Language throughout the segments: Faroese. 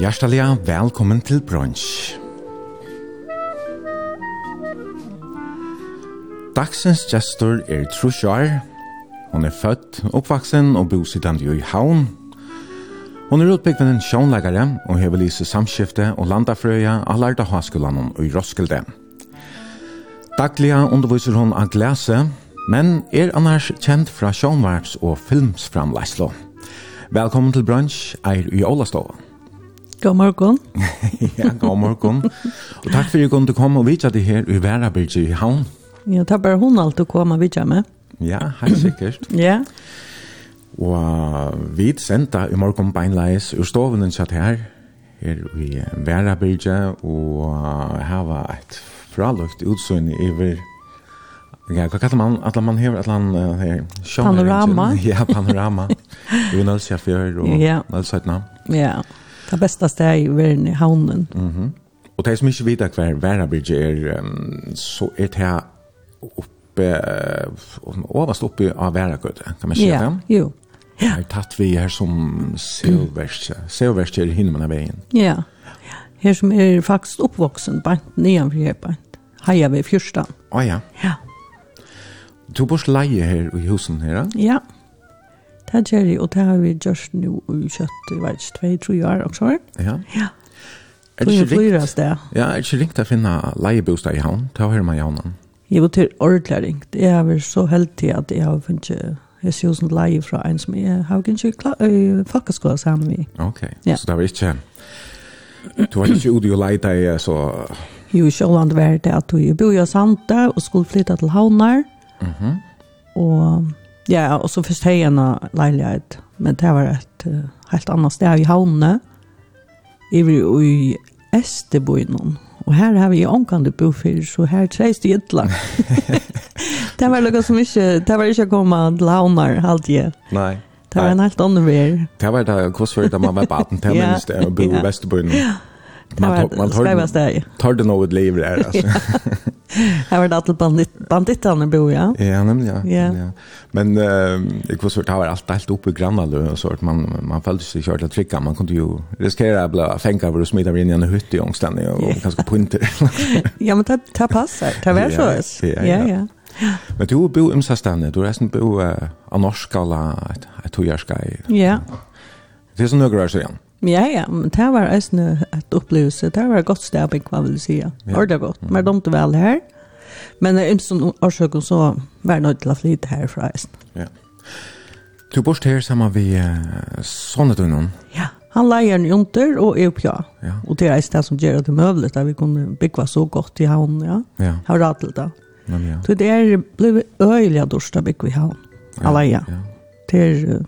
Hjertelig velkommen til brunch. Dagsens gestor er Trusjar. Hon er født, oppvaksen og bosittende i Havn. Hon er utbyggd en sjånleggare og hever lise samskifte og landafrøya av lærda haskolan i Roskilde. Dagliga underviser hon av glese, men er annars kjent fra sjånvarps- og filmsframleislo. Velkommen til brunch, Eir i Ålastova. God morgon. ja, god morgon. og takk for at du kom til å komme og vite det her i Værabirge i Havn. Ja, det er bare hun alltid å komme og vidtja med. Ja, helt sikkert. ja. Og uh, vi sendte i morgen beinleis ur stoven en chatt her, her i Værabirge, og uh, her var et fraløkt utsyn i hver Ja, hva kallar man? at man hever, atlan uh, her, Panorama. ja, panorama. Vi nødvendig fjør og nødvendig Ja. Ja. Det bästa stedet i världen i havnen. Mm -hmm. Och det som inte vet hver Värabridge är um, så är det uppe, överst uppe av Väragöte, kan man säga yeah. det? Jo. Ja. Här tatt vi här som Silverstje. Silverstje är hinner av vägen. Ja. Här som är faktiskt uppvuxen, bara nedanför här, bara. Hajar vi fyrstan. Oh, ja. Ja. Du bor leie her i husen her? Ja. Det gjør jeg, og det har vi gjort nå i kjøtt, jeg vet ikke, 2-3 år også. Ja. Ja. Er det ikke ringt? Ja, er det ikke ringt å finne leiebostad i havn? Ta her med havnen. Jeg var til ordentlig ringt. Jeg har vært så heldig at jeg har funnet jeg ser Hesiosen leie fra en som jeg har ikke klart, folkeskola sammen med. Ok, ja. så det var ikke... Du var ikke ute og leie deg, så... Jo, i Kjåland var det at du bor i Sande og skulle flytte til Havnar. Mhm. Mm og Ja, og så først hei en leilighet, men det var et uh, helt annet sted i havnene, i, i Esteboinen, Og her har vi omkant bo for, så her treis det ytla. det var noe som ikke, det var ikke kommet til havner, halte jeg. Nei. Det var en helt annen vær. Det var det, hvordan var det man var baden til ja, minst, det å bo i Esteboinen? Ja, det var det skrevet sted. tar det noe liv der, altså. Här var det alltid bandit, bandittarna bo, ja? Ja, nämligen, ja. Ja. Men eh, jag var svårt, det var alltid helt uppe i grannarna och sånt. Man, man följde sig kört att trycka. Man kunde ju riskera att bli fängad och smita in i en hytt i ångstänning och kanske ganska punter. ja, men det, det passar. Det var så. Ja, ja. ja. Men du bo i stänne, du resten bo i norska eller ett togärska. Ja. Det är så några år sedan. Ja, ja, men det var en et opplevelse. Det var et godt sted, hva vil jeg si. Ja. Ordet godt, men de er vel her. Men i en årsøken så var jeg nødt til å flytte herfra eisne. Ja. Du bor her sammen med uh, Sonnetunnen? Ja, han leier en junter og er oppe, ja. Og det er et sted som gjør det møvlet, at vi kunne bygge så godt i havn, ja. ja. Har råd til det. Men Ja. Så det er blevet øyelig dårst å bygge i havn, ja. Ja. Det er,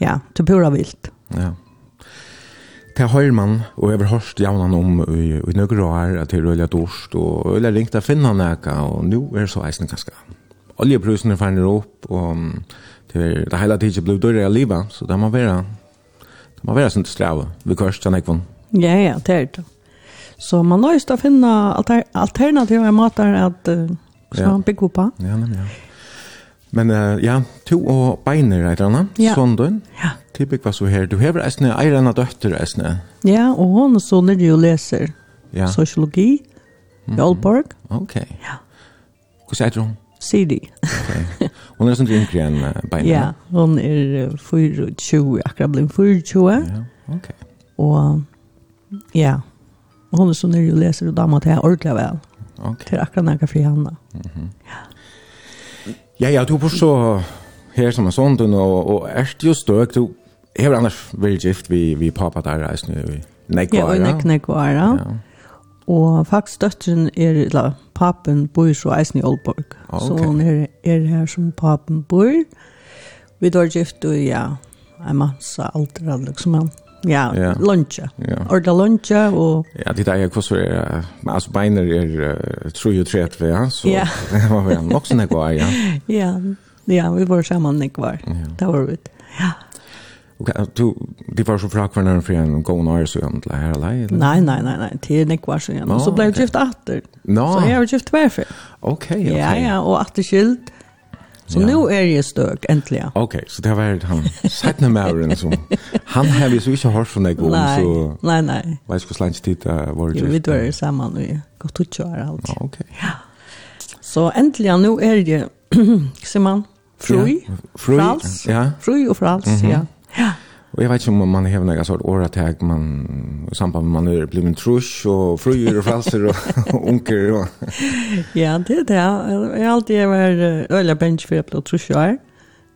ja, det er pura vilt. Ja. Det har man, og jeg har hørt javnan om i, i nøkker år, at det er øyla dorst, og jeg har ringt av finna nekka, og nå er det så eisen ganske. Oljeprusene fanner opp, og det er det hele tiden blod dyrre av livet, så det må være, det må være sånn til strave, vi kørst til nekvun. Ja, ja, det er det. Så man har just å finne alter alternativa måter at uh, som man bygger på. Ja, men ja. Men uh, ja, to og beiner, er det annet, ja. sånn Ja, ja. Typisk var så här. Du har äsne eirana dötter äsne. Ja, och hon så när du läser ja. sociologi mm -hmm. i Aalborg. Okej. Okay. Ja. Hur säger hon? CD. Okej. Hon är sånt yngre än Beina. Ja, hon är 24, akkurat blir 24. Ja, okej. Okay. Och ja, hon är så nere du läser och damat här ordentligt väl. Okej. Okay. Till akkurat när jag fri henne. Mm -hmm. Ja. Ja, ja, du bor så här som en sån och, och är just då, du Jeg har annars veldig gift vi, vi pappa der reisende i Nekvara. Ja, i Nekvara. Ja. Og faktisk døtteren er, eller papen bor så eisen i Aalborg. Okay. Så hun er, er her som papen bor. Vi tar gift og ja, en masse alder, liksom han. Ja, ja. lunsje. Ja. Orda lunsje og... Ja, det er hva så er... Men altså, beiner er uh, 33, ja. Så ja. det var vel nok sånn Nekvara, ja. ja. Ja, vi var sammen jeg var. Ja. Det var vi. Ja. Okay, du, det var så frakvarna för en gång när så jag inte här alla. Nej, nej, nej, nej, det är nekvar så igen. Och så blev jag gift åter. Så jag har gift tvärför. Okej, okej. Ja, ja, och återskilt. Så ja. nu är jag stök äntligen. Okej, så det var han satt med Mauren som han har ju så inte hört från dig gång så Nej, nej. Vad ska slant tid var det? Jo, vi var samman och Gott ut och allt. Ja, okej. Ja. Så äntligen nu är det Simon Fri, ja. Frui, ja. Fri och Frals, ja. Ja. Och jag vet inte om man har några sort åratag man i samband med man är blivit en trusch och fröjer och falser och onker och... ja, det är det. Jag har alltid varit öliga bench för att bli trusch och är.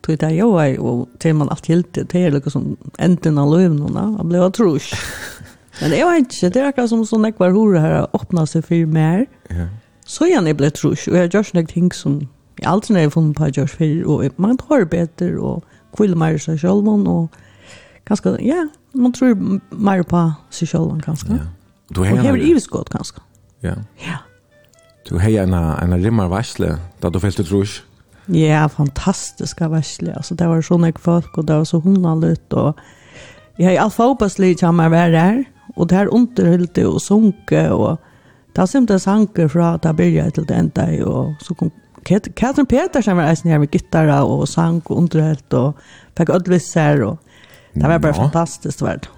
Tog det jag är och till man allt helt det är liksom som änden av lövnorna. Jag blev trusch. Men jag vet inte, det är akkurat som sådana ekvar hora här öppnar sig för mer. Ja. Så jag är blivit trusch och jag gör sådana ting som jag alltid har funnit på att jag gör för och man tar bättre och kvill mer i seg selv, og ganske, ja, man tror mer på seg selv, ganske. Ja. Du har hever hever iveskått, ganske. Ja. Ja. Du har en, en rimmer varsle, da du fyllte trus. Ja, fantastiska varsle, altså, det var sånn folk, og det var så hundalut, og jeg har i alle fall oppeslig kommer var her, og det här underhyllte og sunke, og det er simpelthen sanker fra at jeg begynte til det enda, og så kom Katrin Petersen var eisen her med gittara og sang og underhelt og fikk ødelvisser og det var bare ja. fantastisk verdt.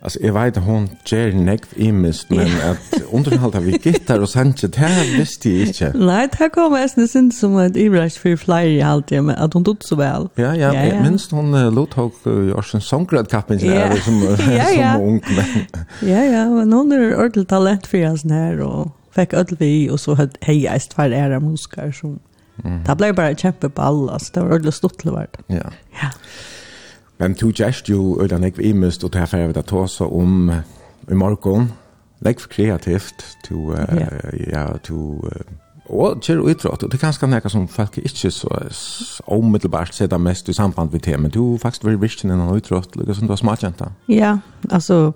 Alltså jag vet att hon ger neck i men att underhåll av gitarr och sånt det här visste jag inte. Nei, det kom eisen sin som et Ibrahim for flere i allt men at hun tog så vel. Ja, ja, ja, ja. minst hon uh, låt hon Jorsen Songgrad kappen ja. som ja, ja. som ung men. Ja, ja, men hon er ordentlig talent för oss her, og fick öll vi och så hade hej är två ära muskar som mm. det blev bara kämpa på alla så det var öll stort vart. Ja. Ja. Men du just ju utan jag vi måste och därför jag vill ta så om i morgon lägg för kreativt to ja to Og kjær utråd, og det er kanskje nekka som folk ikke så omiddelbart ser mest i samband med det, men du faktisk var virkelig innan utråd, liksom som du har smakjent Ja, altså,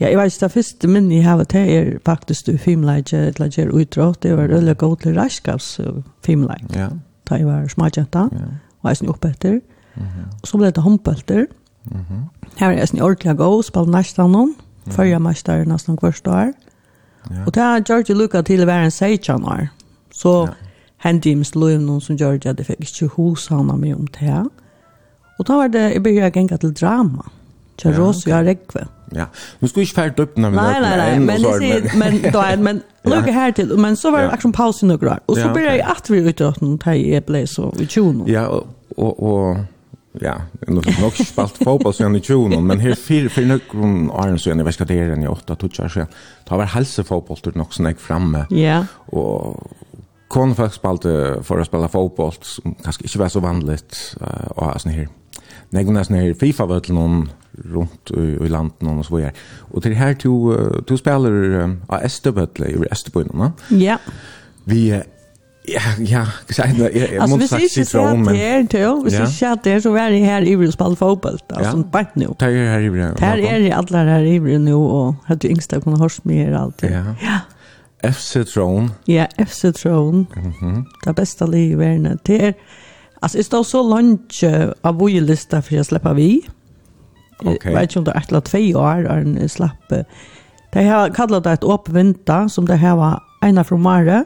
Ja, jeg vet ikke, det første minnet jeg har til er faktisk du filmleidje, eller gjør utråd, det var veldig god til reiskapsfilmleidje. Ja. Da jeg var smartjenta, ja. og jeg snu opp etter. Mm -hmm. Og så ble det håndbølter. Mm -hmm. Her er jeg snu ordentlig god, spalt nesten noen, mm. før jeg mestade nesten hvert år. Ja. Og det har George lukket til å være en 16 år. Så ja. hendte jeg mest lov noen som George hadde fikk ikke hos han med om det. Og da var det, jeg begynte å gjenge til drama. Til ja, Rose okay. og Rekve. Ja Ja. Nu ska vi inte färd upp när vi Nej, nej, nej. Men det ser men då är men lucka her till men så var det action paus nu grad. Och så börjar jag att vi utrötten ta i place så i tjuno. Ja, och och ja, nu har nog spalt fotboll sen i tjuno, men här fyr för någon Iron så när vi ska det den i åtta, touchar så. Ta var hälsa fotboll tur nog snägg framme. Ja. Och kon faktiskt spalte for å spela fotboll som kanske inte var så vanligt och sån här nägna går nästan här FIFA vart någon runt i, i landet någon och så vidare. Och till här två två spelare av Österbotten i Österbotten, Ja. Vi Ja, ja, gesagt, jeg, jeg måtte sagt sitt fra om, men... Altså, hvis jeg ikke at det er, så er jeg her i vil spille fotboll, altså, ja. bare nå. Det er her i vil. Det er jeg alle her i vil nå, og hadde jo yngste kunne alltid. Ja. ja. FC Tron. Ja, FC Tron. Mm. Det beste livet i verden. Det er... Altså, jeg står så långt av vår lista för jag släpper vi. Okay. Jag vet ikke om det er et eller två år er en slapp. Det har kallat det et ett vinter, som det här var ena fra Mare.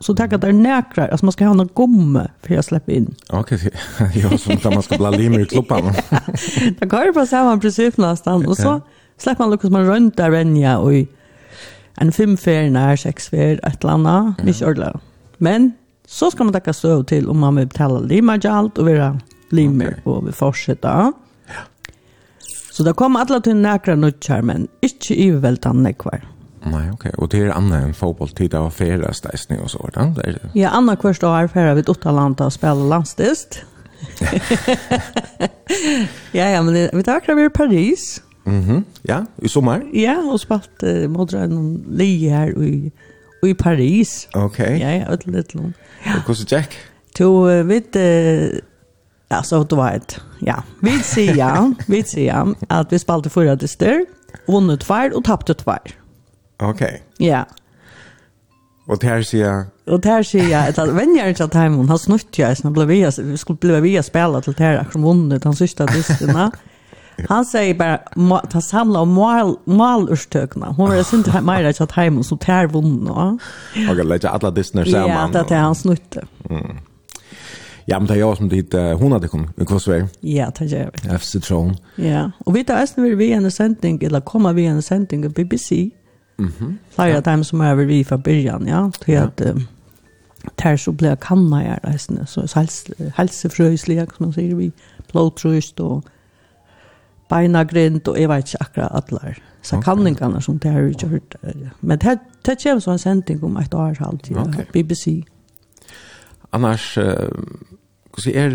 Så det er det är altså man skal ha noe gomme for jeg slipper inn. Ok, okay. som da man skal bli limer i kloppan. det går på samma princip nästan. Och så släpper man Lukas man runt där vänja och en fem fer, färger, sex fer, ett eller annat. Mycket ordentligt. Men Så ska man tacka stöv till om man vill betala limagjalt och vara limer okay. och vi fortsätta. Ja. Så det kommer alla till näkra nutchar men inte övervältande kvar. Nej, okej. Okay. Och det är annan än fotbollstid av färdastejsning och sådant? Där. Ja, Anna kvarst år för vi åtta land och spelar landstist. ja, ja, men det, vi tar akkurat i Paris. Mhm, mm ja, i sommar. Ja, och spalt eh, mot en lie här i i Paris. Okej. Ja, ja, ett litet lån. Och kost Jack. To vid Ja, så du vet. Ja, vi ser ja, vi ser ja att vi spalte förra det stör, vunnit tvär och tappte tvär. Okej. Ja. Och där ser jag Och där ser jag att vänner jag inte att han snutt jag så blev vi skulle bli vi spela till där som vunnit han sista diskarna. Han säger bara ta samla om mal malurstøkna. Hon är synd att Maja att hem så tär vunna. Och jag lägger alla Disney samman. Ja, det är han snutte. Mm. Ja, men det är jag som dit hon hade kom. Vi kvar svär. Ja, det gör vi. FC Tron. Ja, och vi tar ästen vi vi en sändning eller kommer vi en sändning på BBC. Mhm. Mm Flera ja. som över vi från början, ja. Till att ja. Tär så blev kanna jag där så hälsofröjsliga som man säger vi plåtröst och beinagrind, og jeg vet ikke akkurat alle Så okay. kanningene som det har vi ikke hørt. Men det, det kommer så en sending om et år halvtid, okay. BBC. Annars, uh, så er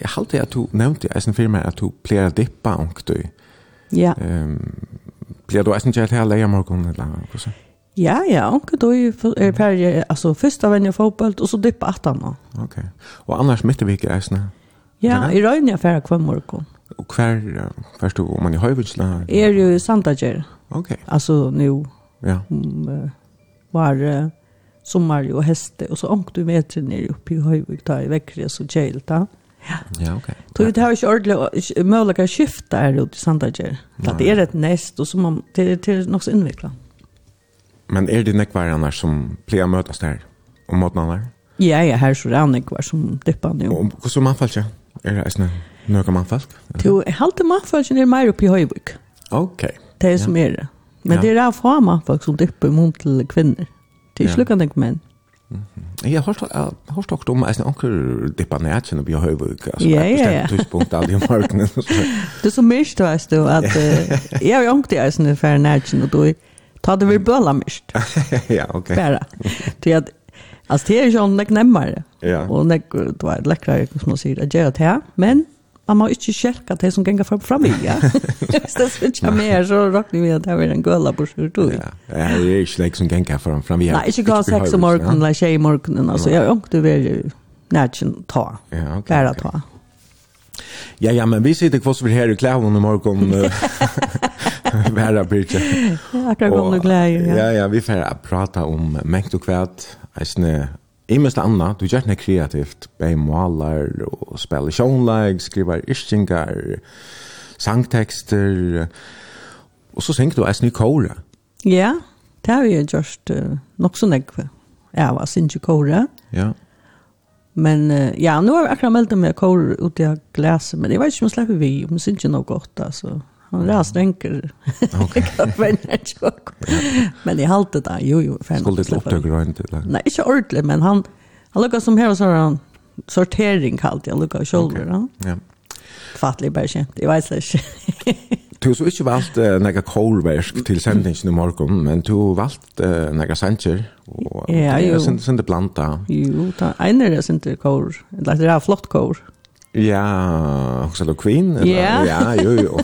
jeg halte at du nevnte jeg sin firma at du pleier å dippa ankt du. Ja. Um, pleier du eisen kjell her leia morgen eller hva så? Ja, ja, ankt du er ferdig, altså først av en i fotball, og så dippa at han. Ok, og annars mitt i vik eisen? Ja, i røyne jeg ferdig hver morgon. Och kvar först då om man i Höjvitsla. Är ju Santager. Okej. Alltså nu. Ja. Um, var uh, sommar och häste och så ångt du meter ner upp i Höjvik där i Växjö så kälta. Ja. Ja, okej. Okay. Tog det här ju ordentligt möjliga skifta här ute i Santager. Att det är ett näst och så man till till något så invecklat. Men er det näck varandra som plejer mötas där? Om matnader? Ja, ja, här så rannig var som dippan nu. Och så man fallt ja. Är det snä? Når kan man folk? Halte mannfolk er mer oppe i Høyvik. Ok. Det er som er det. Men ja. det er av få mannfolk som dypper mot til kvinner. Det er slukkende menn. Jeg har hørt også om at onker dypper ned til å bli høyvøk. Ja, ja, ja. Tidspunkt av de morgenene. Det er så mye, vet du, at jeg har jo onker det er sånn for ned til å bli Ta det vid bøla mist. ja, ok. Bara. Det är alltså det är ju en läck nemmare. Ja. Och läck det var läckare som man säger att göra det här, men man må ikke kjelke det som ganger fram fram i, ja. Hvis det ikke er mer, så råkner vi at det er en gøla på sju tog. Ja, det er ikke det som ganger fram fram i. Nei, ikke gå sex om morgenen, eller tjej i morgenen, altså jeg ångte vel nærkjen ta, bare ta. Ja, ja, men vi sitter kvoss vi her i klæven i morgen. Vera Birgit. Ja, akkurat kom du glæger. Ja, ja, vi får prata om mengt og kvæt, eisne i mest anna, du gjør det kreativt, bei maler og spiller sjånlag, skriver ischingar, sangtekster, og så synger du eisen i kåre. Ja, det har vi jo gjort uh, nok så nekve. Ja, var synger i kåre. Ja. Men uh, ja, nu har vi akkurat meldt meg kåre ute av glaset, men jeg vet ikke om jeg slipper vi, om jeg synger noe godt, altså. Han var stränker. Ok. Men i halte det där, jo jo. Skulle det upptäcka runt eller? Nei, ikke ordentlig, men han, han lukket som her og så har han sortering kalt jag lukkar shoulder. Okay. Ja. Fattelig bare kjent, jeg vet ikke. du så ikke valgt uh, nega kålversk til sendingen i morgen, men du har valgt uh, nega sanger, og ja, det er sinde blanda. Jo, da. Einer er enere sinde kår, det er flott kår. Ja, också då Queen eller yeah. ja, jo jo.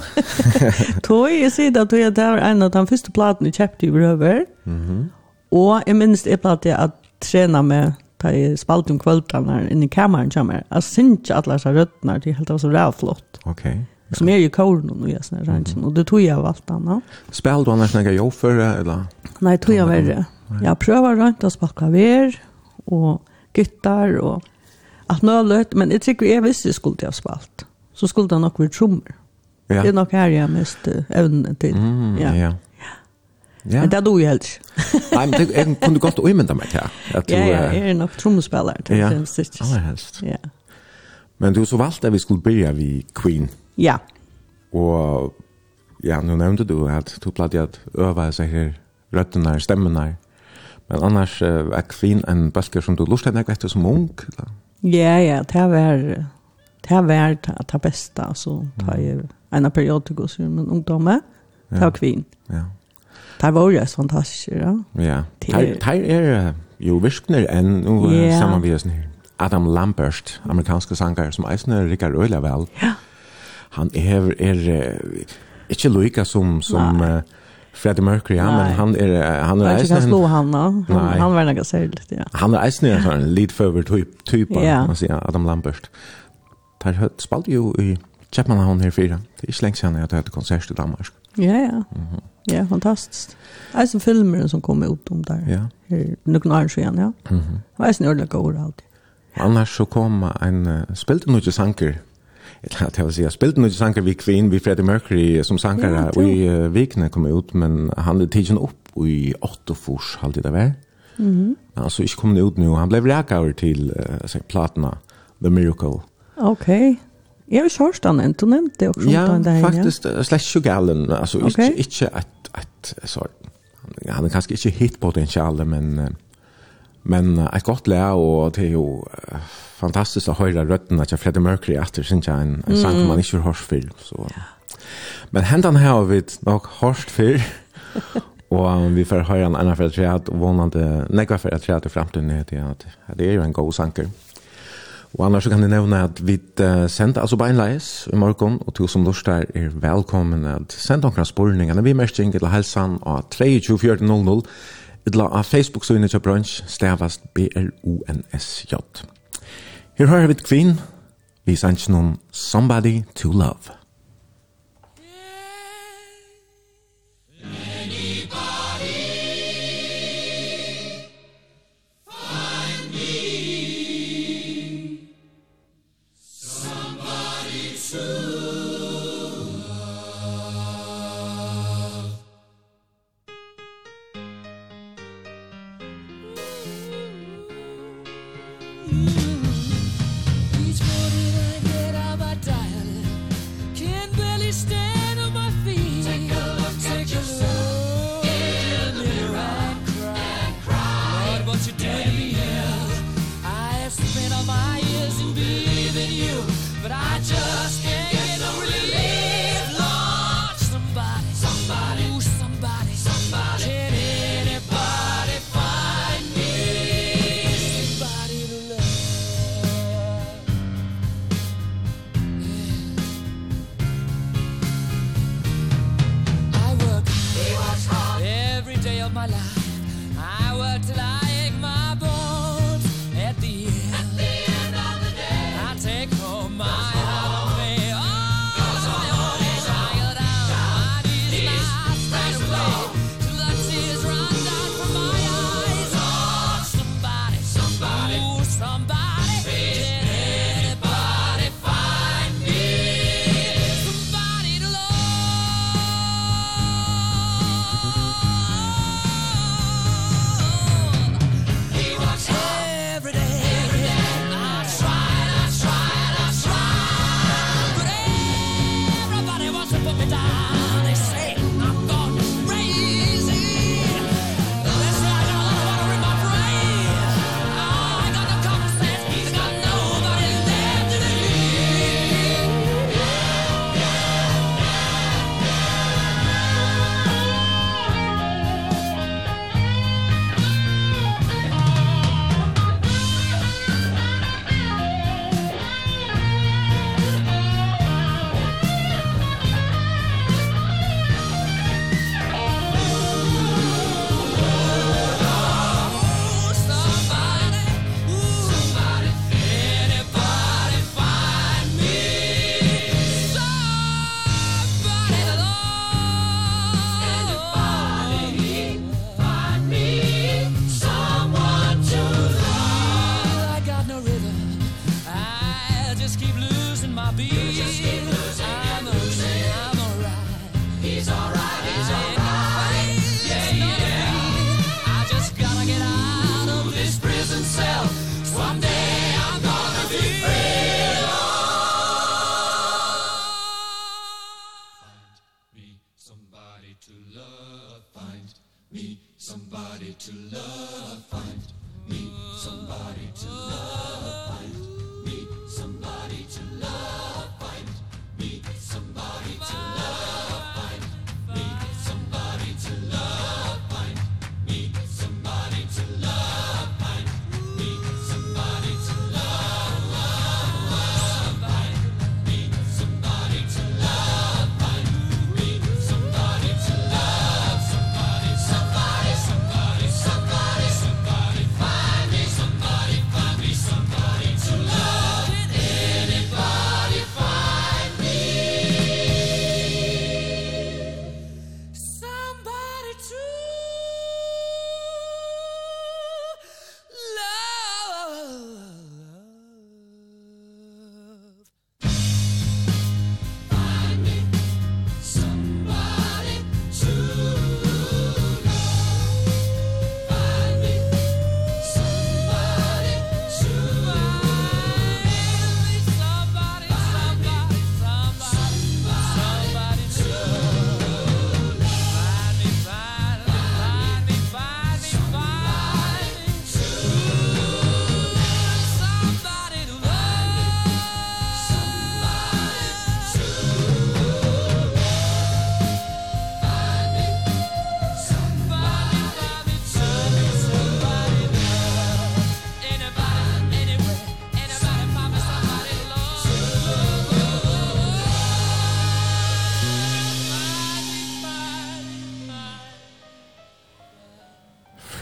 Tog jag sig att jag där en av de första plattorna köpte i över. Mhm. Mm och jag minns jag platte att träna med ta i spalt om kvällarna inne i kammaren som är. Jag syns alla så rötterna det helt så där flott. Okej. Okay. Ja. Som är ju korn och jag sån ranchen mm -hmm. och det tog jag allt annat. Spel du annars några jobb för eller? Nej, tog jag värre. Jag prövar runt och spela klaver och gitarr och alt möjligt, men jag tycker jag visste skulle ha spalt. Så skulle det nog bli trummor. Ja. Det är nog här jag mest ävnen till. Mm, ja. ja. Ja. Men det då ju helt. Nei, men jag kunde gott ömenta mig här. Att ja, ja, er nok trommespiller til ja. det Ja, helst. Ja. Men du så valde at vi skulle börja vid Queen. Ja. Og ja, nu nevnte du at du platt at öva seg her røttene, stemmene. Men annars er Queen en bøsker som du lustade dig etter som ung? Eller? Ja, ja, det var det var det, det beste, altså, det er en periode til men ungdomme, det var kvinn. Ja. Det var jo fantastisk, ja. Ja, det er jo virkner enn yeah. sammenvidesen her. Adam Lambert, amerikanske sanger, som eisne rikker øyla vel. Ja. Han er, er ikke loika som, som uh, Freddie Mercury, ja, Nei. men han er han er eisen. Han slå han, han, han var något särskilt, ja. Han är eisen en sån lead forward typ typ ja. man sier Adam Lambert. Der hørt spalt jo i Chapman han her fyra. Det er ikke lenge siden jeg hadde konsert i Danmark. Ja, ja. Mhm. Mm ja, fantastiskt. som filmer som kom ut om der. Ja. Noen år siden, ja. Mhm. Mm Vad är snurrliga går alltid. Annars så kom en uh, spilte nog ju sanker eller att jag säger spelat några sankar vi Queen vi Freddie Mercury som sankar ja, i uh, vekna kom ut men han hade tiden upp i 8 fors halvtid där. Mhm. Mm alltså ich kom ut nu han blev räkare till uh, så platna The Miracle. Okej. Okay. Jag har hört den inte du nämnde det också ja, där. Ja, faktiskt ja. slash Sugarlen alltså okay. inte inte att att så han är kanske inte hit potential men uh, Men uh, et godt le, og det er jo uh, fantastisk å høre røttene til Freddie Mercury etter, synes jeg, en, en sang mm. man ikke har hørt før. Så. Ja. Men hendene her har vi nok hørt før, og vi får høre en annen fra treet, og vånende nekva fra treet i fremtiden, det, det er jo en god sanker. Og annars så kan jeg nevne at vi uh, sender altså beinleis i morgen, og til som lort der er velkommen at sende noen spørninger, vi merker ikke til helsen av 23.00, Illa av Facebook-søgnet til brunch stavast B-R-O-N-S-J. Her har vi kvinn, vi sanns noen Somebody to Love.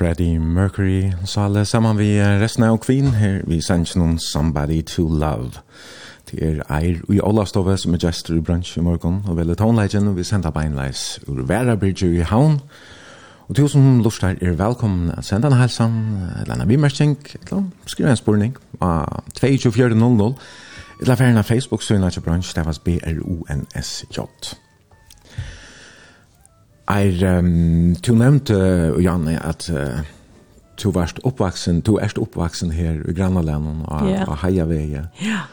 Freddie Mercury, så alle sammen vi resten av Queen her, vi sender noen Somebody to Love. til er Eir og Ola Stove som er gestor i brunch i morgen, og vel tonleggen og vi sender beinleis ur Vera Bridger i havn. Og til som lort er velkommen at sende en helsan, eller en bimerkning, eller skrive en spurning, av 22400, eller ferien av Facebook-synet til brunch det var B-R-O-N-S-J Er, um, du nevnte, Janne, at uh, du varst oppvaksen, du erst oppvaksen her i Grannalenen og, yeah. og Heiaveie. Ja. Yeah.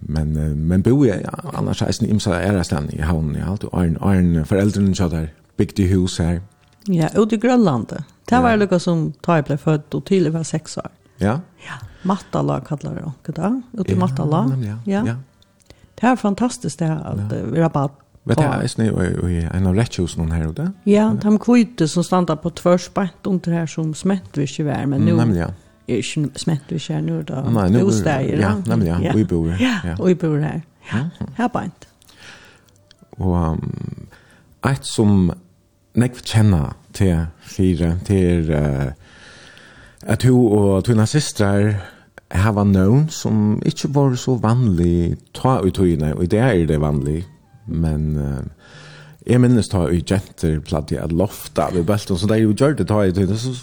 Men, uh, men bo jeg, ja, annars er jeg imsa ærestan i havnen, ja, du er en, er en foreldrene som der bygde hus her. Ja, ut i Grønlandet. Det var ja. lukka som da jeg ble født, og til jeg var seks år. Ja? Ja, Mattala kallar det ikke da, Ut i Mattala. Ja, ja. ja. Det er fantastisk det at ja. vi har bare Vet jag är snö och en av rättshus någon här ute. Ja, de kvite som standa på tvärsbant under här som smättvis i värmen men nu. Nämligen. Är inte smättvis här nu då. Nej, nu stäjer. Ja, nämligen. Ja. Vi bor här. Ja, vi bor här. Ja, här bant. Och um, ett som nekv kjenna til fire, til uh, at du og tunna systrar hava nøvn som ikkje var så vanlig ta ut høyne, og det er det vanlig men uh, jeg minnes ta i jenter platt at lofta ved belten, så det er jo gjør det ta i tiden, så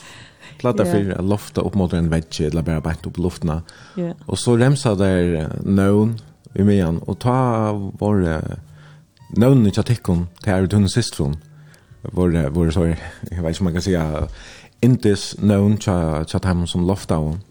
platt jeg for at lofta opp mot en vegge, eller bare bænt opp luftna, Yeah. Og så remsa der nøvn i mian, og ta våre nøvn i tjatikken til er tunne sistron, våre, våre, sorry, jeg vet ikke om man kan si, Intis nøvn tja, tja, tja, tja, tja, tja,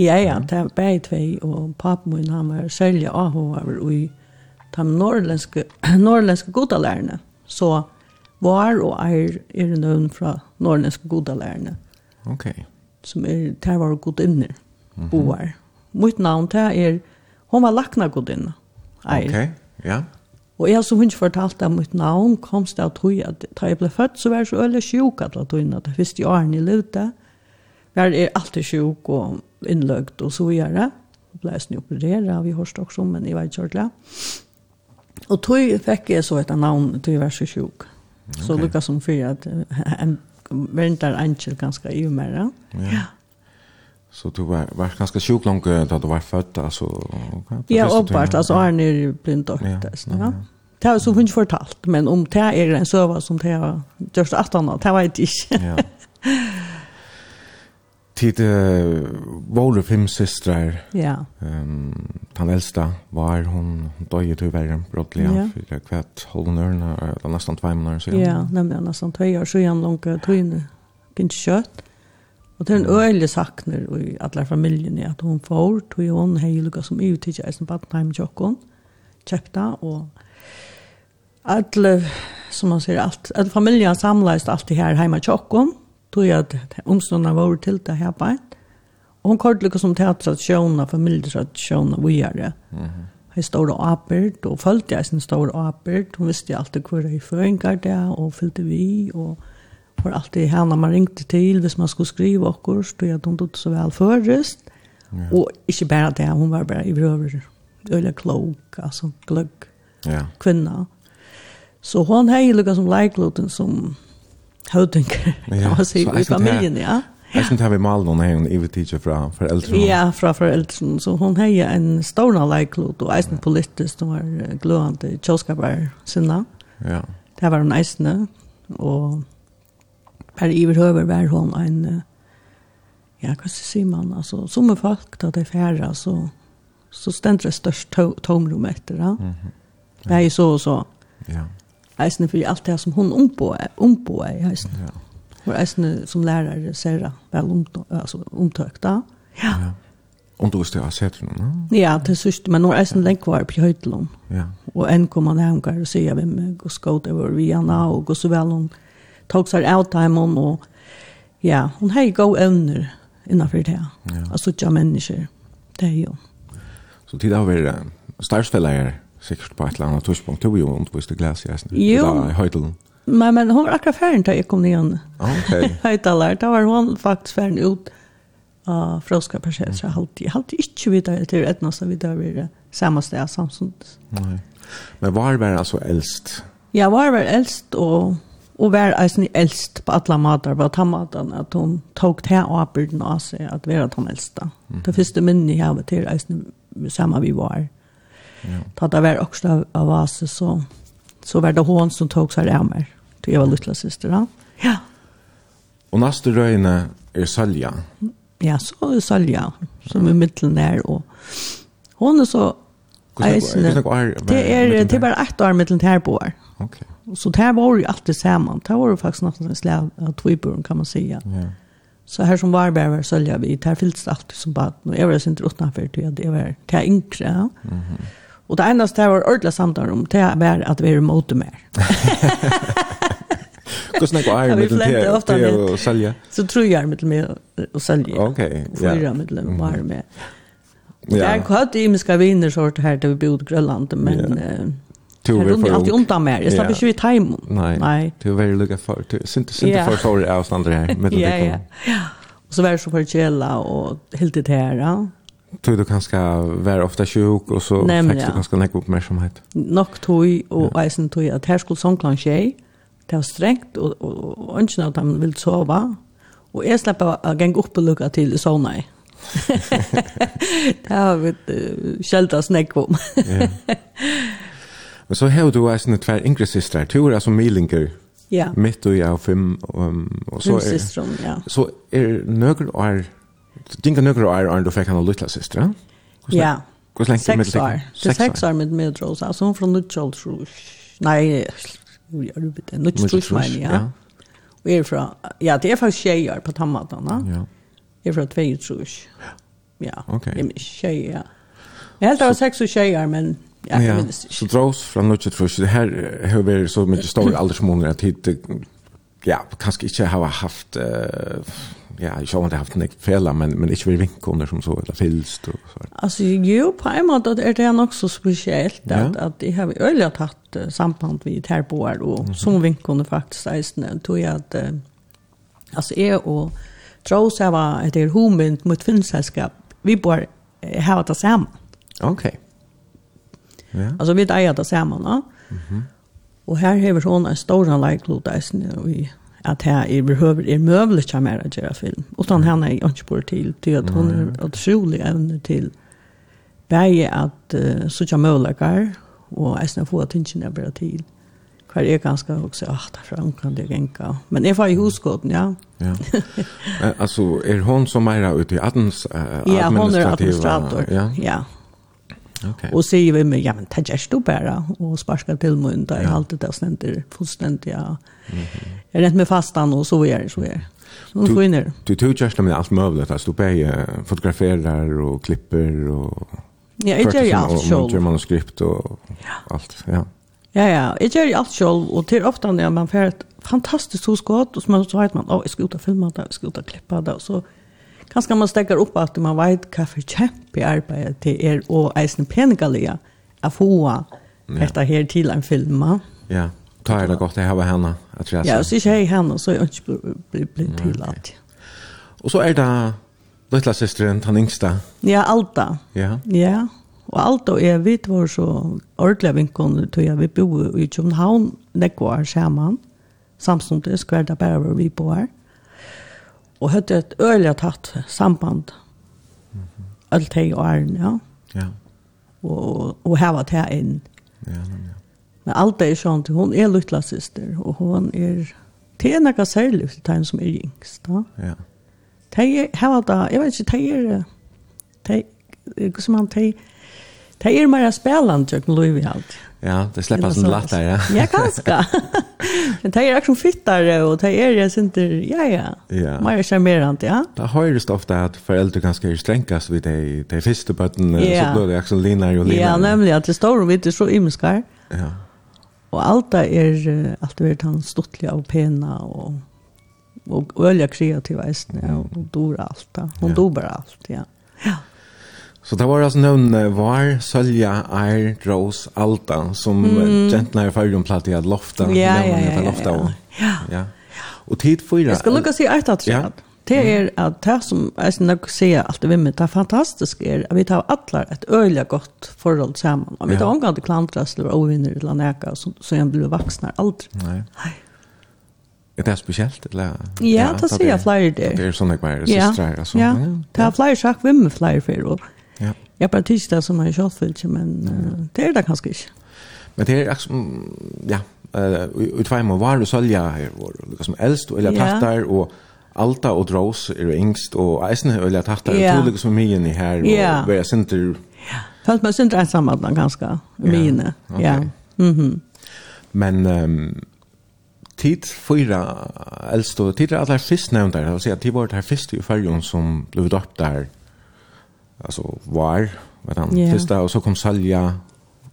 Ja, ja, det er bare tvei, og papen min, han var særlig avhover i de norrländske, norrländske godalærene. Så var og er, er nøvn fra norrländske godalærene. Ok. Som er, der var godinner, mm -hmm. boar. Mitt navn, det er, hun var lakna godinner. Er. Ok, ja. Og jeg som hun ikke fortalte om mitt navn, kom det av tog at da jeg ble født, så var jeg så øyelig sjuk at la tog inn at det første årene i livet. Jeg er alltid sjuk og innløgt og så gjøre. Jeg ble snu operera, vi hørste også, men jeg var ikke ordentlig. Og tog fikk jeg så et navn til jeg var så sjuk. Okay. Så lukket som fyrir at en venter angel ganske i mer. Ja. ja. Så du var, var ganske sjuk langt da du var født? Altså, okay, ja, oppbart. Altså, ja. Arne er blind doktest. Ja, ja, ja. Det har så funnet fortalt, men om det er en søva som det har gjort 18 år, det vet jeg ikke. ja. tid uh, våre fem systrar. Ja. Ehm um, elsta var hon hon døde til verden brottlig ja. for kvart halvnørna eller nesten tvei måneder siden. Ja, nemlig nesten två år siden langt tøyne begynte kjøtt. Og det er en øyelig sakner i alle familiene at hun får, tog hun hei lukka som uttidja i sin Badenheim tjokken, kjøpta, og alle, som man sier, alt, alle familjen samleist alltid her heima tjokken, tog jeg at omståndene var til det her på en. Og hun kort lykke som teatertradisjoner, familietradisjoner, vi gjør det. Mm -hmm. Jeg stod og apert, og følte jeg sin stod og apert. Hun visste alltid hvor jeg føringer det, og følte vi, og var alltid henne man ringte til hvis man skulle skrive okkur, så jeg at hun tog så vel først. Ja. Og ikke bare det, hun var bare i brøver, øyla klok, altså gløgg, ja. kvinna. Så hon hei lukka som leikloten som høvdinger, kan man si, i familien, ja. Jeg synes jeg vi maler noen her, i vil tidsje fra foreldrene. Ja, fra foreldrene. Så hun har en stor leiklod, og eisen politisk, hun var gløende kjølskaper sinne. Ja. Det var hun eisene, og per i høver var hun en, ja, hva sier man, altså, som er folk, da det er færre, så, så stendte det størst tomrum etter, ja. Mm -hmm. Det er jo så og så. Ja eisne för alt det som hun omboe omboe i eisne. Ja. Och eisne som lärare ser väl om alltså omtökt Ja. ja. Om du står sett nu. Ja, det sist men nog eisne lenge var på Høytlån. Ja. Och en kommer og sier se jag vem går skott över Rihanna och går så väl hon tok seg out time og och ja, hun har ju go owner innanför det. Ja. Alltså jag människor. Det är ju. Så tid har vi starfsfällare sikkert på et eller annat tidspunkt tog jo undervist i glas i Essen. Jo. I Heideln. Men, men hon var akkurat färdig när jag kom ner. Ok. Okay. Heidelar, då var hon faktiskt färdig ut av Froska Persell. Så jag hade, hade inte vidare till ett nästan vidare vid det samma steg samtidigt. Nei. Men var var altså eldst? Ja, var var äldst och och var alltså äldst på alla matar på tammatarna att hon tog till apeln av sig att vara den äldsta. Mm. Det första minnet jag har till äldst samma vi var. Mm Ta det var också av oss så så var det hon som tog sig av mig. Det var lilla syster då. Ja. Och neste röjne er Salja. Ja, så är Salja som är mitten där och hon är så Eisne, det är det är bara ett år mellan här på år. Okej. Så det här var ju alltid samman. Det var ju faktiskt nästan en slav av tvåbörn kan man säga. Ja. Så här som var bara så vi, vi tar filst allt som bara nu är det inte utanför det det var det yngre. Mhm. Og det eneste jeg var ordentlig samtale om, det er at vi er imot mer. Hva snakker jeg med til det å selge? Så tror jeg med til meg å selge. Ok, ja. Fyra med til meg var med. Ja. Jeg har hatt imiska viner sort her til vi bodde Grønland, men... Yeah. Du är för alltid ont om mig. Jag slapp inte vid time. Nej, Nej. du är väldigt lycka för. Du är inte för sorg av standard här. Ja, ja. Och så var det så för källa och helt det här tog du kanskje være ofta sjuk, og så Nemlig, fikk du kanskje ja. nekke oppmerksomhet. Nok tog, og ja. eisen tog, at her skulle sånn skje, det var strengt, og, og, og ønsken at han ville sove, og jeg slapp å gjenge opp og lukke til sånne. det har vi uh, sjelda snakk om. ja. Men så har du eisen tver yngre systrar, to er altså milinger, ja. mitt og jeg og fem, Um, og så er, Systrom, ja. så er nøkker år Dinka nøkker og er du fikk han og lytla systra? Ja. Hvor lenge er det? Seks år. Det er seks år med medrås. Altså hun fra Nuttjold jeg. Nei, Nuttjold Trus mener jeg. Ja. Og er fra, ja, det er faktisk tjejer på tammatene. Ja. Ja. Er fra tvei tror jeg. Ja. Ok. Jeg minns tjejer, ja. Jeg helt av seks og tjejer, men Ja, ja. Så dros fra Nuttjold Trus. Det her har vært så mye store aldersmåner at hit, ja, kanskje ikke har haft... Uh, ja, jag har inte haft något fela, men men inte vi vinkoner som så eller filst og så. Altså, jo, på en måte er det nok så spesielt at, ja. at, att det har øyelig tatt uh, samband vid här på år och mm -hmm. som vinkoner faktiskt är tror jag att alltså är och Tros var ett er humint mot finsällskap. Vi bor uh, att samman. sammen. Ok. Ja. Altså, vi äger det samman, va? Mhm. Mm och här har vi såna stora og vi att jag behöver är möjligt att mer göra film. Utan henne är jag inte borde till. Det att hon är otrolig även till bäge att uh, söka möjligheter och äsna få att inte näbra till. Kvar är ganska också att där fram kan det gänka. Men är var i huskotten, ja. Ja. alltså är hon som är ute i administrativa... Ja, hon är administrator. Ja. ja. Okay. Och säger vi mig, ja men det görs du bara. Och sparskar till mun där ja. allt det där ständer fullständigt. Ja. Mm -hmm. Jag är rätt med fastan och så är det, så är det. Du får in det. Du tog just med allt möjligt. Alltså du bara fotograferar och klipper och... Ja, jag gör ju allt själv. Och manuskript och ja. allt, ja. Ja, ja, jag gör ju allt själv. Och till ofta när man får ett fantastiskt hosgått och så vet man, åh, oh, jag ska ut och filma det, jag ska ut och klippa det. Och så Kanskje man stekker opp at man vet hva for kjempe arbeidet til er, og eisen penikalia, av hoa, etter her til en film. Ja, ta er det godt å ha henne, at jeg Ja, så ikke jeg henne, så jeg ikke blir tillatt. Og så er det Lilla systeren, den yngsta. Ja, Alta. Ja. Ja, og Alta og jeg vet var så ordentlig vinkon, tror jeg vi bor i København, nekvar sammen, samståndes hver dag bare vi bor her og hadde et øyelig tatt samband. Mm -hmm. Alt det i åren, ja. Ja. Og, og her var det inn. Ja, ja. Men alt det er sånn, hun er lytla syster, og hun er, det er noe særlig til den som er yngst, da. Ja. De er, her var jeg vet ikke, de er, de, hva som han, de, de er, mer er, det er, det er, det Ja, det släpper som lättare, ja. ja, kanske. Men det är också fittare och det är jag inte, ja, ja. ja. Man är charmerande, ja. Det hörs ofta att föräldrar kanske är strängast vid det, det första bötten, ja. så blir det också linar och linar. Ja, nämligen att det står och inte så ymskar. Ja. Och allt det är, allt det är han stortliga och pena och och öliga kreativa istället och dora allt. Hon ja. bara, allt, ja. Ja. Så det var alltså någon var Sølja, är Rose Alta som mm. gentlar i förrum platt i at lofta. Ja, ja, ja, lofta. Ja. ja. ja. Og tid fyra. Jag ska lucka si att at ja. Det er at det som är sen jag säger allt vi med det er fantastisk er at vi tar alla et øyelig godt forhold sammen. Og vi inte omgang til klantras eller overvinner eller näka så, så jag blir vuxna aldri. Nei. Nei. Er det spesielt? eller? Ja, det sier jeg flere der. Det er är bare kvar systrar alltså. Ja, det har vi med flere for för. Ja. Jag bara tycker det som är självfyllt men uh, det är det kanske inte. Men det är liksom ja, eh uh, utvägen var det sälja här var liksom äldst eller tattar och Alta och Dros är det yngst och Eisen är öliga tattar ja. och trolig som myen i här och yeah. vi sen sinter Ja, fast man syns ensam att man ganska myen ja, mhm. Men um, tid fyra äldst och tid alla fyrst nämnt där, jag vill säga tid var det här fyrst i färgen som blev upp där alltså var vet han yeah. första och så kom Salja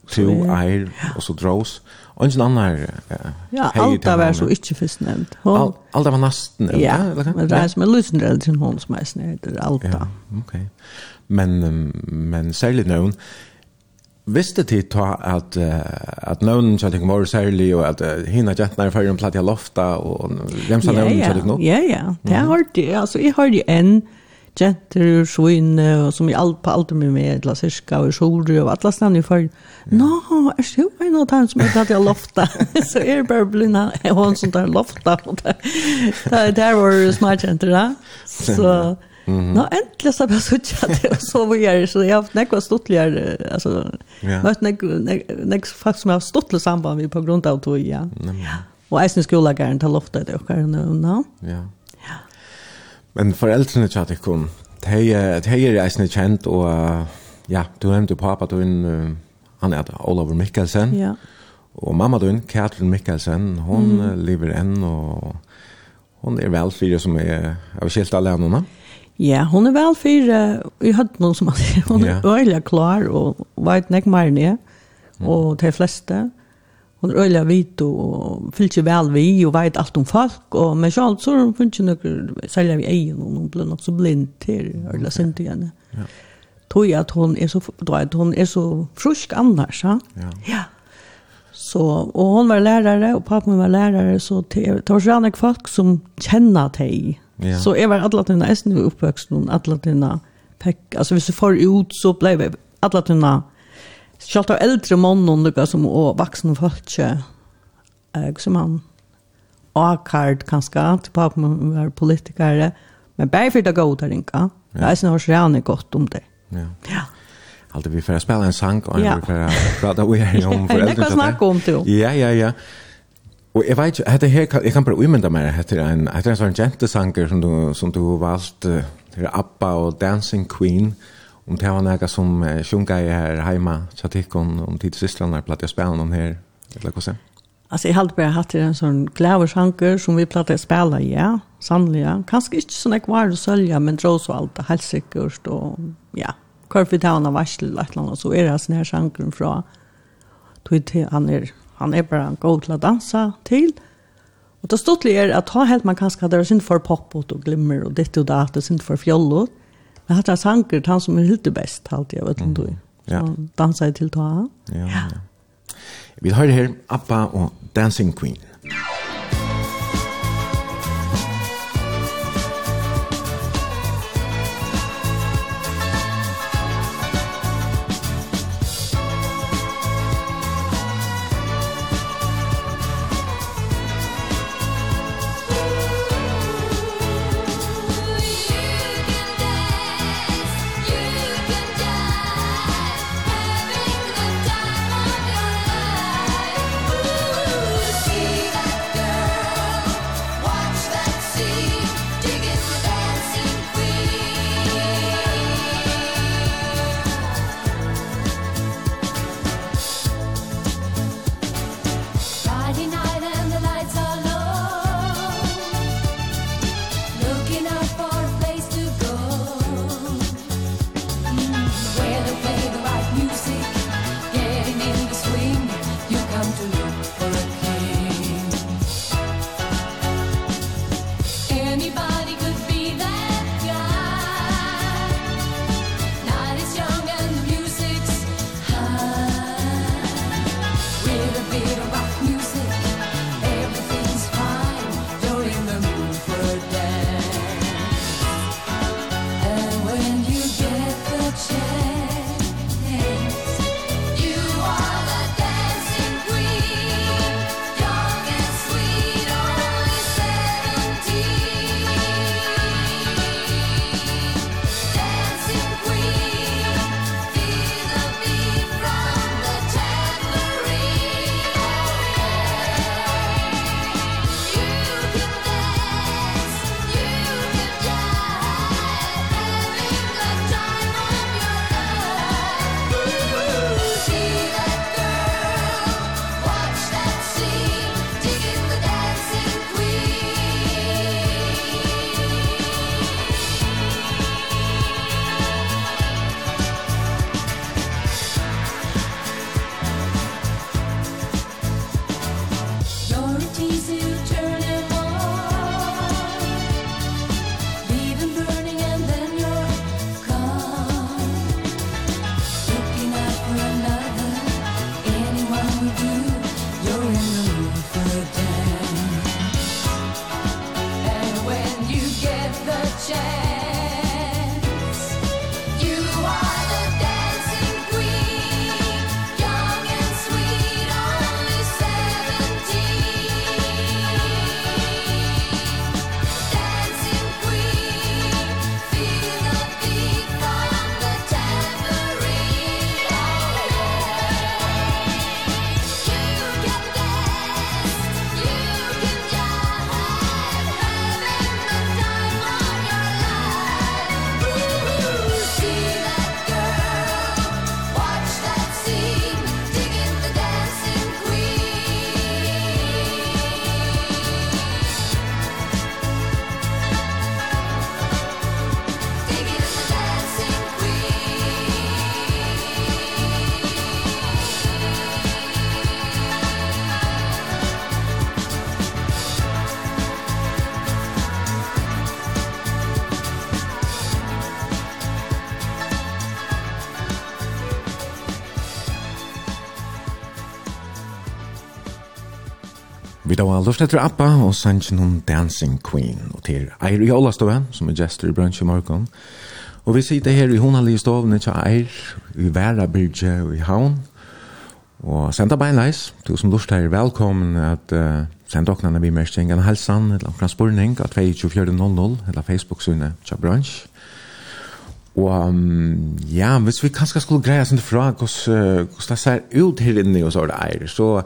to Eir och så dros och en annan ja allt var så inte först nämnt allt var nästan ja men det är med lyssnar det som hon smärs det allt ja okej men men särskilt någon Visste tid ta at uh, at nøvn kjallik var særlig og at uh, hinna jentnar fyrir en platt i lofta og hvem sa nøvn kjallik nå? Ja, ja, det har hørt, altså jeg har de enn jenter og svine, og som i alt på alt med med eller cirka, og solre, og alle stedene for fargen. Nå, er det jo en av dem som ikke hadde lofta? så er det bare blinda, hun som tar lofta. Der var smart jenter, da. Så, Nå, endelig så bare sutt jeg suttet det, og så var jeg, så jeg har haft nekva stuttligere, altså, yeah. møtt nekva, nekva faktisk som jeg har stuttlig samband med på grunn av tog, ja. Mm. Og eisen skolagaren til loftet det, og hva er det nå? Ja. Men foreldrene tjatt ikke om. De er reisende kjent, og ja, du hemte pappa, du en, han er Oliver Mikkelsen. Ja. Og mamma din, Katrin Mikkelsen, hon mm. lever enn, og hon er vel fire som er, er vi skilt alle henne? Ja, hon er vel fire, vi hadde noen som hon er ja. øyelig klar, og vet nek mer nye, og de fleste hon er øyla vit og fyllt vel vi og veit alt om folk og men sjálv så hun funnet noe særlig vi egen og hun ble nok så blind til øyla sint igjen ja. tog at hon er så vet, hon er så frusk annars ja, ja. Så, og hon var lærare, og papen var lærare, så det var så folk som kjenner deg. Ja. Så jeg var alle tøyene, jeg var oppvøkst noen, alle tøyene, altså hvis du får ut, så ble jeg alle tøyene, Sjalt av eldre månen lukka som og vaksne folk eh, som han akard kanskje til papen man var politikere men bare for det går ut her inka det er sånn hos rene godt om det ja, ja. Alltid vi får spela en sang og ja. vi får prata vi her om foreldre. Det kan snakke om det Ja, ja, ja. Og jeg vet ikke, dette her, jeg kan bare umynda meg, dette er en, dette er en sånn jentesanger som du, som du valgt, det er Abba og Dancing Queen. Ja om det var noe som sjunkar här hemma så att hon om tid systrarna platt jeg spela noen her, eller hva så. Alltså jag hade bara haft en sån glävers som vi plattat spela ja, sannligen. Kanske inte såna var att sälja men trots allt helt säkert och ja, Korfi Town av Varsel och så är det sån här sjankren från Twitter han är han är bara god till att dansa till. Och det stod det att ha helt man kanske hade sin för pop och glimmer och ditt och datt och sin för fjollot. Men hatt jeg sanger, han som er hilde best, halte jeg, vet du. Mm. Ja. Så dansa jeg til ta. Ja, ja. Vi har her Abba og Dancing Queen. Vi da var lort etter Abba og sannsyn hun Dancing Queen. Og til Eir i Ålastove som er gestor i brunch i morgen og vi sitter her i honalige stovene til Eir i Væra Birge og i Havn. Og senda beinleis du som lort her velkommen at uh, senda okna vi merskjeng en helsan eller okna spurning at 2400 eller Facebook-synet til brunch. Og um, ja, hvis vi kanskje skulle greie sånn fra hvordan uh, det ser ut her inne og så er så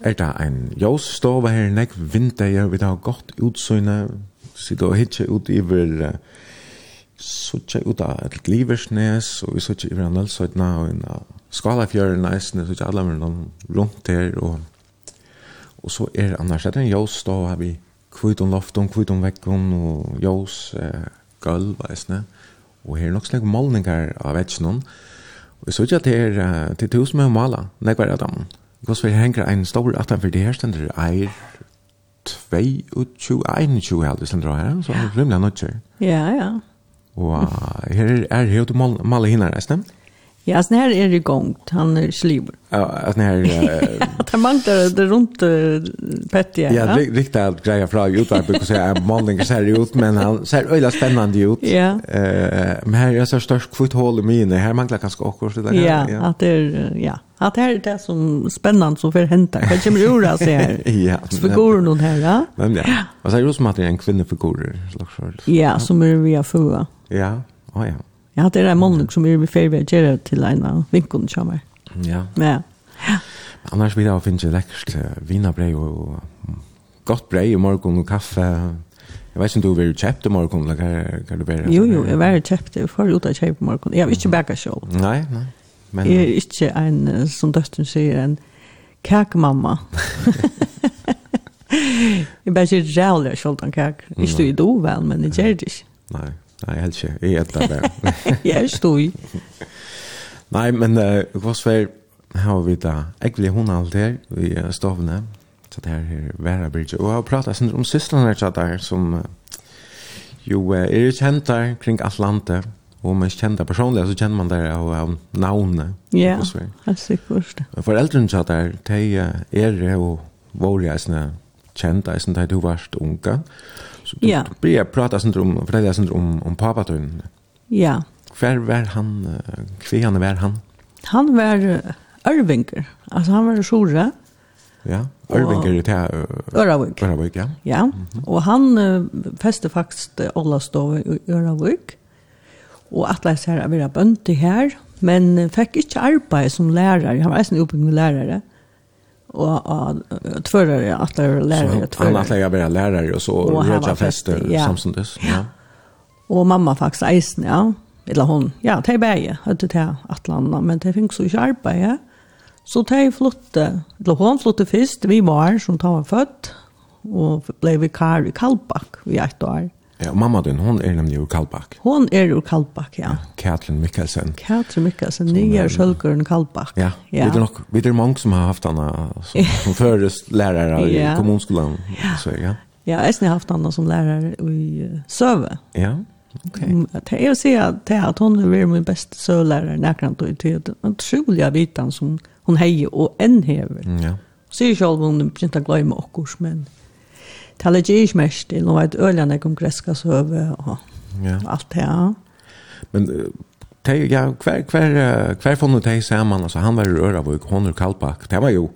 er det en jøsstove her, nek vindeie, vi har godt utsøgne, sitte og hitje ut iver, suttje ut av et gliversnes, og vi suttje iver en løsøytene, og en skalafjøren næsene, suttje alle med noen rundt her, og, og så er det annars, det er en jøsstove her vi, kvitt om loften, kvitt om vekken, og jøs, eh, gulv, eisne, og her er nok slik målninger av vetsnån, og vi suttje at det er, til tusen med å male, nekk var det Gås vi henger en stor atan for det her stender er 22, 21 halde stender her, så er det rimelig nødt Ja, ja. Og her er her er jo til Malle Hinnar, er det Ja, sånn her er det gongt, han er sliver. Ja, sånn her... Uh, er mange der, det rundt Petty, ja. Ja, riktig at greia fra utvarp, because jeg er måling ser ut, men han ser øyla spennende ut. Ja. Uh, Men her er så størst kvitt hål i mine, her mangler kanskje akkurat det der. Ja, at det er, ja. At her er det som spennende som får hente. Hva kommer ur av seg her? Ja. Figuren noen her, ja. Men ja, og så er det jo som at det er en kvinnefigur. Ja, som er via fua. Ja, å ja. Ja, det er en måndag som vi er ferdig å gjøre til en av vinkene kommer. Ja. Ja. ja. Annars vil jeg finne lekkert vinerbrei og godt brei i morgen og kaffe. Jeg vet ikke om du vil kjøpt i morgen, eller hva, hva du vil? Jo, jo, jeg vil kjøpt, jeg får ut av kjøpt i morgen. Jeg vil ikke bæka selv. Nei, nei. Men, jeg er ikke en, som døsten sier, en kakemamma. jeg bare sier rævlig selv om kak. Ikke du i do vel, men jeg gjør det ikke. Nei. Nei, helt ikke. inte. Jag det. bara. Jag stor. Nei, men uh, hva svär har vi da? Jag vill hon allt här i uh, stovne. Så det her er Vera Bridge. Og jeg har pratet sånn om systrarna her, der, som uh, jo uh, er kjent der kring Atlanta. Og om man känner personlig, så kjenner man det av um, navnet. Ja, helt sikkert. Foreldrene så der, de uh, är det och kjent kända, kända, kända, kända, kända, kända, kända, du ja. börjar prata sånt om för det är sånt om om pappa. Ja. Hver var han hver han var han. Han var Ørvinger, altså han var Sjore. Ja, Ørvinger til här Öravik. Öravik, ja. Ja, mm -hmm. och han uh, fäste faktiskt Ollastov i Ørvinger, og at jeg ser at vi har bønt her, men fikk ikke arbeid som lærer, Han var nästan uppe lærere, lärare och tvørere at att det är lærere. tvärare. Han att jag bara lärare och så röja fester ja. samstundes. Ja. Og mamma faktisk eisen, ja. Eller hon, ja, de är bäge, til det men de fikk så skarpa, ja. Så de är eller hon flotte først, vi var som tar var född, och blev vikar i Kalbak i ett år. Ja, og mamma din, hon er nemlig ur Kallbakk. Hon er ur Kallbakk, ja. ja. Katrin Mikkelsen. Katrin Mikkelsen, nye er sjølgøren Kallbakk. Ja, ja. Vi er nok, vi er mange som har haft henne som, som føres lærere i ja. kommunskolen. Ja, så, ja. ja jeg har haft henne som lærere i Søve. Ja, ok. Det er å si at, at hun er min beste søvlærer nærkant og i tid. En trolig vitan som hun heier og enn hever. Ja. Så er jo selv om hun begynte å glemme okkurs, men... Ja talar ju inte mest till något öljarna kom greska så över och ja. allt det här. Men te ja kvar kvar kvar från te samman alltså han var röra var hon ur Kalpak. Det var ju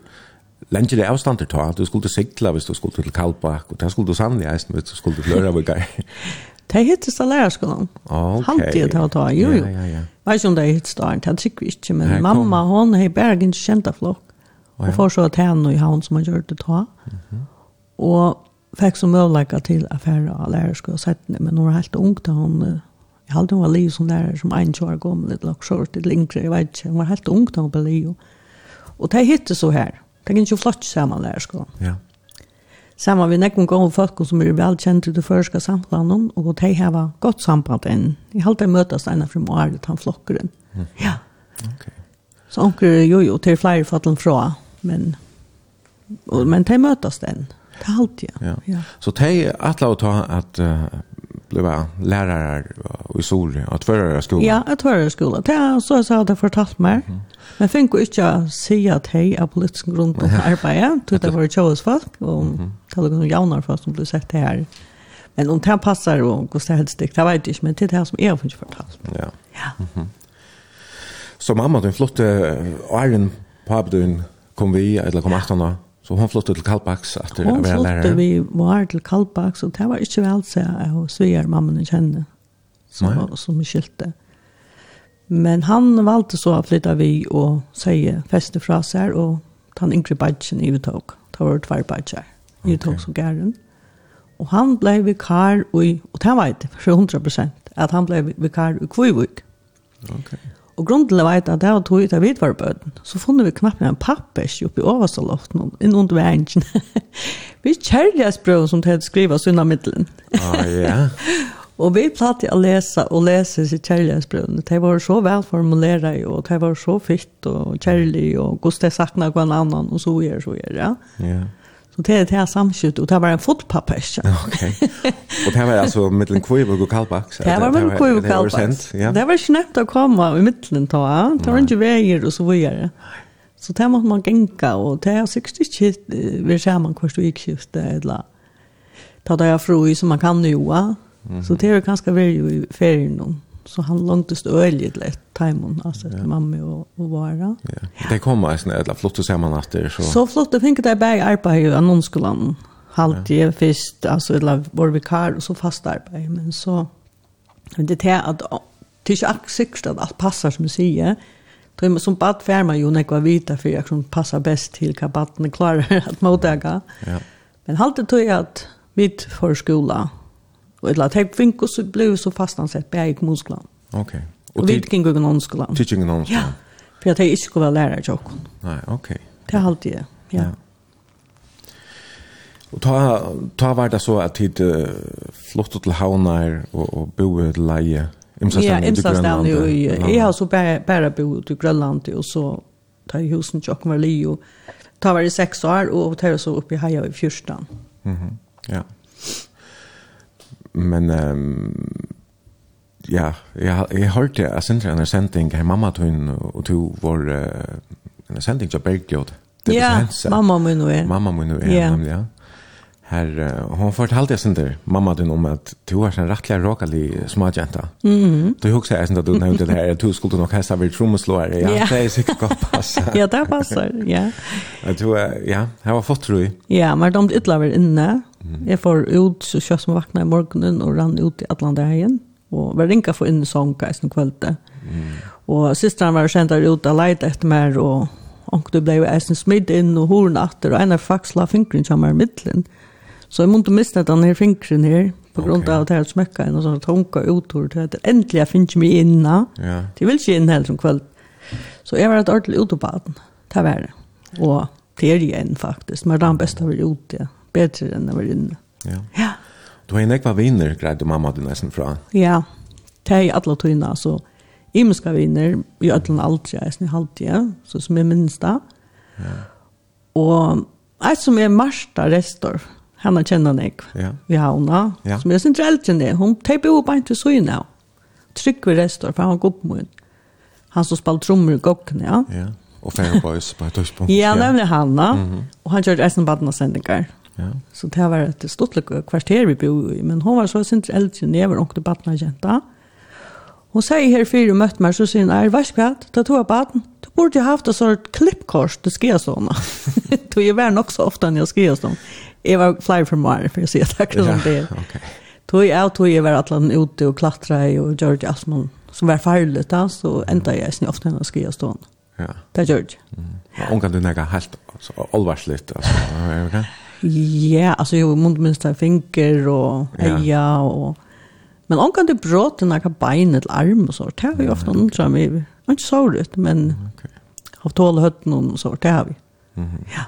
lenge det avstand til ta. Du skulle sikla hvis du skulle til Kalbak, og det skulle du sannelig eisen hvis du skulle til Løravika. Det hittes da lærerskolen. Okay. Halvtid til å ta, jo jo. Ja, ja, ja. Vet ikke om det hittes da, det tykker vi ikke, men Her, mamma, hon har bare ikke kjent av flokk. Oh, ja. Og får så at henne i havn som har gjort det ta. Mm. Og fikk som möjlighet til affärer av lärarskor och sättning. Men hon var helt ung då hon... jeg hade hun var liv som lærer, som en år gammal, lite lagt short, litt lengre, jeg vet ikke, Hon var helt ung då hun ble liv. Och det hittade så här. Det kan inte flott sammen lärarskor. Ja. Samma vi nekon gång folk som är välkända i det förska samfunnet, och de har gott samband än. Jag har alltid mötas ena från året, han flokkeren. Mm. Ja. Okej. Okay. Så onker jo jo til flere fattelen fra, men, och, men de mötas den. Det halt, ja. ja. ja. Så tej att låta ta att uh, blev lärare i Sori, att förra skolan. Ja, att förra skolan. Det så så hade fortalt mig. Mm. Men fick ju inte se att hej av politisk grund på arbete, tog det var chose folk och talade om jaunar fast som blev sett det här. Men om det passar och går så helst det, det vet inte, men det är det här som jag har inte fortalt. Ja. ja. Så mamma, den flotte Arjen på kom vi, eller kom 18? Så hon flyttade till Kalpax efter att vara lärare. Hon flyttade vi var till Kalpax och det var inte väl så jag mamma mamman kände som, som skilte. Men han valde så att flytta vi och säga fäste fra sig och en yngre badgen i uttag. Det var två badger i uttag som gären. Och han blev vikar och, och det var inte för 100 procent att han blev vikar i Kvivik. Okej. Okay. Og grunnen til å vite at det var tog ut av vidvarbøden, så funnet vi knappt en pappers oppe i overste loften, inn under veien. vi kjærlighetsbrøv som det hadde skrivet oss unna middelen. ah, ja. Og vi platt å lese og lese sitt kjærlighetsbrøvene. De var så velformuleret, og de var så fitt og kjærlig, og hvordan de sakna hver annan, og så gjør, så gjør, ja. Ja. Yeah. Så det är det här samskjøtt, och det var en fotpappers. Okej. Och det var alltså mellan Kvibuk och Kalbaks. Det var mellan Kvibuk och Kalbaks. Det var snabbt å komme i mitten ta. Det var ikke veier och så vidare. Så det måtte man genka, och det är säkert inte vi ser man kvar stod gikk skiftet eller ta det jeg fru i som man kan nu. Så det är ganska väl i ferien. Så han långtest öjligt lätt timon alltså ja. mamma och och vara. Ja. Det kommer sen alla flottar samman efter så. Så flottar fick det bäg arbete i annonsskolan. Halt ju först alltså eller var vikar och så fast arbete men så det är att tycker jag sikt att allt passar som säger. Tror man som bad färma ju när jag vita för jag som passar bäst till kabatten klarar att mottaga. Ja. Men halt det tog jag att vid förskola Och ett lat helt vinko så blev så fastansett han sett i kommunskolan. Okej. Okay. Och vid kring grundskolan. Teaching någon skolan. Ja. För att jag inte skulle vara lärare jag också. Nej, okej. Okay. Det har alltid ja. ja. Och ta ta var det så att tid uh, flott till Havnar och och bo i Leje. Ja, Imsastan i jag har så bara bara bo i Grönland och så ta i husen jag kommer Leo. Ta var det 6 år och tar så upp i Haja i 14. Mhm. Mm ja men ehm ja, jeg, jeg hørte jeg sendte en sending her mamma tog og tog vår uh, en sending til Bergjord. Ja, mamma min og er. Mamma min og er, ja. nemlig, ja. Her, uh, hon fortalte jeg sender mamma din om at du er en rettelig råkelig småjenta. Mhm. Du husker jeg sender at du nevnte det her, at du skulle nok heste vid trommeslåere. Ja, det er sikkert godt passa. ja, det passar. ja. At du, ja, jeg var fått, tror. Ja, men de ytler var inne. Jeg får ut så kjøtt som vakna i morgenen og rann ut i Atlanta. Og var ringa for inn i sånka i sånn kvölde. Mm. Og systeren var kjent der ut og leit etter meg, og onkel ble jo eisen smidd inn og horen atter, og en av faksla la fingren kommer i middelen. Så jeg måtte miste den her fingren her, på grund okay. av at jeg smekka inn og sånn tonka utor til at endelig jeg finner meg inna. Ja. De vil ikke inn heller som kvöld. Så jeg var et ordentlig ute på utopaden, det var det. Og det er igjen faktisk, men det er den beste å være ute, ja bedre enn jeg var inne. Ja. ja. Du har en ekva viner, greit, mamma du nesten fra. Ja, det er alle tøyene, Så Imenska viner, i ødelen alt, jeg er snill halvtid, så som jeg minns da. Ja. Og et som er Marsta Restor, henne kjenner han ikke, ja. vi har henne, ja. som er sin treltjende, hun teiper jo bare til søgne, Trygg ved Restor, for han var god på min. Han som spalt trommer i gokken, ja. Ja, og Fairboys på et tøyspunkt. ja, nemlig han, mm -hmm. og han kjørte resten av badene. Ja. Så det var et stortligt kvarter vi bo i, men hun var så sint eldre enn jeg var onkel barn jenta. Hon säger här för mött mig så säger hon, är vars kvätt, ta två baden. Du borde jo haft ett sånt klippkors, det ska såna. Du är värn också ofta när jag ska göra Jeg var fly from mine, för jag ser tack som det är. ok. Tog jag och tog jeg var allan ute och klattrade och George Asmon som var farlig da, så enda jeg snitt ofta när jag ska göra Ja. Det gjør George. Mm. Ja. Kan du näga helt allvarsligt. Alltså, Ja, alltså jo, mund minst en finger och ja och men om kan det bröt den här bein eller arm och så det har vi ofta undrar mig. Inte så det men okej. Har tål hötten och så det har vi. Mhm. Ja.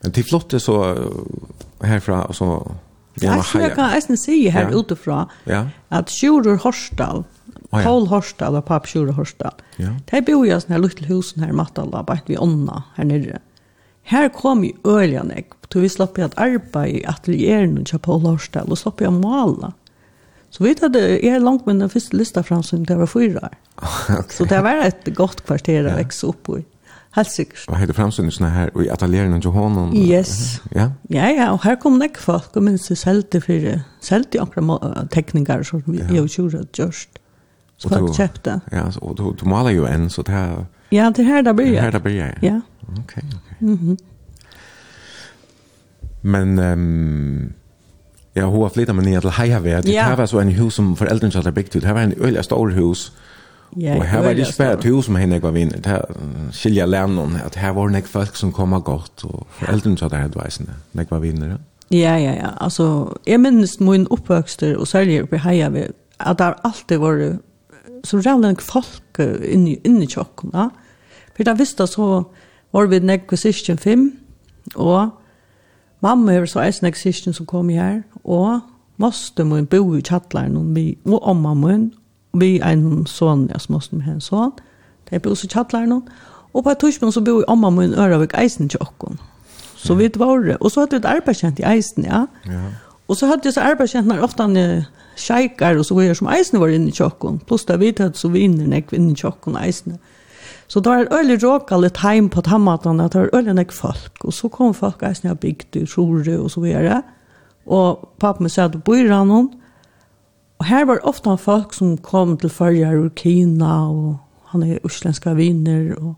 Men det flotte är så härifrån och så Ja, jag kan nästan se här ja. utifrån ja. att Sjurur Horsdal, oh, ja. Paul Horsdal och papp Sjurur Horsdal, ja. de bor ju i sådana här lilla husen här i Mattala, bara vi onna här nere. Mm Her kom i øljan jeg, så vi slapp jeg at arbeid i atelieren og Paul Horsdal, og slapp jeg å male. Så vi hadde, jeg er langt med den første lista fram som det var fyra år. Okay. Så det var et godt kvarter å vekse opp i. Helt sikkert. Og heter fremsynsene her, og i atelieren og Johanen? Yes. Ja? ja, ja, og her kom nek folk, og minst det selte for, selte akkurat tekninger som vi ja. jo kjøret gjørst. Så folk kjøpte. Ja, og du, du maler jo en, så det er... Ja, det her det blir jeg. Det her det blir jeg, ja. ja. Okej, okej. Mhm. Men ehm um, hur har flyttat man ner till Hajavet. Det här var så en hus som föräldrarna hade byggt ut. Det här var en öliga stor hus. Ja, och här var det spärrt hus som henne var vinner. Det här skilja lärnon Att här var det folk som kom och gått. Och föräldrarna hade här dvajsen. Det var vinnare. Ja, ja, ja. Alltså, jag minns min uppväxter och säljer på vi- Att det har alltid varit så rävlig folk inne, inne i tjocken. Ja? För det visste så var vi nekk på sysken fem, og mamma er så eisen nekk sysken som kom her, og måste mun bo i kjattlaren, og, vi, og omma mun, vi en sånn, ja, som måste med en sånn, de bo i kjattlaren, og på et tushmann så bo i omma mun Øravik eisen tjokken. Så vi var det, og så hadde vi et arbeidskjent i eisen, ja. ja. Og så hadde jeg så arbeidskjent når ofte han sjeikar og så var jeg som eisen var inne i tjokken, pluss da vi tatt så vinner inne nekk inne i tjokken eisen, ja Så det var en øyelig råka litt heim på tammatene, at det var øyelig nek folk. Og så kom folk eisen jeg bygd i Sjore og så videre. Og pappa min sa at bor i Rannon. Og her var ofte folk som kom til førjer ur Kina, og han er uslenska viner. Og...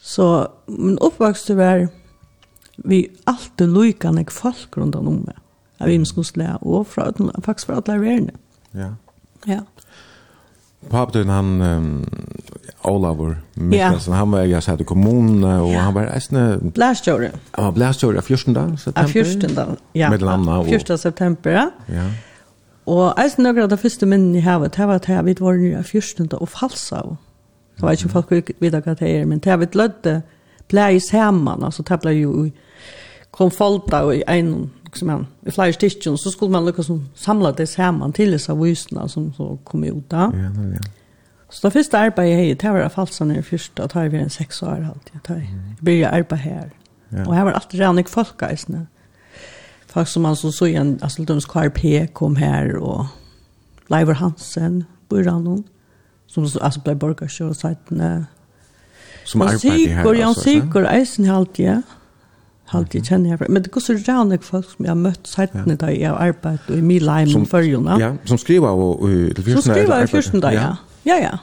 Så min oppvokst var vi alltid lykka nek folk rundt om meg. Jeg vil skulle og fra, faktisk fra alle verden. Ja. Ja pappa han um, Olavur Mikkelsen, yeah. han var jag sa i kommunen och han var äsne Blastjöre. Ja, av 14 dag Av 14 dag. Ja. Med landa Og... 1 september. Ja. ja. Och äsne nøkker av första minnen i havet, det var att vi var nere 14 og och falsa. Jag vet inte om folk vet hva det er, men det vi lödde bläis hemman, alltså det blev ju kom folta i en liksom en I flere stikken, så skulle man liksom samla det sammen til disse visene som så kom ut da. Ja, ja, ja. Så det første arbeidet jeg hadde, det var falsa i første, og det var en seks år alt. Jeg begynte å arbeide her. Ja. Og her var alltid rann ikke folk, eisene. Folk som man så så igjen, altså de skar P kom her, og Leivor Hansen, Burranon, som så, altså ble borgerskjøret, Som arbeidet her, altså. Sigur, Jan Sigur, eisen i alt, ja. Ja Halt jeg kjenner herfra. Men det går så rann folk som jeg har møtt sættene da jeg har arbeidet i min leim og følgjene. Ja, som skriver og til fyrsten. Skriver i fyrsten da, ja. Ja, ja.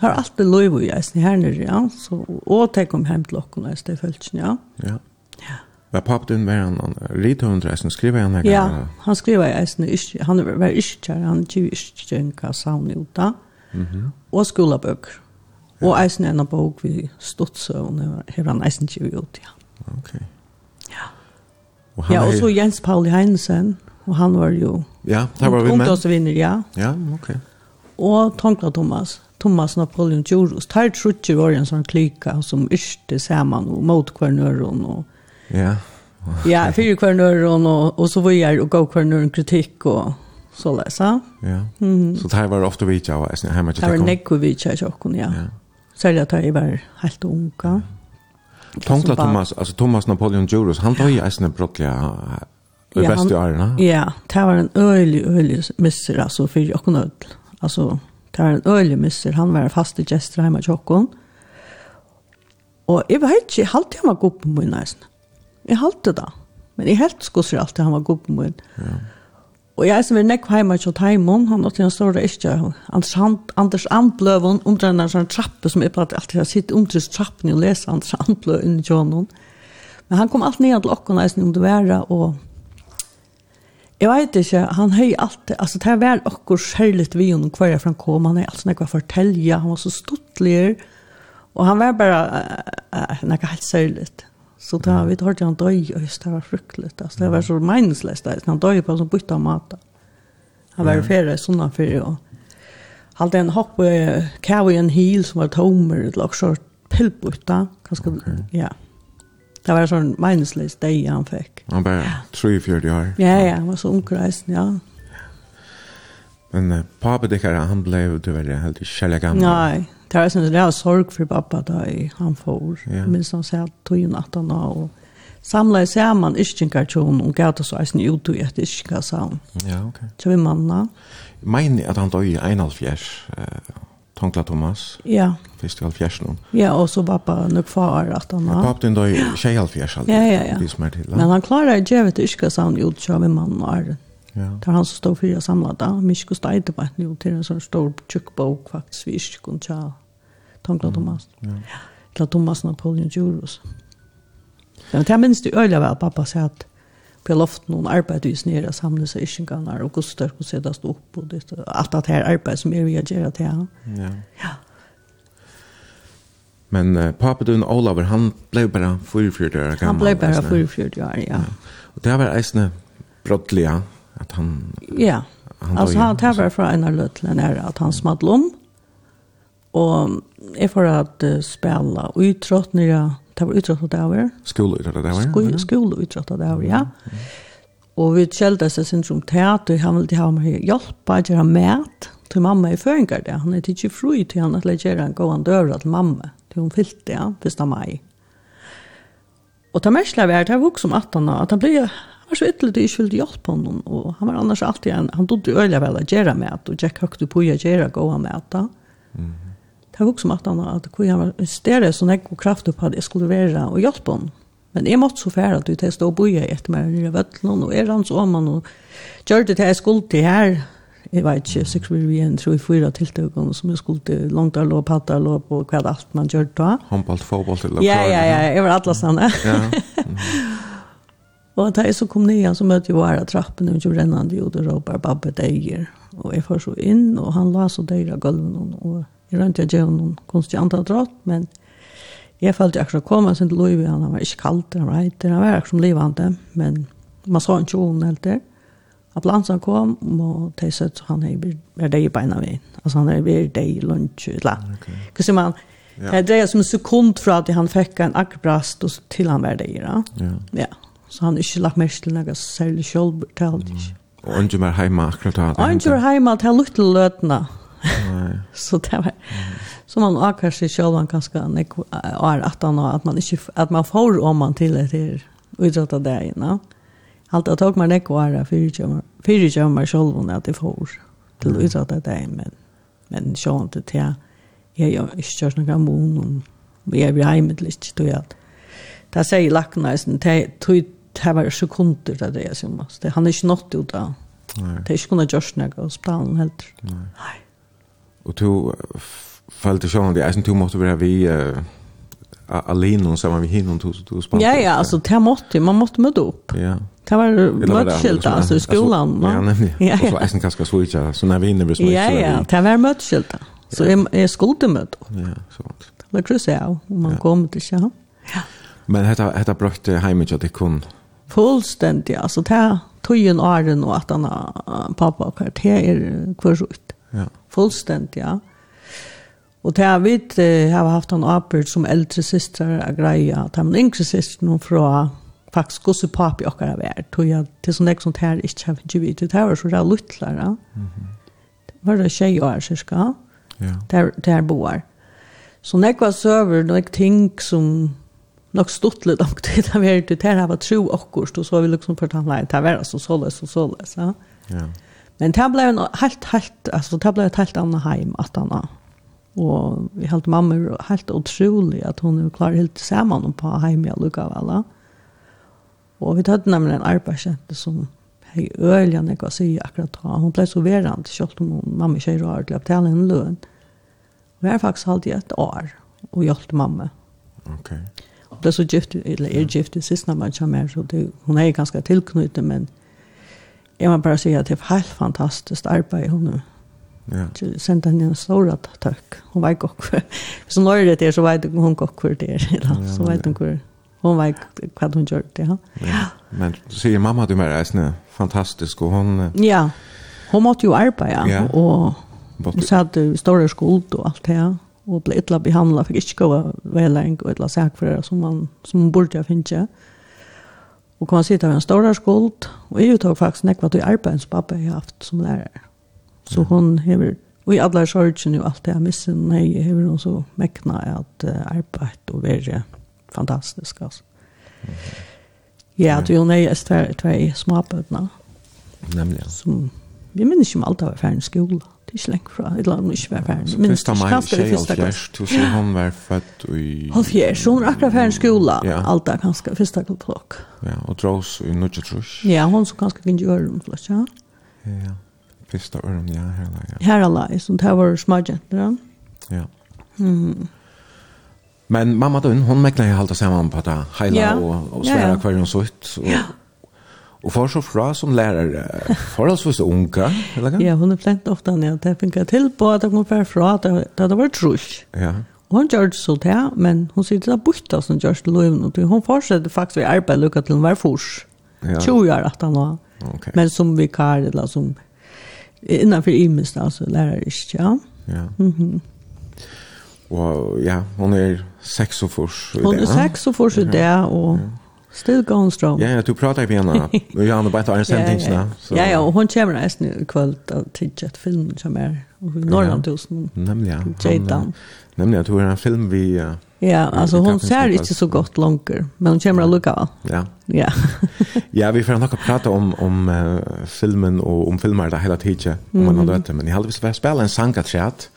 Har alltid lov og jeg snitt her nere, ja. Så, og tenk om hjem til åkken og det sted ja. Ja. Ja. Var papp din var han rithundre, skriver han her? Ja, han skriver jeg snitt, han var ikke kjær, han var ikke kjær, han var ikke kjær, og skolabøker. Og eisen en av bok vi stått og hever han eisen kjær ut, ja. Okay. Og han ja, og så Jens Pauli Heinesen, og han var jo Ja, der var vi med. Ungdomsvinner, ja. Ja, ok. Og Tonkla Thomas, Thomas Napoleon Djurus, der trutjer var en sånn klika som yrste sammen og mot kvernøren og Ja. ja, fyrir kvernøren og, og så var jeg og gav kvernøren kritikk og så läsa. Ja. Mm. Så det var ofta vi tjau, hjemme til Det var nekko vi tjokken, ja. ja. Särskilt at jeg var helt unga. Ja. Tonkla Thomas, alltså Thomas Napoleon Juros, han tar ju ens en brottliga i bästa åren. Ja, det var en öjlig, öjlig misser alltså för jag kunde öll. Alltså, det var en öjlig misser. Han var fast i gestra hemma i Tjockon. Och jag vet inte, jag halte han var god på min nästan. Jag halte det. Men jag helt skulle alltid han var god på min. Ja. Og jeg som er nekk heima til Taimon, han åtte en stor ikke, Anders, Anders Andbløven, under en sånn trappe som jeg bare alltid har sitt under trappen og lese Anders Andbløven under Jonon. Men han kom alt ned til okken, eisen om det være, og jeg vet ikke, han høy alltid, altså det var åkker særligt vi om hver jeg framkom, han er alltid nekk var fortelja, han var så stuttlig, og han var bare uh, nekk helt særligt. Så da har vi hørt han døy, og det var fryktelig. Altså, det var så meningsløst. Han døy på en sånn bytte av mat. Han var i ferie, sånn han ferie. Og halte en hopp i en hil som var tomer, et lag så pillbytte. Kanskje, okay. ja. Det var sånn meningsløst døy han fikk. Han bare ja. 43 år. Ja, ja, han var så omkreisen, ja. Men uh, pappa dikker, han ble jo tyverre helt kjærlig gammel. Nei, Det var sånn, det er sorg for pappa da han får, ja. minst han sier at tog inn at han og samla seg man iskinkar tjon, og gata så eisen ut og et iskinkar savn. Ja, ok. Så vi manna. Meini at han døy i 1,5 eh, Tonkla Thomas. Ja. Fyrst i Alfjers nå. Ja, og så pappa nok far at han har. Ja, pappa din døy i tjej halvfjers aldri. Ja, ja, ja. Det som er til. Men han klarer ikke gjøre iskinkar savn ut, så vi manna er Ja. Det er han som står for å samle det. Mye skulle steide på et nå til en sånn stor tjukkbok faktisk, vi ikke kunne tjale Tankla Thomas. Ja. Til Thomas Napoleon Jurus. Men det minns du øyla vel, pappa sier at på loft noen arbeid vi snere samle seg iskinganar og guster og settast opp og det, alt det her arbeid som er vi har gjerne til han. Ja. ja. Men uh, pappa din Olaver, han ble bare 44 år gammel. Han ble bare 44 år, ja. ja. Og det var eisne brottliga at han... Ja, han altså han tar var fra en av løtlen her at han smadde om. Og jeg får at uh, spela utrott når jeg, det var utrott av det her. Skoleutrott av det her? Skoleutrott av det her, ja. Mm. Og vi kjeldte seg sin som teater, han ville ha meg hjelp, jeg gjøre mat, til mamma i føringer det. Han er ikke fri til han at gjøre en gående døra til mamma, til hun fyllte det, ja, 1. mai. Og det mest var det, jeg vokste om at han, at han ble var så ytterlig til ikke ville hjelpe honom, og han var annars alltid en, han dodde øyelig vel å gjøre mat, og Jack høyde på å gjøre gående mat da. Mm. Jeg husker om at han at hvor jeg var større så jeg og kraft opp at jeg skulle være og hjelpe henne. Men jeg måtte så fære at du til stå og boie etter meg nere vøtlen og er han så om han, og gjør det til jeg skulle til her. Jeg vet ikke, sikkert vi igjen tror jeg fyra tiltøkene som jeg skulle til langt av låp, patta av låp og hva alt man gjør da. Håndballt, fotballt eller Ja, ja, ja, jeg var alle sånne. Ja. Og da jeg så kom ned, så møtte jeg bare trappen, og jeg rennende, og det råper, babbe, deier. Og jeg får så inn, og han la så deier av gulven, og Jeg rønte jeg gjør noen konstig antall drott, men jeg følte akkurat koma sin til Louis, han var ikke kaldt, han var ikke, han var akkurat som livande, men man så ikke hun helt der. Ambulansen kom, og de sa at han er deg i beina vi. Altså han er deg i lunsj, eller annet. Okay. Så man, Ja. Det dreier som en sekund fra at han fikk en akkurat og til han var det. Ja. ja. Så han har ikke lagt mest till något särskilt självbetalt. Mm. Och ikke mer hemma akkurat. Och inte mer hemma till luttelötna. så det var så man akkurat sig själv man kanske är att han att man inte att man får om man till det här utsatta där inne. Allt att tog man ekvar för jag för jag mig själv att det får till utsatta där men men så inte det jag jag körs några mån om vi är vi hemmet lite då jag där säger lacknaisen det det var sekunder där det är som måste han är inte nått ut där det är inte kunnat görs något och planen helt nej och to følte sjön det är som to måtte være vi uh, alene och samma vi hinner och to spann. Ja ja, altså, det måtte, man måtte møte opp. Ja. Det var mötskilt altså, i skolan. Ja, nemlig. Ja, ja. er det är ganska svårt så når vi inne blir så Ja ja, det var møtskilt, Så är møte opp. Ja, sånt. Det var crucial om man kommer till sjön. Ja. Men dette hetta brøkte heimen at det kun fullstendig altså ta en åren og at han har pappa kvar Det er kvar. Ja fullständigt. Ja. Og det har vi eh, har haft en arbeid som eldre systrar er greia, at de yngre systrar fra faktisk gosse papi okkar av er, tog jeg til sånn ek som det her ikke har finnet vidt, det var så det er luttlare. Det var det tjej år, cirka, ja. der, der boar. Så nek var søver, nek ting som nok stått litt om det, det var det her var tro akkurst, og så har vi liksom fortalt, nei, det var så såles og såles, ja. Ja. Men det blev en helt, helt, altså det blev et helt annet heim at han Og vi helt mamma er helt utrolig at hun er klar helt sammen på hem jag lukar väl. Och vi tatt nemlig en arbeidskjente som hei öljan jag kan si akkurat da. Hun ble så verant, selv om hun, mamma ikke er har til å betale en lön. Vi har faktiskt alltid et år og hjälpt mamma. Ok. Okay. ble så gift, eller er gift i sista man kommer, så det, hun er ganske tilknyttet, men jag må bara si att det er helt fantastiskt arbete hon nu. Ja. Så sent henne en stor tack. Hon var gott. Så när det är så vet hon gott hur det är. Ja, så vet hon hur hon var vad hon gjorde det. Ja. ja. Men så säger mamma du med reisne fantastisk och hon Ja. Hon måste ju arbeta ja. och så hade stora skuld och allt det här och blev illa behandlad för inte gå väl en god sak för det som man som man borde ha finnit. Og kom han sitte av en større skuld, og jeg uttog faktisk nekva til arbeid som pappa har haft som lærer. Så hun hever, og i alle sorgen og alt det jeg misser, nei, hever hun så mekna at uh, arbeid og være fantastisk, altså. Ja, du hun er jeg tve, tve småbøtene. Nemlig, ja. Som, vi minner ikke om alt av ferdig skole. Det er ikke lengt fra, et land hun ikke var ferdig. Men det mai, kanskje det første klasse. Du ser hun var født i... Halvfjers, hun er akkurat ferdig skola, ja. alt er kanskje første klokk. Ja, og drås i nødje trus. Ja, hun som kanskje kunne gjøre dem, flest, ja. Ja, første øren, ja, her la, ja. Her la, som det var smagjenter, ja. Mm. Men mamma din, hon mäklar ju halta samman på det hela ja. och, och svära ja. kvar hon så ut. Och, ja. Och för så fra som lärare, förhållsvis unga, eller kan? Ja, hon är plänt ofta när jag tänkte till på att hon får fra att det det var trus. Ja. Och hon gör det så där, men hon sitter där borta som görs till löven. Och hon fortsätter faktiskt vid arbetet lycka till hon var fors. Ja. 20 år att han var. Okay. Men som vikar eller som innanför imest, alltså lärare, ja. Ja. Mm -hmm. Och ja, hon är sex och fors i det. Hon är sex och fors i det, och... Ja Still going strong. Ja, ja, du pratar med henne. Vi har henne bara ett sentings nu. Ja, ja, och hon kommer nästan i kväll att titta ett film som är Norrland tusen. Nämligen. Jada. Nämligen, du jag en film vi Ja, alltså hon ser inte så gott långt, men hon kommer att lucka. Ja. Ja. ja, vi får nog prata om om uh, filmen och om filmer där hela tiden om man har det, men i halvis vi spelar en sangaträtt.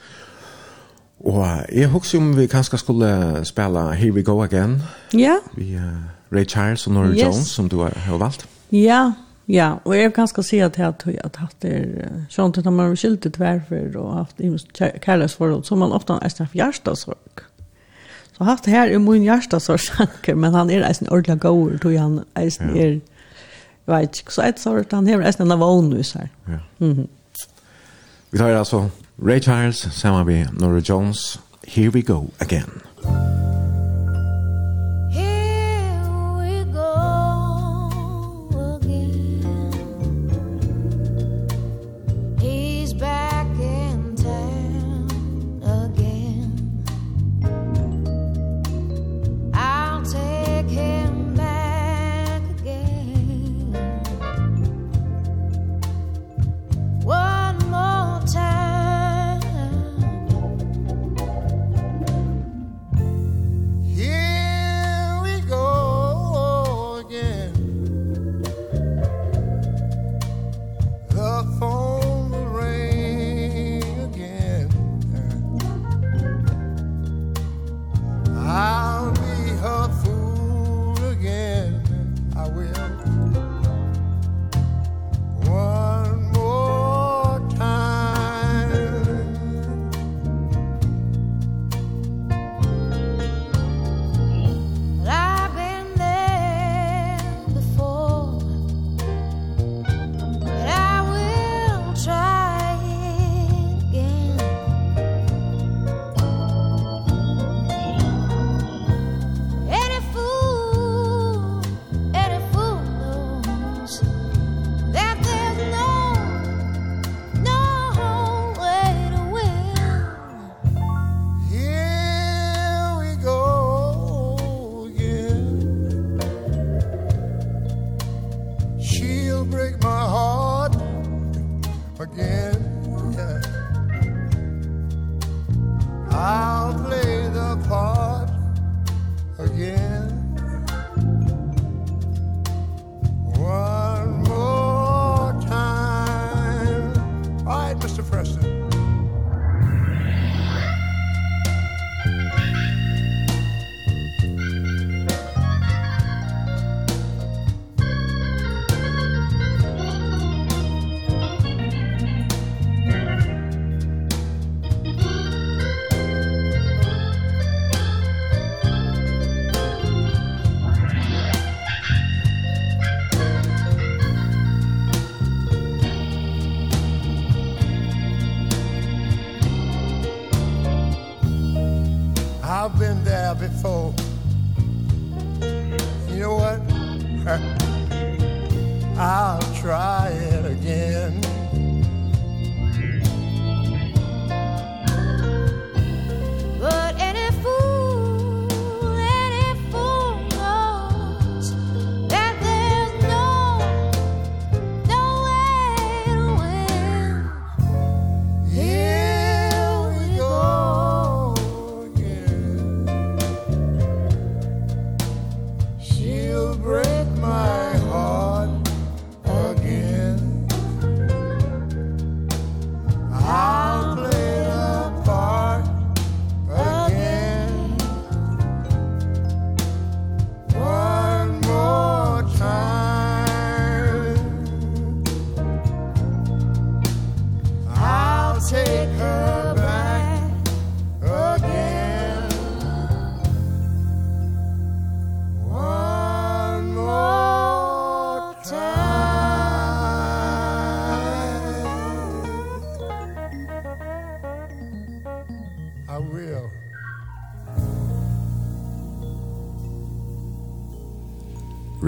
Och jag hoppas om vi kanske skulle spela Here We Go Again. Ja. Vi uh, Ray Charles og Nora yes. Jones som du har, har valgt. Ja, ja. Og jeg kan skal si at jeg har at hatt er sånt at man har skilt ut hverfor og haft kærlighetsforhold som man ofte er straff hjertesorg. Så haft her er min hjertesorgsanker, men han er en ordentlig gåur, tog han eisen ja. er, vet ikke, så et sort, han har eisen en av ånus her. Ja. Mm. Vi tar altså Ray Charles sammen med Nora Jones. Here we go again. Here we go again.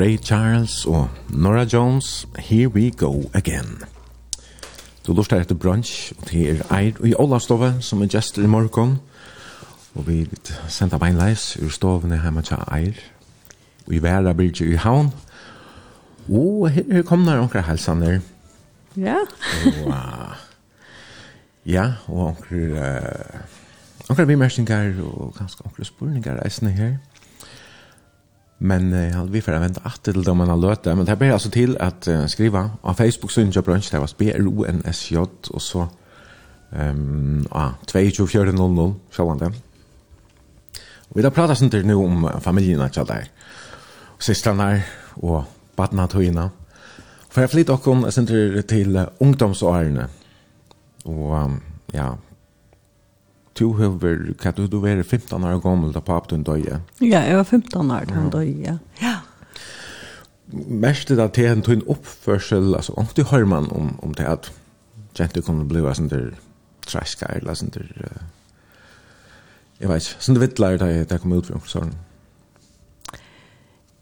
Ray Charles og Nora Jones, Here We Go Again. Du lustar etter brunch, og det er Eir i Olavstove, som er gestor i morgon. Og vi sender beinleis ur stovene hjemme til Eir. og i Væra byrje i havn. Og her kommer onkra helsaner. Ja. Og, ja, og onkra, Uh, Onkra bimersingar, og ganske onkra spurningar eisne her. Ja. Men eh, vi får vänta att till dem man har löte. Men det här blir alltså till att skriva på Facebook så inte brunch. Det var B-R-O-N-S-J och så um, ah, 22400 det. Og vi har pratat sånt nu om familjerna till där. Och systrarna och badna tøyina. For jeg flytt okkom senter til ungdomsårene. Og ja, to hever, hva du du var 15 år gammel da papen din døye? Ja, jeg var 15 år da han døye, ja. Mest det at han tog en oppførsel, altså, om du hører man om, om det at jenter kunne bli sånn der træska, eller sånn der, jeg vet ikke, sånn det vittler da jeg kom ut fra omsorgen.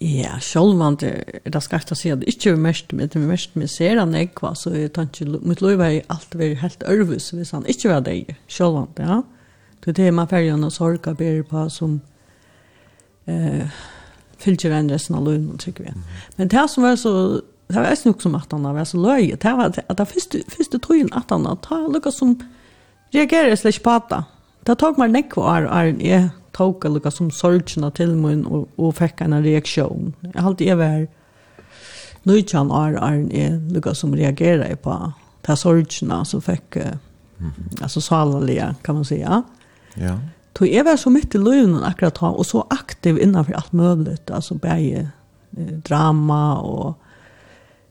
Ja, sjálv man det, det skal jeg si at det ikke er mest, men det er mest med ser han jeg var, så jeg tar ikke, mitt lov er alt vært helt ærvus hvis han ikke var det, sjálv man det, ja. Det tema färjan och sorka ber på som eh fylgjer en resten av løgnen, tykker vi. Mm. Men det som var så, det var også nok som at han var så løy, det var at det første, første tøyen at han var, det som reagerer slik på det. Det tok meg nekva år, år jeg tok lukka som sorgene til min og, og fikk en reaksjon. Jeg halte jeg var nøytjan år, år jeg lukka som reagerer på det sorgene, som fikk, mm. altså salalige, kan man säga. Mm Ja. Tog jeg var så mitt i løyvnen akkurat da, og så aktiv innenfor alt mulig, altså bare drama og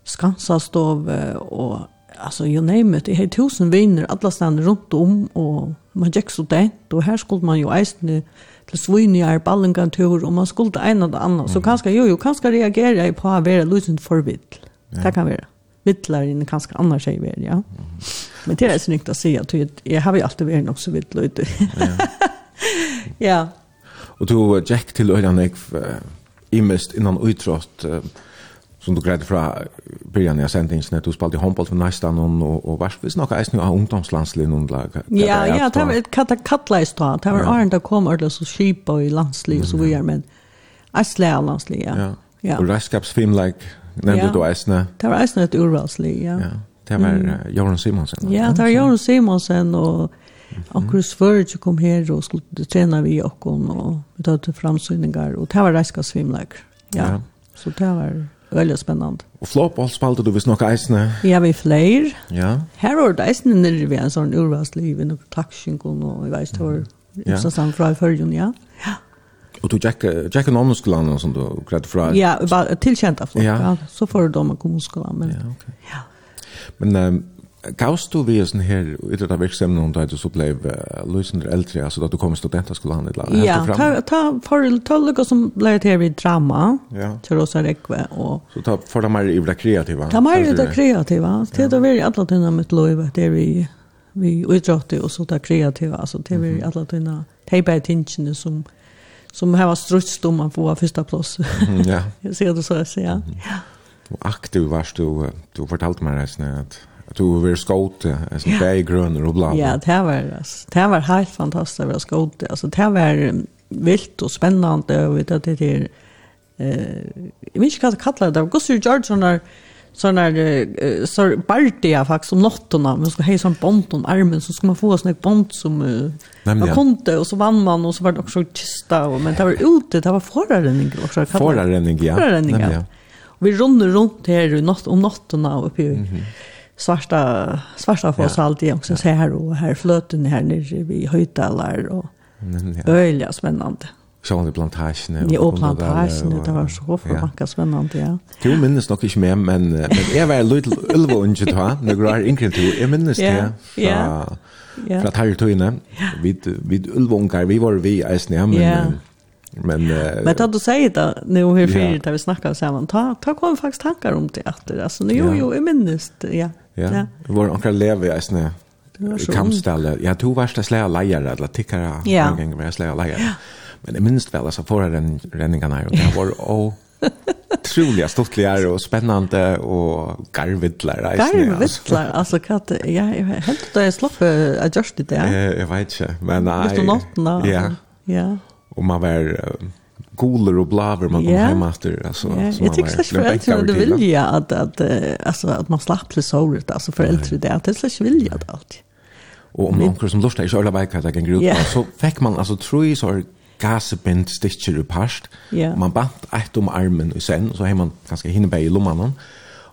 skansastov og alltså you name it, jag har tusen vänner alla stan runt om och man gick så där då här skulle man ju eisne till svin i ballen kan tur och man skulle en eller annan så kanske jo jo kanske reagerar jag på att vara lucent förvitt. Det kan vara. Vittlar in kanske annars säger vi ja. Mm. Men det er snyggt att se at jeg har jo alltid vært nok så vidt löjter. ja. Og du Jack til øyne, jeg jag imest innan utrost som du greide fra början jag at in snett du spalte handboll for nästan og, og vars hvis noe är av ungdomslandslig noen lag. Ja, ja, det var katta kattla i stan. Det var Arne kommer eller så skipa i landsliv så vi är men av landslig, Ja. Ja. og raskapsfilm like nämnde du Asna. Det var Asna et urvalslig, ja. Ja. Det var mm. Jorun Simonsen. Ja, det var Jorun Simonsen och Ankur Svörge kom her og skulle trena vi okkon, og vi tar til framsynningar, og det var reiska svimleik. Ja. ja. Så det var veldig spennende. Og flåpål spalte du hvis noe eisne? Ja, vi fleir. Ja. Her var det eisne nere vi en sånn urvalsliv, og taksjinkon, og jeg veist, det var ja. sånn fra i fyrjun, ja. Ja. Og du tjekk en annen skolan som du greit fra? Ja, tilkjent av flåpål, ja. så får du dem å komme skolan, men ja. Okay. ja. Men um, gavs du vi sånn her utrett av virksomheten da du så ble uh, løsende eldre, altså da du kom i skulle i land? Ja, ta, ta for tølge som ble til i drama, ja. til Rosa Rekve. Og, så ta for det mer i det kreativa? Ta mer i det kreativa. Det er veldig alle dina mitt liv, det er vi vi utrådte och så det kreativa, alltså det vi alla dina det er som som har strutst om man får första plats. Ja. Jag ser det så att säga. Ja aktiv varst du, du fortalte meg reisende at, at du var skote altså ja. bæg grønner og bla. Ja, det var, det. det var helt fantastisk å være skote. Altså, det var vilt og spennende, og vet at det er, eh, jeg vet ikke hva det kallet det, Gustav Georgeson er, sånne uh, så bardia faktisk om nottena, men skulle hei sånn bånd om armen, så skulle man få sånne bånd som uh, man kunne kunde, og så vann man, og så var det også kista, og, men det var ute, det var forarrenning. Forarrenning, ja. Forarrenning, ja. Nemlig, ja vi runder runt här i natt, om nattene uppe i mm -hmm. svarta, svarta for oss ja. alltid, og så här och här flöten här her nere vi och og ja. öliga spännande Så var det plantasjene. Ja, og plantasjene, det var så for ja. mange spennende, ja. Du minnes nok ikke mer, men, men jeg var litt ulve og ikke ta, når du er yngre til, jeg minnes det ja. fra, ja. fra targetøyene. Vi, vi ølve unger, vi var vi eisene, men... Ja Men eh, Men att du säger det nu hur fyra där vi snackar samman. Ta ta kom faktiskt tankar om det att alltså nu jo jo i minst ja. Ja. Var hon kan lever jag snä. I Ja, Jag tog det släga lejare eller tickare. Ja. gång gänger med släga lejare. Men i minst väl alltså förra den ränningarna och det var och Troliga stortligare och spännande och garvidlar. Garvidlar, alltså katt, ja, helt då jag slapp att görs det där. Jag vet inte, men... Visst du något? Ja. Ja och man var golor och blaver man kom yeah. hem efter alltså yeah. så man var slash föräldrar och det vill ju att att alltså att man slapp till såret alltså föräldrar det att det slash vill jag allt. Och om någon som lustar i så alla bike att jag kan så fick man alltså tror ju så gasbind stitcher upast. Yeah. Man bant ett om armen och sen så har man ganska hinner i lomman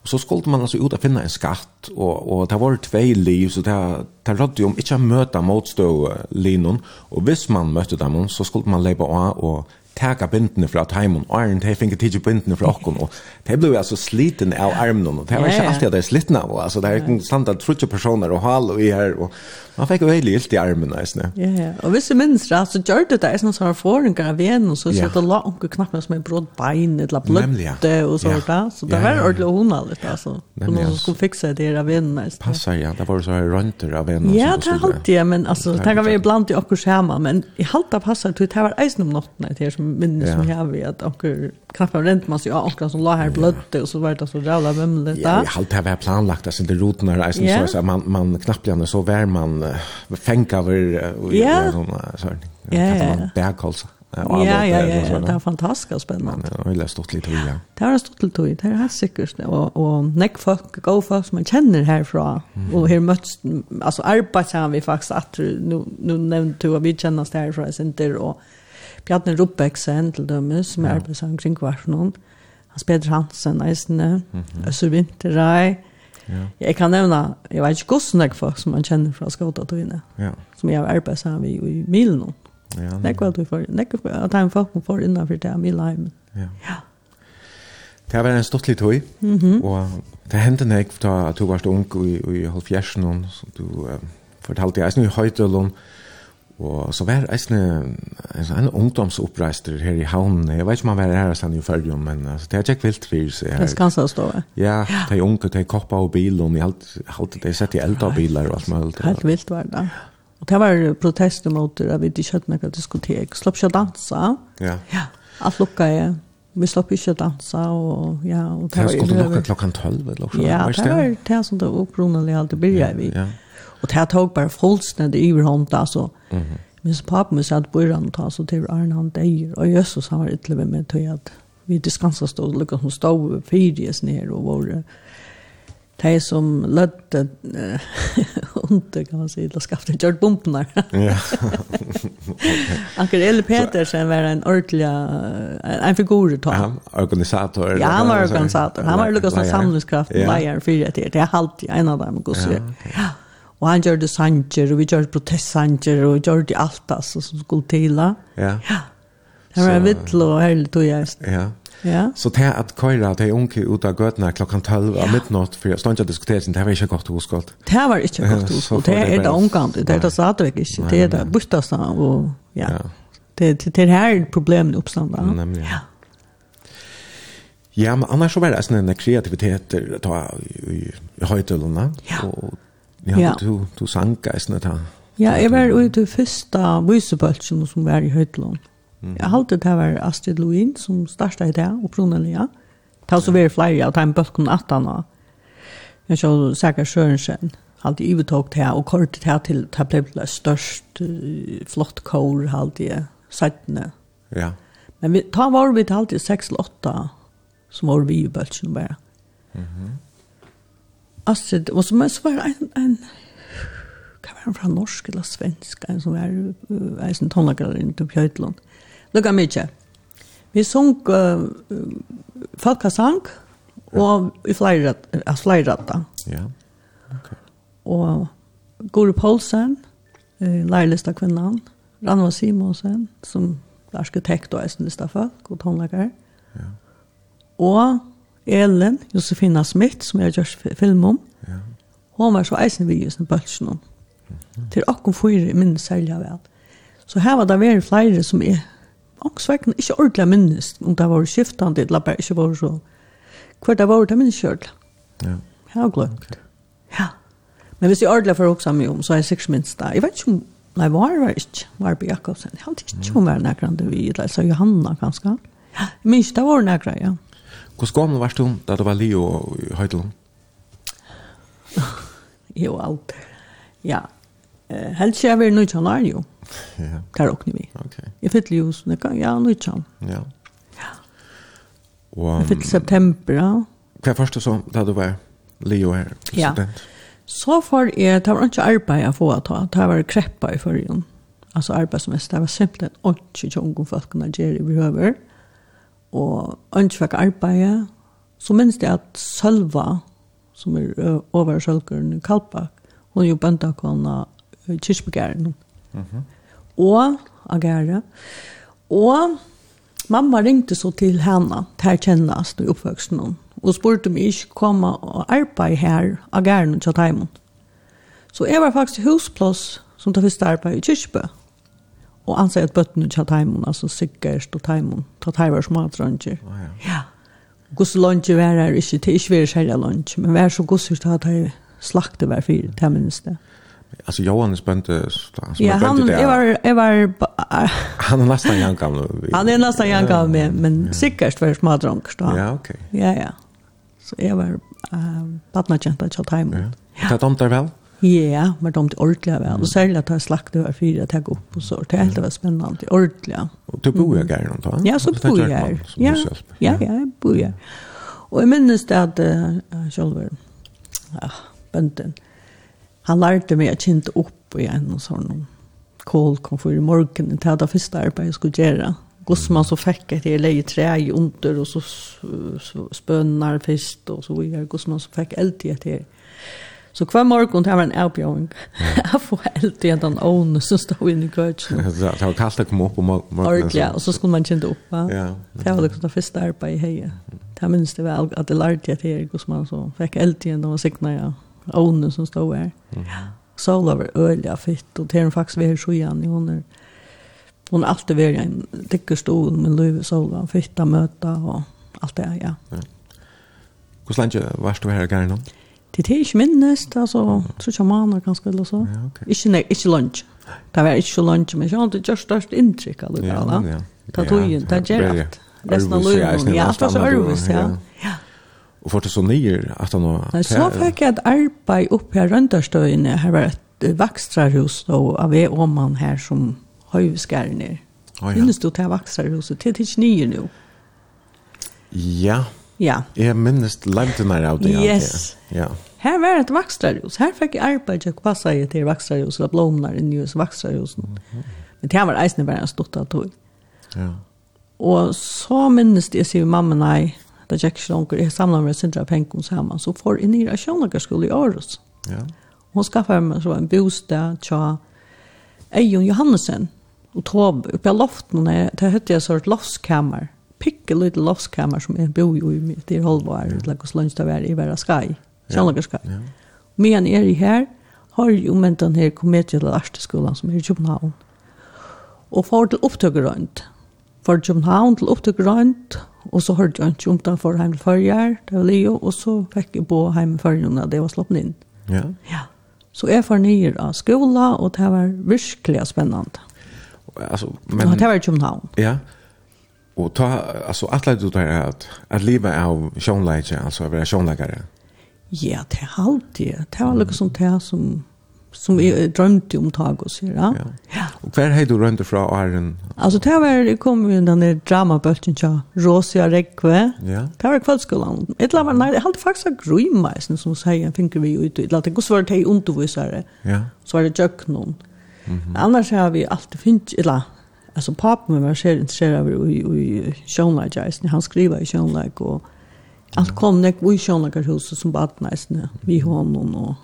Och så skulle man alltså ut och finna en skatt och och det var två liv så det, det rådde om inte möta motstå linon och hvis man mötte dem så skulle man leva av och taka bindene fra Taimon, og Arne, de finner tidsi bindene fra okken, og de ble altså sliten av armen, og det var ikke alltid at de er sliten av, altså det er ikke standard trutje personer og hal og i her, og man fikk jo veldig ilt i armen, eisne. Ja, ja, og hvis du minns det, så gjør det det, sånn som har forengar av en, og så sier det la onke knappen som er bråd bein, eller bløtte, og så da, så det var ordentlig hona litt, altså, på noen som skulle fikse det av en, eisne. Passar, ja, det var så her rønter av en, Ja, det er alltid, men altså, det kan vi iblant i okkur skjema, men i halta passar, det var eisen om nottene, det er som minne som jag vet och knappt har rent man så ja och som la her bløtte, og så var det så jävla vemligt da. Ja, halte det var planlagt altså det roten är så så man man knappt så var man uh, fänka över och såna så sånn, Ja, Ja, ja, ja, ja, ja, ja, det er fantastisk spennende. Ja, det har stått litt høy, ja. Det har stått litt tog, det er helt sikkert. Og, og nekk folk, gå folk som man kjenner herfra, og her møttes, altså arbeidet vi faktisk at, nu, nu nevnte du at vi kjennes herfra, jeg synes og Bjarne Rubbeksen til dømme, som er arbeidet omkring Kvarsnån. Hans Peder Hansen, Eisene, mm -hmm. Øsser Vinterrei. Ja. Jeg kan nevne, jeg vet ikke hvordan det folk som man kjenner fra Skåta-tøyene, ja. som jeg har arbeidet sammen med i Milen. Ja, Nekk var det for, nekk var at han folk som får innenfor det av Milheim. Ja. ja. Det var en stortlig tøy, mm -hmm. og det hendte nek da at du var ung i, i halvfjersen, du um, fortalte jeg, jeg snu i høytølen, Og så var eisne en, en ungdomsoppreister her i havnen. Jeg vet ikke om han var her sen i fyrrjon, men altså, det er ikke vilt for seg her. Det skal så stå, ja. Ja, de unge, de koppa av bilen, jeg halte, de sett i elda bilar og alt mulig. Helt vilt var det. Og det var protester mot det, at vi ikke kjøtt noe diskotek. Slopp ikke å dansa. Ja. Ja, alt lukka jeg. Vi slopp ikke å dansa, og ja. Og det var, skulle lukka klokkan tolv, eller? Ja, det var det som det opprunnelig alltid byrja vi. Ja Och det tog bara i överhand alltså. Mm. Men så pappa mig satt på han ta så till Arne han där och Jesus han var ett leve med till att vi diskansa stod lucka som stod fyrjes ner och var det som lötte under kan man säga, det skaffade gjort bumpen Ja. Anker Eli Petersen var en ordentlig, en figur ta. Ja, organisator. Ja, han var organisator. Han var lucka som samlingskraft, lejare, fyra till. Det är alltid en av dem, gos. Ja, okay. Og han gjør det sanger, og vi gjør protestsanger, og gjør det alt altså, som skulle til. Ja. ja. Det var vittlo og herlig tog jeg. Ja. Ja. Så det at køyra de unge ut av gøtene klokkan 12 av midnatt, for jeg stod ikke å diskutere sin, det var ikke godt hos godt. Det var ikke godt hos hoskålt, det er det omgående, det er det stadigvæk ikke, det er det bortstående, og ja. Det, det, det er her problemet oppstånd. Nemlig, ja. Ja, men annars så var det sånne kreativiteter ta, i, i høytølene, ja. og Ja, ja. du, du sang geistene da. Ja, jeg var ute i første mysebølsen som var i Høytlån. Mm. Jeg halte det var Astrid Louin som startet i det, opprunnelig, ja. Det så vært flere av de bølgene at han har. Jeg så sikkert Sørensen, halte i uttog det, og kort det til det ble størst, flott kår, halte jeg, settene. Ja. Men vi, ta var vi til halte 6 eller 8 som var vi i bølgene bare. Mhm. Mm Astrid, og så, så var det en, en hva var han fra norsk eller svensk, en som var en sånn tonlagrarinn til Pjøytlund. Lukka mykje. Vi sung uh, folkasang, og i flere, ratta. Ja, ok. Og Gore Poulsen, eh lærlista kvinnan, Ranva Simonsen, som arkitekt og eisen folk, og tonlager. Ja. Og Ellen, Josefina Smith, som jeg har gjort film om, ja. hun var så eisen vi i sin bølsen om. Mm -hmm. Til akkur fyra minnes særlig av alt. Så her var det vært flere som er ångsvekken ikke ordentlig minnes, om det var skiftende, eller bare ikke var så. Hver det var det minnes ikke. Ja. Jeg har glemt. Okay. Ja. Men hvis jeg ordentlig får å huske meg om, så er jeg sikkert minst det. Jeg vet ikke om Nei, var var ikke, var på Jakobsen. Jeg hadde ikke om var nærkere vi, eller så Johanna kanskje. Ja, men ikke, det var nærkere, ja. Hvordan gammel var du da du var li og høytelen? jo, alt. Ja. Uh, helst jeg var nødt til å jo. Ja. Der er åkne vi. Ok. Jeg fyller jo sånn, ja, nødt til Ja. Ja. Og, um, jeg fyller september, ja. Hva først du så da du var li og her? Ja. Så for jeg, det var ikke arbeid jeg får ta. Det var kreppa i forrige. Altså arbeidsmest, det var simpelthen ikke tjongen folkene gjør i behøver. Ja og ønskvekk arbeid, så minns jeg at Sølva, som er over Sølgeren i Kalpak, hun er jo bøndakona kyrkbegæren. Mm -hmm. Og agære. Og mamma ringte så til henne, til kjennes i oppvøksten hun, og spurte om jeg ikke kom og arbeid her agæren til tjatt Så jeg var faktisk i husplass som tar første arbeid i kyrkbegæren og han sier at bøttene ikke har teimen, altså sikkert og teimen, ta teimer som har trønger. Oh, ja. ja. Guds lønge var her ikke, det er ikke vært kjære lønge, men vær så guds hørst at jeg slakte hver fire, det er minst det. Altså, Johan är spänt Ja, han är var jeg var han är nästan jag gammel. Han är nästan jag gammal men, men ja. säkert för smadrunk då. Ja, ok. Ja, ja. Så jeg var eh uh, partner jag på time. Ja. Det tomtar väl? Ja, men de er ordentlig vel. väl. Och särskilt att jag slaktar över fyra att jag opp og så. Det er helt mm. spennende, ordentlig. Og du bor jo ju här någonstans? Ja, så bor jag här. Ja, ja, ja, jeg bor här. Og jeg minnes det at att själva, ja, bønden, han lærte meg å kjente opp i en og sånn kål kom for i morgenen til det første arbeidet jeg skulle göra. Gossman så fick leie tre i under og så så spønner først, og så vidare. Gossman så fikk eld i ett hela Så hver morgen har en avbjøring. Jeg får helt igjen den åne som stod inne i køkken. Det var kallt å komme opp om morgenen. Ordentlig, ja. Og så skulle man kjenne opp. Va? Ja. Det var liksom det første arbeid i heia. Det minns det vel at det lærte jeg til Erik hos man, så fikk helt igjen den sikna ja. åne som stod her. Ja. Sola var øyelig fitt, og det hun faktisk var her så igjen. Hun er, hun er alltid vært en dikker stol med løyve sola, fitt av møter og alt det, ja. ja. Hvordan lenge var du her i Gjernom? Ja. Det er ikke minnest, altså, tror ikke man ganska eller så. Ja, okay. ikke nej, inte lunch. Det var inte lunch, men jag har inte just störst intryck alltså. Ja, ja. Det tog ju inte, det är rätt. Resten av lunchen, ja, det var så örvis, ja. Ja. Och fort så nyer at han var... Nei, Så fikk jeg et arbeid uppe her runt her Här var ett vakstrarhus då av E-Åman her som höjvskär ner. Oh, ja. Minns du til vakstrarhuset, vaxtrarhuset? Det är inte nyer nå? Ja. Ja. Jeg minnes lämnade av det. Yes. Ja. Her var et vakstrarhus. Her fikk jeg arbeid og passa i til vakstrarhus og blomner inni hos vakstrarhusen. Mm -hmm. Men det var eisende bare en stort av tog. Ja. Og så minnes det, sier mamma, nei, da jeg ikke langer, jeg samlet med Sindra Penkons sammen, så får jeg nere kjønlagerskole i Aarhus. Ja. Hon skaffade mig så en bostad til Eion Johannesen och tog uppe i loften när det hette jag sort loftskammer, Pickel lite loftskammer som är bo i mitt i Holvar, ja. like hos lunch där i Vera Sky. Sjallagaskap. Ja. Men er i her, har jo med den her komedie eller arteskolan som er i København. Og får til opptøkkerønt. För København til opptøkkerønt, og så hørte jeg ikke om det for hjemme førjer, det var Leo, og så fikk jeg på hjemme førjerne, det var slått inn. Ja. Ja. Så jeg får nye av skola, og det var virkelig spennende. Altså, men... Og det var i København. Ja, og ta, altså, atleid du der at, at livet er av sjånleikje, altså, å være sjånleikere. Ja Ja, det er alltid. Det var liksom det her som som jeg drømte om tag og sier, ja. ja. Og hver hei du drømte fra Arjen? Altså, det var, jeg kom jo denne dramabølten til Rosia Rekve. Ja. Det var kveldskolen. Et eller annet, nei, jeg hadde faktisk av grøymeisen som sier, jeg finner vi ut, et eller annet, hvordan var det til undervisere? Ja. Så var det jøknån. Mm -hmm. Annars har vi alltid finnet, eller annet, altså papen min var ser intresserad av i, i, i sjønleikjeisen, han skriver i sjønleik, og Allt kom nek vi sjónakar huset som badnæsne, vi honom og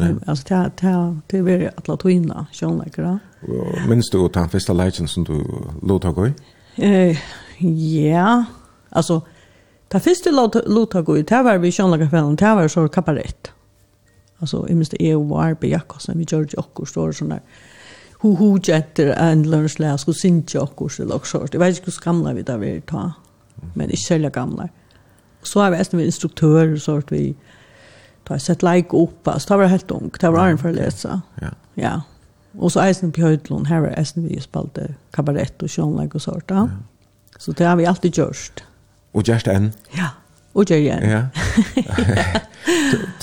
Mm. Alltså det det det är väl att låta in där. Minns du den första lägen som du låt ha gå? Eh ja, Altså ta första lota låt ha. Det var vi sjön lägger fällan, det var så kabarett. Altså i minst det är var på Jakobsen vi George okkur står sån der. Hu hu jetter and lunch läs och sin Jakobsen och så. Det var ju skamla vi där vi ta. Men inte så gamla. Mm så har vi även instruktörer så att vi da har sett like opp, Alltså det var helt ung. Det var æren for å lese. Ja. Ja. Og så eisen på Höjdlund. her var eisen vi spalte kabarett og sjönlägg og sånt. Ja. Så det har vi alltid gjort. Og just en? Ja. og gör igen. Ja.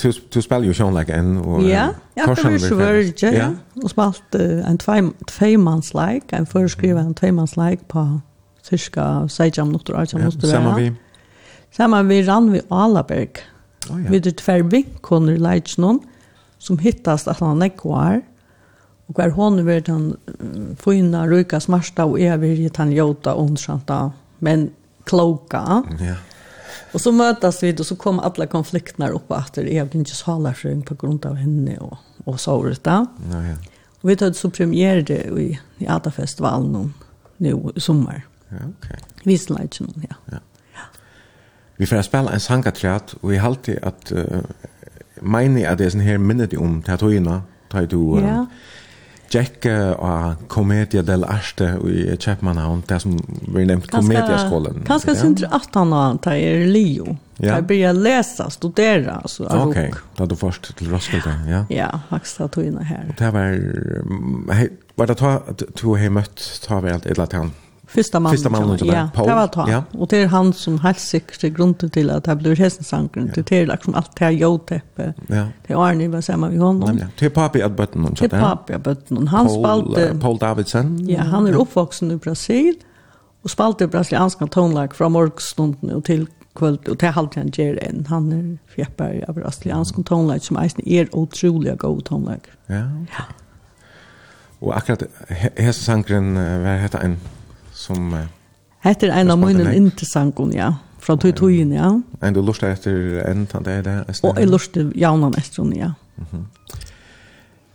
Du du spelar ju sjön like en och Ja, ja, det var så väl. Ja. Og spalt en tvåmans like, en förskriven tvåmans like på cirka 16 minutter, 18 minuter. Samma vi. Saman vi rann vi Alaberg. Oh, ja. Vi er tver vinkoner leit noen, som hittast at han ikke var. Og hver hånd er den fina, røyka, smarsta, og jeg vil gitt han jota, ondskjanta, men kloka. Ja. Og så møtes vi, og så kom alle konfliktene opp etter. Jeg ble ikke salerfrøyng på grunn av henne og, og såret da. Ja, ja. Og vi tatt så premiere det i, i Adafestivalen nå i sommer. Ja, ok. Visla ikke noen, ja. Ja. Vi får spela en sangatræt, og jeg halte at uh, meine at det er sånn her minnet om tatoina, tar du uh, ja. Jack og Comedia del Arte i Chapmanhavn, det som vi nevnt Comediaskolen. Kanskje synes du at han har tatt er Leo. Ja. Jeg begynner å lese, studere. Altså, ok, da du først til Roskilde, ja. Ja, faktisk tatoina her. Og det var, var det to, to har møtt, tar vi alt et eller annet Första mannen. Första mannen till ja, Paul. Det var ta. Ja. Och det är han som helt säkert är grunden till att det blir hästensankren. Ja. Det är liksom allt det här jordtäppet. Ja. Det är Arne, vad säger man vid honom? Nämligen. Det är papi att bötten hon. Det är papi att bötten Han Paul, spalte... Paul Davidsen. Ja, han är uppvuxen i Brasil. Och spalte brasilianska tonlag från morgonstunden och till kvöld och det halt han ger en han är fjäppar av brasiliansk mm. tonlag som är er otroliga god tonlag. Ja. ja. Og akkurat hästensankren var hette en som... Hette er en av munnen interessant, ja. Fra tog togen, ja. En du lustar etter en, det er det? Og jeg lurte jaunan etter, ja. Mhm.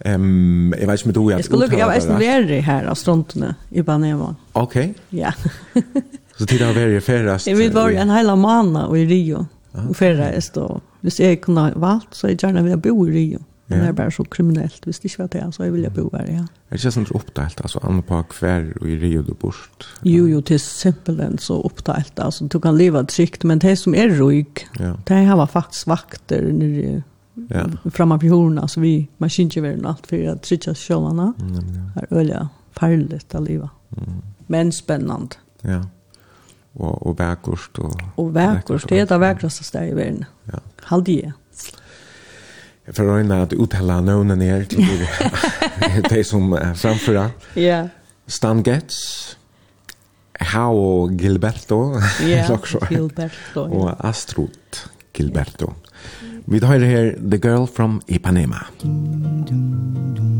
Ehm jag vet inte du jag skulle jag vet inte är det här av strontene i Banema. Okej. Ja. Så det där var ju färrast. Jag vill vara en hela månad i Rio. Och färrast då. Hvis jag kunde valt så är jag gärna vill bo i Rio. Ja. Men det er bare så kriminellt, hvis det ikke var det, så jeg vil jeg bo her, ja. Er det ikke sånn oppdelt, altså, andre på hver og i Rio du bort? Jo, jo, til simpelthen så oppdelt, altså, du kan leva trygt, men det som er røyk, ja. det her var faktisk vakter nere ja. framme på jorden, altså vi, man synes ikke være alt for jeg trykker sjålene, ja. er øye farlig til livet. Mm. Men spennende. Ja, og, og vekkert. Og, og vekkert, det er det vekkerste stedet i verden. Ja. Halvdige. Ja för att röjna att uttala nöjnen er till de som framföra. Ja. Stan Getz, Hao Gilberto, ja, Gilberto, og Astrud Gilberto. Vi tar her The Girl from Ipanema. Dum,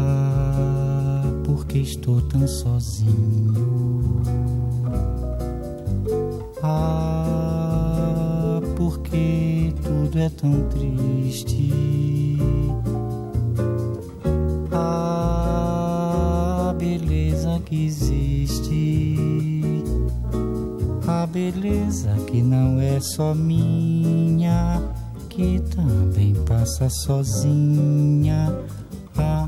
que estou tão sozinho. Ah, porque tudo é tão triste? Ah, beleza que existe. A beleza que não é só minha Que também passa sozinha. Ah,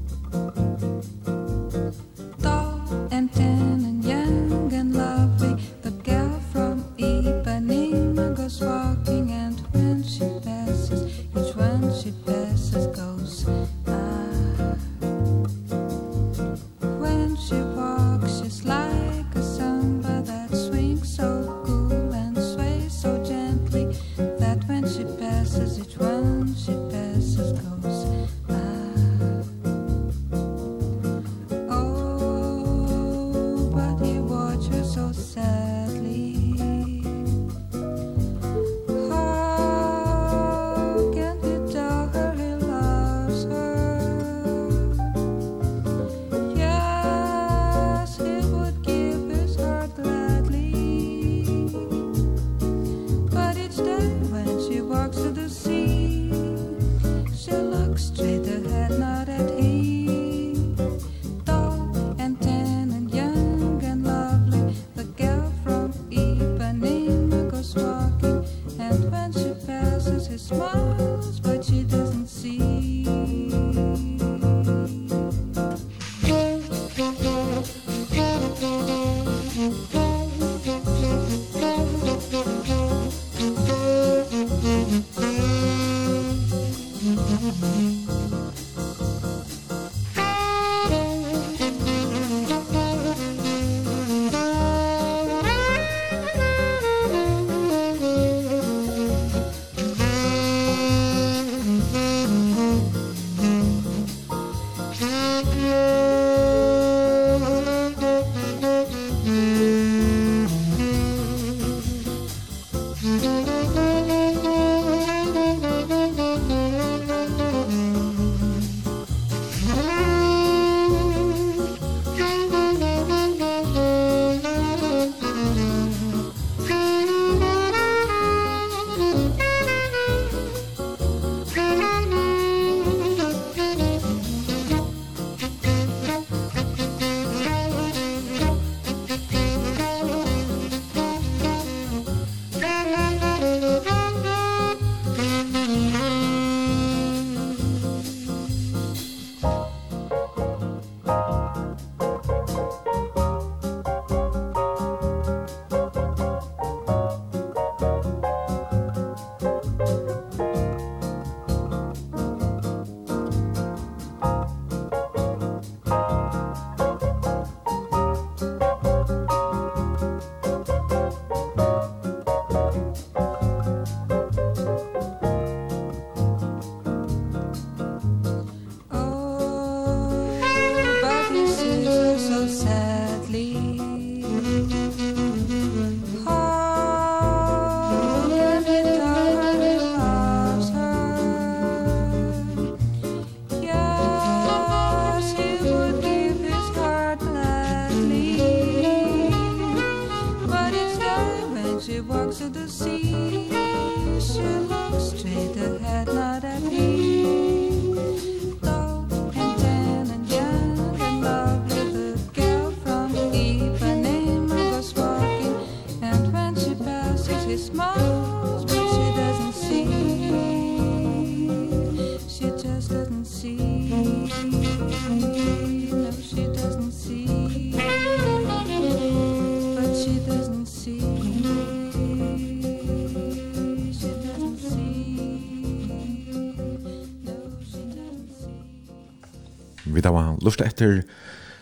lust etter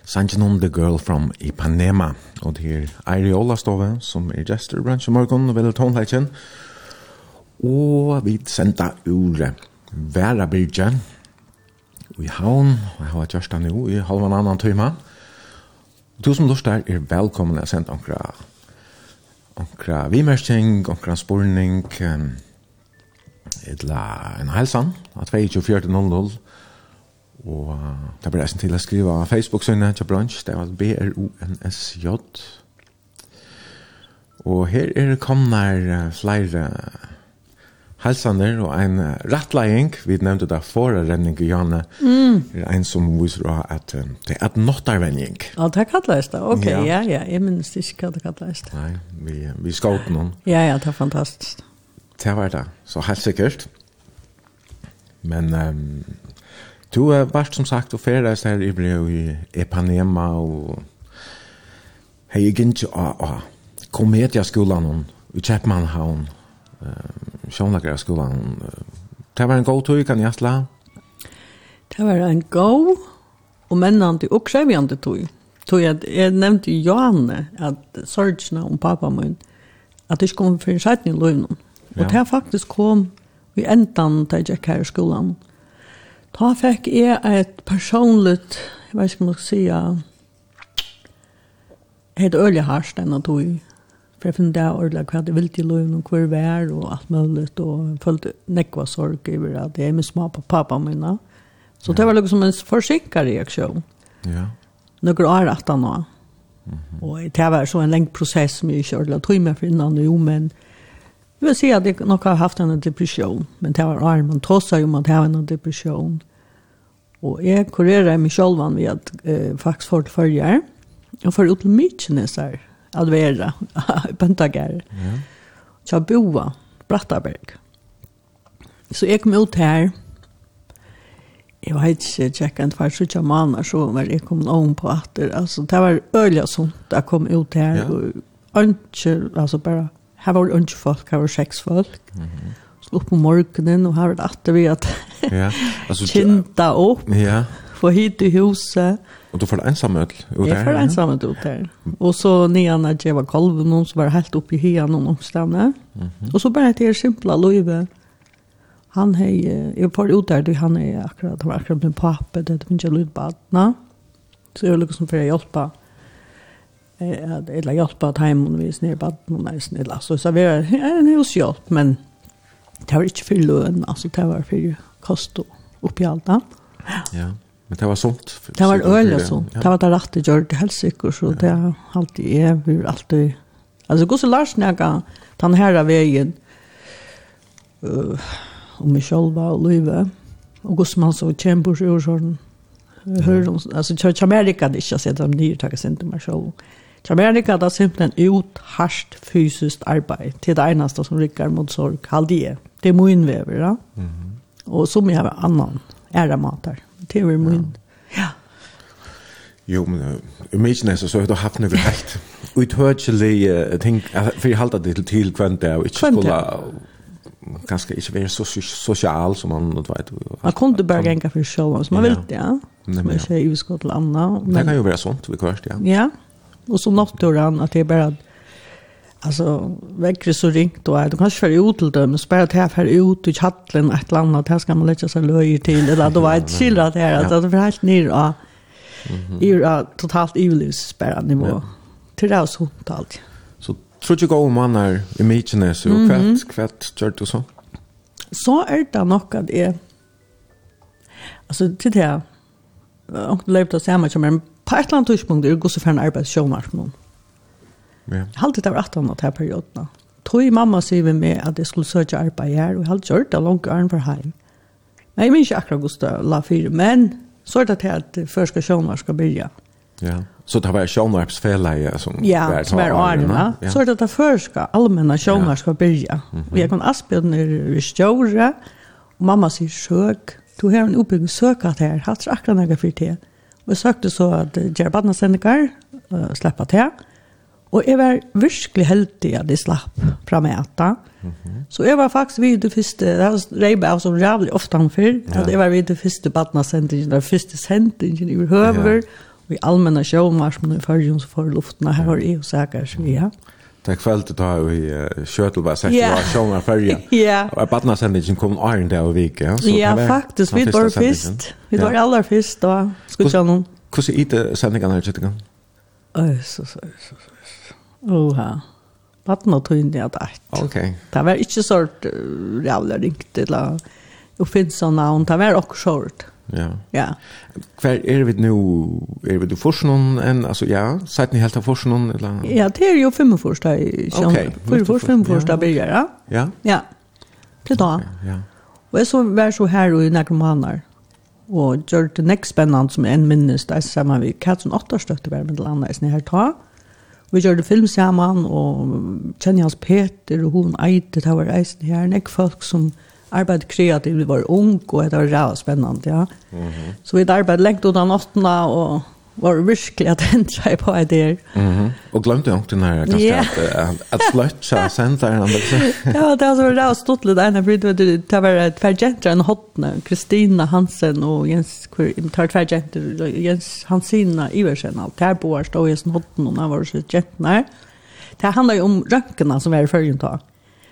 Sanjen on the Girl from Ipanema. Og det er Eiri Olastove, som er gestor i bransjen morgen, og vel tonleitjen. Og vi senda ure Vera Birgje i havn, og jeg har kjørsta nå i halvan annan tøyma. Og du som lust er er velkommen til å sende onkra ankra vimersting, ankra spurning, um, etla en helsan, at 24.00 Og uh, det ble jeg til å skrive av Facebook-søgnet til Brunch, det var B-R-O-N-S-J. Og her er det kommer flere halsander og en rettleiing, vi nevnte det forrige renning i Janne, mm. er en som viser at um, det er et nottarvenning. Ja, det kalles det, ok, ja, ja, ja. jeg minnes ikke hva det kalles det. Nei, vi, vi skått noen. Ja, ja, det er fantastisk. Det var det, så helt sikkert. Men um, Du har vært som sagt og ferdes her i brev i Epanema og hei jeg ikke av ah, komediaskolan i Kjeppmannhavn uh, sjånlagerskolan det var en god tog kan jeg slå? det var en god og mennande og krevjande tog tog at jeg nevnte Johanne at sorgsna om pappa min at det ikke kom for en sætning i løvnen og det faktisk kom vi endan da jeg gikk her i skolan og Da fikk jeg et personligt, jeg vet ikke om jeg skal si, et øyelig harst denne tog. for jeg finner det øyelig hva det vil til løgn og hvor vi er og alt mulig, og jeg følte nekva sorg over at jeg er med små på pappa mine. Så det var liksom en forsikker reaksjon. Ja. Några år att han var. Och det var så en längre process som jag körde. Jag tog mig för innan jo, men... Mm Jag vill säga att jag nog har haft en depression, men det var arm. Man tossar ju om att jag har en depression. Och jag kurerar mig själv vid att eh, faktiskt folk följer. Jag får upp till Mykinesar, Alvera, Pentagar. Ja. Så jag boa, Brattaberg. Så jeg kom ut her, jeg vet ikke, inte tjekka en tvär sjuka månader så var jeg kom om på att det, alltså, det var øyelig sånt jeg kom ut her, Ja. og inte, altså bare, her var unge folk, her var seks folk. Mm -hmm. Så opp på morgenen, og her var det alltid vi at ja, altså, kinta opp, ja. få hit i huset. Og du får det ensamme ut? Jeg får det ensamme ut der. Og så nian at jeg var kolven, noen som var helt oppe i hyen om omstående. Mm -hmm. Og så bare til simpla løyve. Han hei, jeg får ut der, han er akkurat, han var akkurat min pappa, det er min kjellutbadna. Så jeg var liksom for å hjelpe henne eller hjälpa att hem och vi snir på någon nästan snäll alltså så vi är en hushjälp men det var inte för lön alltså det var för kost och uppehälle. Ja. ja. Men det var sånt. Det var öle så. Det var det rätt det helt säkert så det alltid är vi alltid alltså går så Lars näga den här vägen eh och mig själva och Luva och går som alltså kämpar så sån hör alltså Church America det är så att de nyttagar sig inte mer så. Så mer rikker det simpelthen ut harsht fysiskt arbeid til det eneste som rikker mot sorg, halvdige. Det er min vever, ja. Mm -hmm. Og som jeg har annan, ære matar. Det er min. Ja. ja. Jo, men i Mykines så har du haft noe rett. Uthørkelig ting, for jag halte det til kvendt det, og ikke skulle kanskje inte vara så sosial som man vet. Man kunne bara gänga for show som man vill, ja. Som man säger, vi ska till Anna. Det kan jo vara sånt, vi kvart, ja. Ja, Och så naturen att det är bara alltså väckre så ringt då är du kanske för ut till dem spela det här för ut i chatten ett land att här ska man lägga sig löjer till eller då var ett skildrat här att det var helt ner och i är totalt evlivsspärrande nivå Ja. till det här så allt så tror du om man är i mitchen så kvätt kvätt kört du så så är det nog att det är alltså till det här och levt oss hemma som en på ett eller annet tidspunkt är det så för en arbeidsjånarkmål. Ja. Halt det var 18 av denne perioden. Tog mamma sier vi med at jeg skulle søke arbeid her, og jeg hadde gjort det langt øren for heim. Men jeg minns ikke akkurat Gustav la fire, men så er det til at første skal skal begynne. Ja, så det var sjånarpsfeleie som ja, var som var årene. Ja. Så er det til første skal allmenna skal byrja. Mm -hmm. Og jeg kan Asbjørn er stjåre, og mamma sier søk, du har en oppbygging søk at her, hatt akkurat noe for det. Vi søkte så at gjøre badnesendinger, uh, slippe til. Og jeg var virkelig heldig at jeg slapp fra meg etter. Mm -hmm. Så jeg var faktisk vid det første, det var Reiba som rævlig ofte han før, ja. at jeg var vid det første badnesendingen, den første sendingen i Høver, ja. og i allmenne sjåmarsmål i Førjons får luften, her har jeg og Sækers vi, ja. Mm Det kvällte då vi shuttle var sagt var show var färja. Ja. Och badna sendingen kom iron där och vik, ja. Så ja, faktiskt vi var først. Vi var aller først, da. Skulle jag noen. Hur ser det sändningen här tjejen? Øy, så så så. så. Oha. Barna tog inn i at alt. Okej. Det var ikke sort jävla riktigt la. Och finns såna hon tar väl också short. Ja. Ja. Kvar är vi nu är vi du forsknon en alltså ja, sett ni helt av forsknon eller Ja, det er jo fem första i sjön. Okej, för fem ja. börjar, ja. Ja. Ja. Til då. Ja. Og Och så var så her i några månader. Og gjør det näst spennende som en minnes det er sammen vi Katsen Otterstötte var med landa i sin här ta. Vi gjør det film sammen, og kjenner hans Peter og hun Eite, det var eisen här, näck folk som arbeid kreativt, vi var ung, og det var ræva spennende, ja. Mm -hmm. Så vi arbeidde lengt utan åttena, og var virkelig at hendre på ideer. Mm -hmm. Og glemte jo den her, kanskje, yeah. at, at sløtja senteren. ja, det var så ræva stått litt, ene bryd, det var tverrgentre enn hotne, Kristina Hansen og Jens, det var tverrgentre, Jens Hansina Iversen, alt her boer stod i hotne, og han var så gentner. Det handler jo om rønkene som är i følgen da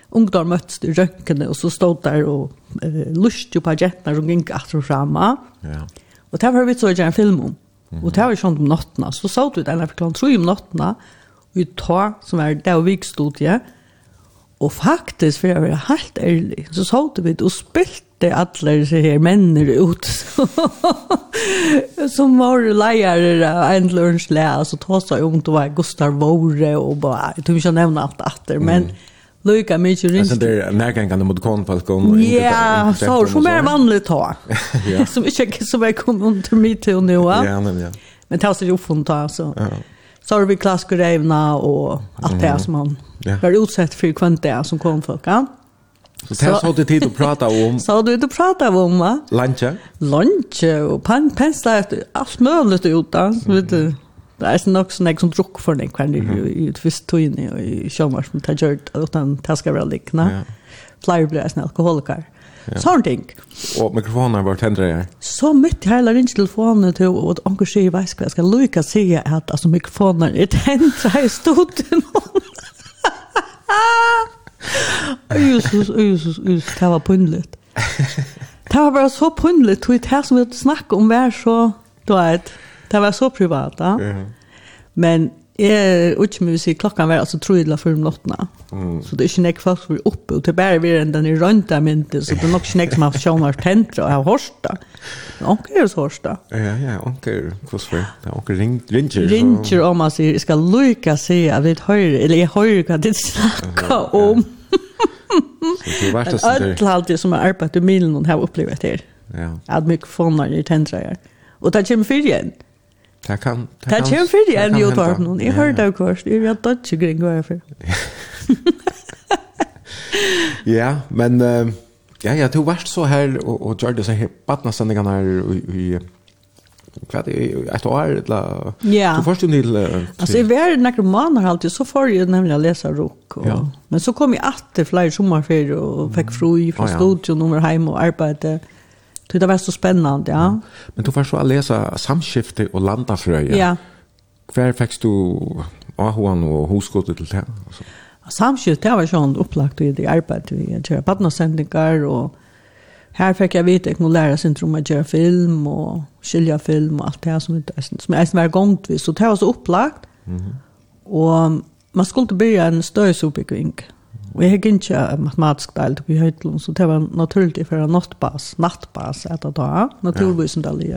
ungdom möttes i röntgen och så stod där och eh, lust på jättarna som gick att och framma. Ja. Och det var vi så en film om. Og det Och var ju om natten. Så så du den här tror tre om natten. Vi tar som är det och vi stod ja. Och faktiskt för jag var helt ærlig, så så du vi och spilte alla dessa här männen ut som var lejare en lunch så tog seg om det var Gustav Vore och bara jeg tror ikke jag nevner alt etter, men mm. Lycka mycket ryns. Sen där märken kan de mot konfalkon. Ja, så som är vanligt ta. Som inte så väl kom under mitt och nu. Ja, men ja. Men tas det ju från ta så. Ja. Så har vi klasskorevna och allt det som man var utsatt för kvant det som kom folk. Ja. Så det har du tid att prata om. Så du inte prata om va? Lunch. Lunch och pensla allt möjligt utan. Vet du. Det er nok sånn jeg som drukk for den kvann i et visst tøyne og i sjåmars som tar gjørt utan taskar vel likna. Flyer blir sånn alkoholikar. Sånn ting. Og mikrofonen var tendret her. Så mitt heller rinns telefonen til og anker sier veis hva jeg skal lykke sier at altså mikrofonen er tendret her i stoden. Jesus, Jesus, Jesus, det var punnligt. Det var bare så punnligt, tog det her som vi snakket om hver så, du vet, det var så privat, da. Ja. Men jeg er ikke mye å si, klokken var altså tro trudla for om nottene. Mm. Så det er ikke nek folk som er oppe, og det er bare vi enn den i rønta mynte, så det er nok ikke nek som har sjån har tentra og har hårsta. Men onker er så hos da. Ja, ja, onker, hvordan det? Onker ringer. Ringer om man sier, jeg skal lykke si at vi høyre, eller jeg høyre hva de snakker om. Alt alltid som har arbeidet i milen har opplevd her. Ja. At mikrofoner i tentra her. Og det kommer fyrir igjen. Ja Det kan... Det kan kommer fyrir enn i utarpen. Jeg hørte av kors. Jeg vet ikke kring hva jeg fyrir. Ja, men... Uh, Ja, ja, du varst så her, og, og gjør det så her, badnastendingene her i, i hva det er, et år, eller... Ja. Du først jo til... Altså, jeg var nekker måneder alltid, så får jeg nemlig å lese rock. Og, ja. Men så kom jeg alltid flere sommerferier, og fikk fru fra studion, og var hjemme og arbeidet. Ja Det var så spännande, ja. Men du var så å läsa samskifte och landafrøye. Ja. Hver fikk du Ahoan og hoskottet til det? Altså. Samskifte, det var sånn opplagt i det arbeidet vi gjør. Badnasendinger og Her fikk jeg vite jeg må lære sin tro om å gjøre film og skilja film og alt det her som, som jeg var gongt vid. Så det var så opplagt. Mm -hmm. Og man skulle börja en større Og jeg gikk ikke matematisk del på Høytlund, så det var naturlig for en nattbas, nattbas etter da, naturligvis en del i.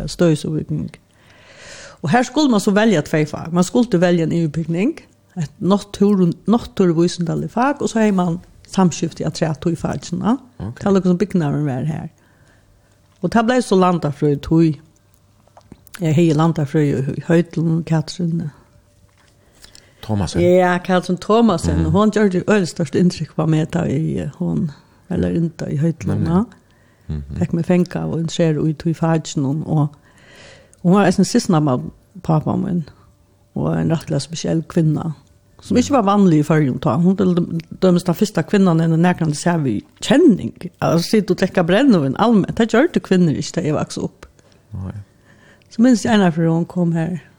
Og her skulle man så velge et fag. Man skulle velge en utbyggning, et naturligvis en del i fag, og så har man samskift i at tre tog fagene. Okay. Det er liksom som var her. Og det ble så landet fra tog. Jeg har landet fra Høytlund, Katrine, Thomasen. Ja, Karlsson Thomasen. Mm. Hon gjør det øyne største inntrykk på meg da i hon, eller inte i høytlanda. Mm -hmm. Fikk meg fengt og ser ut i fagjen og, hon var en siste med pappa min og en rettelig spesiell kvinna som ikke var vanlig i førjen ta. Hun dømmes den første kvinnan enn nærkende ser vi kjenning. Altså, sitte og trekke brennevin allmänt. Det gjør det kvinner ikke da jeg vokste opp. Så minns jag en av hun kom här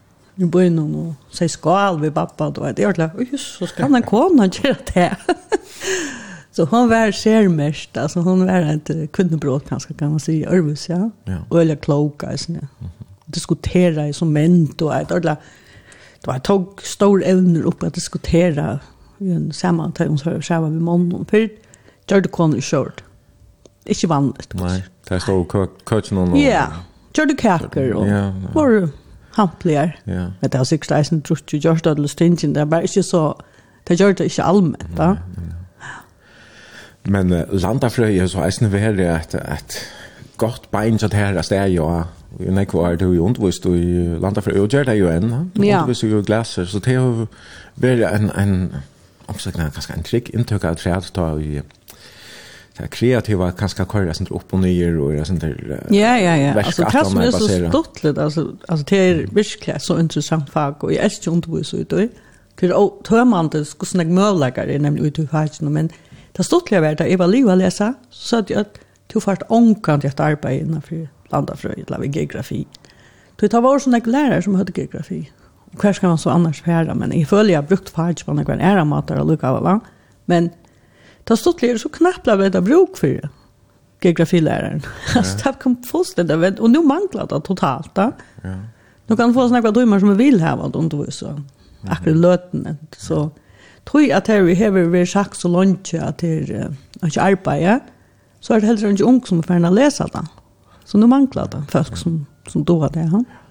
i byen og sier skal vi pappa, og det er klart, oi, så kan han komme og gjøre det. så hon var skärmest, alltså hon var ett kvinnobråd kanske kan man säga, Örvus, ja. ja. Och eller kloka, alltså, ja. Mm -hmm. Diskutera som män, då är det var tog stor evner upp att diskutera i en sammantagning så jag skärva vid månaden. För gör du kon i kört. Ikke vanligt. Nei, det er stå og køkken og... Ja, gjør du kaker og... Ja, ja hampligar. Ja. Men det har sikkert eisen trutt jo gjørst det stingen, det er bare ikke så, det gjør det ikke allmenn, da. Men uh, landafrøy er så eisen være at, at godt bein så her er steg jo, og jeg er det jo undervist i landafrøy, og gjør det jo enn, du undervist jo glaser, så det har vært en, en, omsøkna, kanskje en trygg inntøk av træt, da, og det kreativa kan ska köra sånt upp och ner och göra sånt där. Ja ja ja. Alltså klass är så stort alltså alltså det är verkligen så intressant fag och jag är ju inte så då För och törmande skulle snägg det nämligen ut i hajsen men det stortliga var det Eva Liva läsa så att jag tog fast onkan till att arbeta innanför landafröjd eller geografi. Så det var såna lärare som hade geografi. Och hur ska man så annars färda? Men i följa brukt färd på några ära matar och lukar, alla. Men ta lir så knappt blev det bruk för det geografiläraren. Alltså det kom fullständigt vet och nu manglar det totalt. Ja. Nu kan få snacka drömmar som vi vill här vad om du så. Akkurat löten så tror jag att vi har vi schack så långt att det att arbeta så är det heller inte ung som får läsa det. Så nu manglar det folk som som då det han. Ja.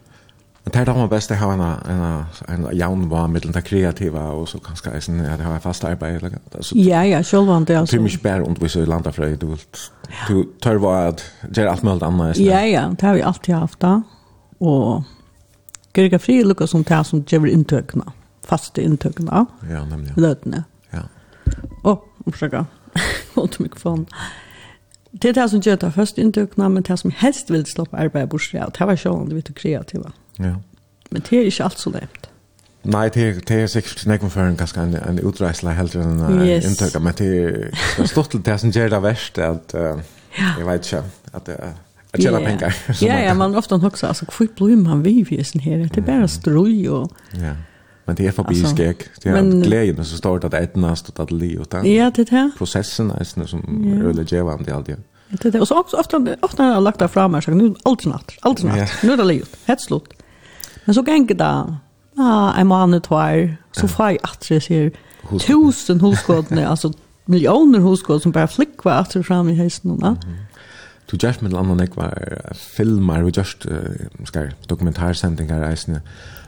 Men det er da best å ha en en en jaun var mellan det kreativa og så kanske är sen att ha fast arbeid. eller altså, Ja ja, själva inte alltså. Till mycket bär och vi så landa för det vill du tar vad det är alt mulig annet. Ja ja, det har vi alltid haft då. Och Gurga fri lukka som det som ger intökna. Faste intökna. Ja, nemlig. Lötne. Ja. Åh, oh, ursäkta. Hållt mikrofon. Det är det som gör det första intökna, men det som helst vill stoppa arbetet bort. Det var sjåan, vi vet du kreativa. Ja. Men det er ikke alt så nevnt. Nei, det er, det er sikkert ikke for en ganske en, en utreisle heller enn en yes. inntøk, men det er stort til det som gjør det verst, at uh, jeg vet ikke, at det uh, Jeg tjener yeah. pengar. ja, ja, man ofta också alltså hvor blir man vi i sin här. Det är bara stroj och Ja, men det er forbi altså, skæg. Det er men... gleden, så står det at etna stod at li og den. Ja, det här. det. Processen er sånn som yeah. øyler djevand i. Det er det. Og så ofta ofta har jeg lagt det fra meg, så nu, alltid natt, alltid natt, nu är det li helt slut. Men så gänger det, ja, en måned tvær, så får jeg at det sier tusen hoskådene, altså millioner hoskåd som bare flikker at det fram i heisen. Mm -hmm. Du gjørs med landa nek var filmar, vi gjørs skar dokumentarsendingar eisne.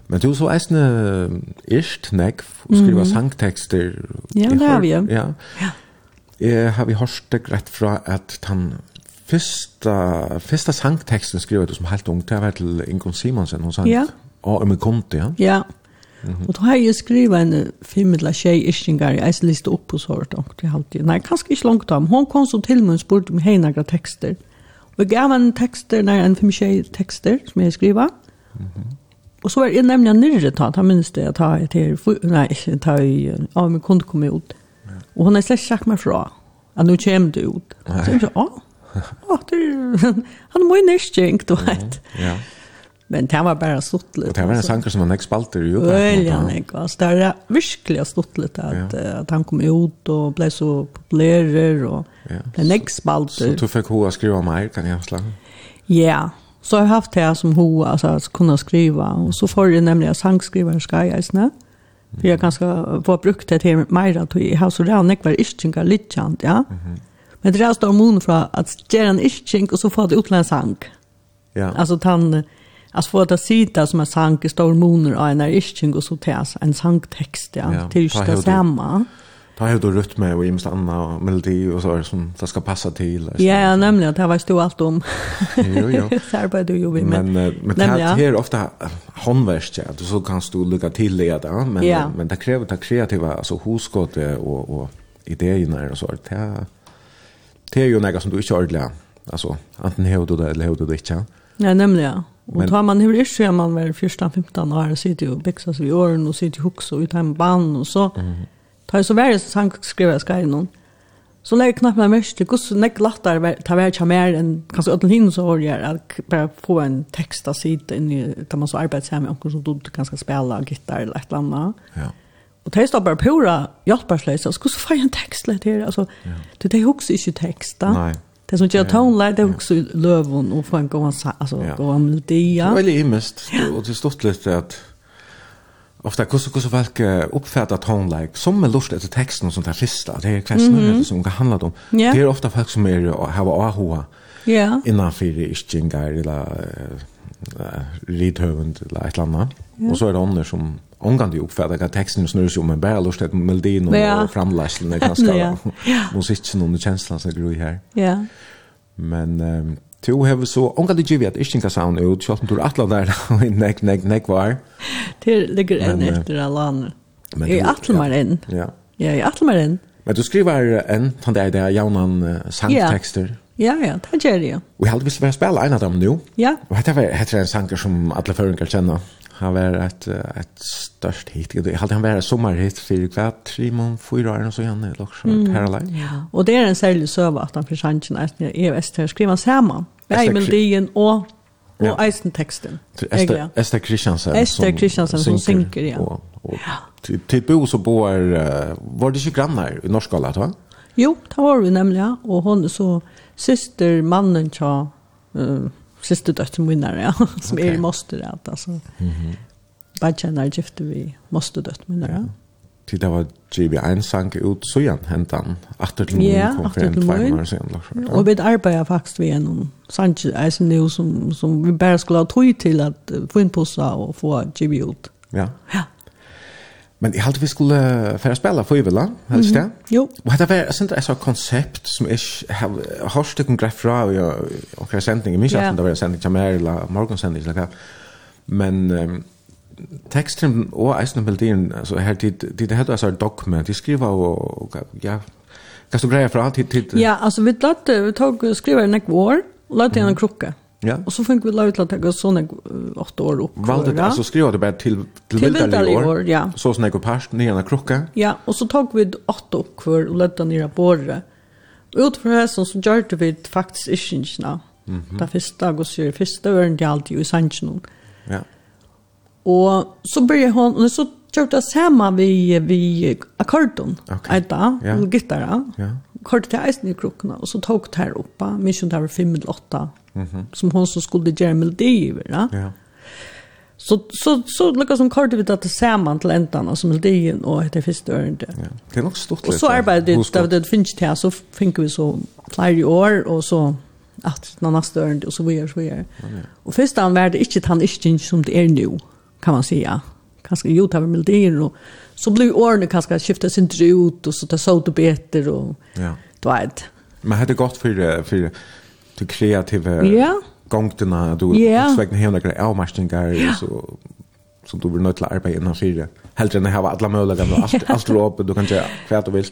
Men du så eisne ist nek, og skriva sangtekster. Ja, det har vi, ja. ja. Jeg har vi hørt det rett fra at han fyrsta, fyrsta sangteksten skriva du som helt ung, det var til Ingon Simonsen, hun sang. Ja, ja Ja, men kom det, ja? Ja. Og da har jeg skrivet en film eller tjej iskinger, jeg har liste opp på såret, og det alltid. Nei, kanskje ikke langt om. Hun kom så til meg og spurte om hei noen tekster. Og jeg gav henne tekster, nei, en fem tjej tekster som jeg skriver. Mm -hmm. Og så var jeg nemlig nyrre ta, da minnes det jeg tar til, nei, ikke ta i, av min kunde kom ut. Og hun har slett sagt meg fra, at nå kommer du ut. Så jeg sa, ja, det er, han må jo nyrstjengt, du vet. Ja, ja. Men det var bara stuttligt. Och det var en sanger som han näck spalter ju. Öljan näck. Alltså det var verkligen stuttligt att, ja. att han kom ut och blev så populär och ja. blev näck spalter. Så du fick hoa skriva mer kan jag slå? Ja, så har jag haft det som hoa alltså, att kunna skriva. Och så får jag nämligen sangskrivare skajaisne. För jag kanske var brukt det till Majra tog i har så rann. Jag var ischinka littjant, ja. Mm -hmm. Men det är alltså hormoner från att göra en ischink och så får det utländsk sang. Ja. Alltså tann Alltså få det sitta som en sank i stor moner och en är isching och så tas en sanktext ja, ja till det samma. Det har ju rytme rött och imst anna och melodi och så som det ska passa till. Ja, ja, nämligen att det var stå allt om. jo, jo. så arbetar du vi med. Men, men det här ofta håndverst, ja. du Så kan du lycka till i det där. Men, ja. men det kräver det kreativa, alltså hoskottet och, och idéerna och så. Det, det är ju något som du inte har ordentligt. Alltså, antingen har du det eller har du det inte. Ja, nämligen. Och tar man hur är så man väl första 15 år sitter ju bäxa så vi åren och sitter ju också ut hem barn och så. Mm. Tar så väl så han skriver ska ju någon. Så lägger knappt med mest det går så näck lattar ta väl jag mer än kanske åt hin så har jag att bara få en text att sitta in i där man så arbetar hem och så då ganska spela gitarr eller ett annat. Ja. Och det står bara pura hjälparslösa. Skulle så få en text lätt här. Alltså, det är också inte texta. Nej. Det som gör tonläge det också lövon och få en gå alltså gå en melodi. Ja. Väldigt imest och det stort lite att ofta kusso kusso folk uppfattar tonläge som med lust efter texten sånt där första det är kvällsmötet som handlar om. Det är ofta folk som är har ahoa. Ja. Innanför iskingar eller uh, ridhövend eller ett eller annet. Ja. Og så er det andre som omgående uppfattar att texten snurrar sig om en bär lust att melodin och ja. framlaslen det kan skala. ja. ja. Musiken och känslan som gror i här. Ja. Men um, Du har så ongar det givet ich tänker sound ut shot du atlan där i neck neck neck var. Det ligger en efter allan. Men i ja. in. Ja. Ja, i atlan in. Men du skriver en från där där uh, sangtexter. Ja, ja, det gör det. Vi hade visst vi spela en av dem nu. Ja. Och det var heter en sanger som alla förrän kan han var ett ett störst hit. Jeg hadde han var sommarhit för kvart tre mån fire år och så igen i Lockshire mm. alene. Ja, och det är en särskild söva att han försanchen att när är väster skriva samman. Nej, men det är en och och eisen texten. Ester Ester Christiansen. Ester Christiansen som synker ja. Och till bo så bor var det ikke grannar i Norskala va? Jo, det var vi nämligen och hon så syster mannen tja uh, sista döttern minnar ja som okay. är er moster att alltså. Mhm. Mm Bara känner gifte vi måste döttern minnar. Ja. Till det var GB1 sank ut så igen händan. Åter till yeah, kom för en två månader sen då. Och vi arbetar faktiskt vi en sank alltså nu som som vi bara skulle ha tog till att få in på och få GB ut. Ja. Ja. Men jeg halte vi skulle fære spela for Ivela, helst det. Jo. Og det var sånt ett koncept som jeg har hørt det konkret fra och och jag jeg minns mig at det var en sändning til mig eller morgon sändning eller Men um, teksten og Eisen Bildin her tid, det det hade alltså dogme, de skriver og, og ja kan du greja fra till tid? Ja, alltså vi låt vi tog skriva en kvar och låt en krocka. Ja. Och så fick vi lära ut att jag sån åtta år upp. Valde det alltså skrev det bara till till, till vilda år. Ja. Så sån jag past ner en krocka. Ja, och så tog vi åtta upp kvar och lätta den ner borre. Ut för det som så gjorde vi faktiskt ischinsna. Mhm. Mm det första går så det första var det alltid i sanchen. Ja. Och så börjar hon och så gjorde det samma vi vi akkordon. Okay. Etta, ja. gitarra. Ja. Kort det isen i krockarna och så tog det här uppa, mission där 5 8 Mm -hmm. Som hon som skulle göra melodier, va? Ja. Så så så lukar som kort vid att samman till ändan och som melodin och det första örende. Ja. Det är nog stort. Och så arbetade det där det finns det så tänker vi så flyr år och så att någon nästa örende och så vidare så vidare. Ja. Och första han var det inte han inte som det är nu kan man säga kanske ju tar melodier och så blev åren kanske skifta sin ut och så tar så det bättre och ja. Du vet. Men hade gått för för det kreativa ja. gångterna du ja. svegna hevna grejer avmarsningar ja. så som du blir nødt til å arbeide innan fire. Helt enn jeg har alle muligheter, og alt, alt er åpent, du kan gjøre hva du vil.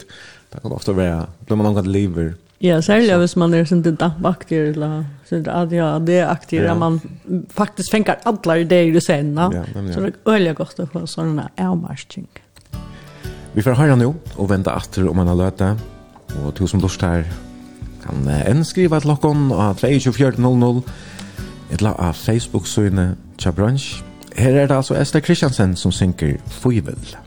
Det kan ofte være, blir man omgått livet. Ja, særlig hvis man er sånn dampaktig, eller sånn at ja, det er aktig, ja. man faktisk fengar alle ideer i scenen. Ja, men, ja. Så det er øyelig godt å få sånne avmarsking. Vi får høre nå, og vente atter om man har løte. Og som lust her, kan enn skriva til lokkon av 2400 etla av Facebook-søgne tja Brunch. Her er det altså Esther Kristiansen som synker Fyvel.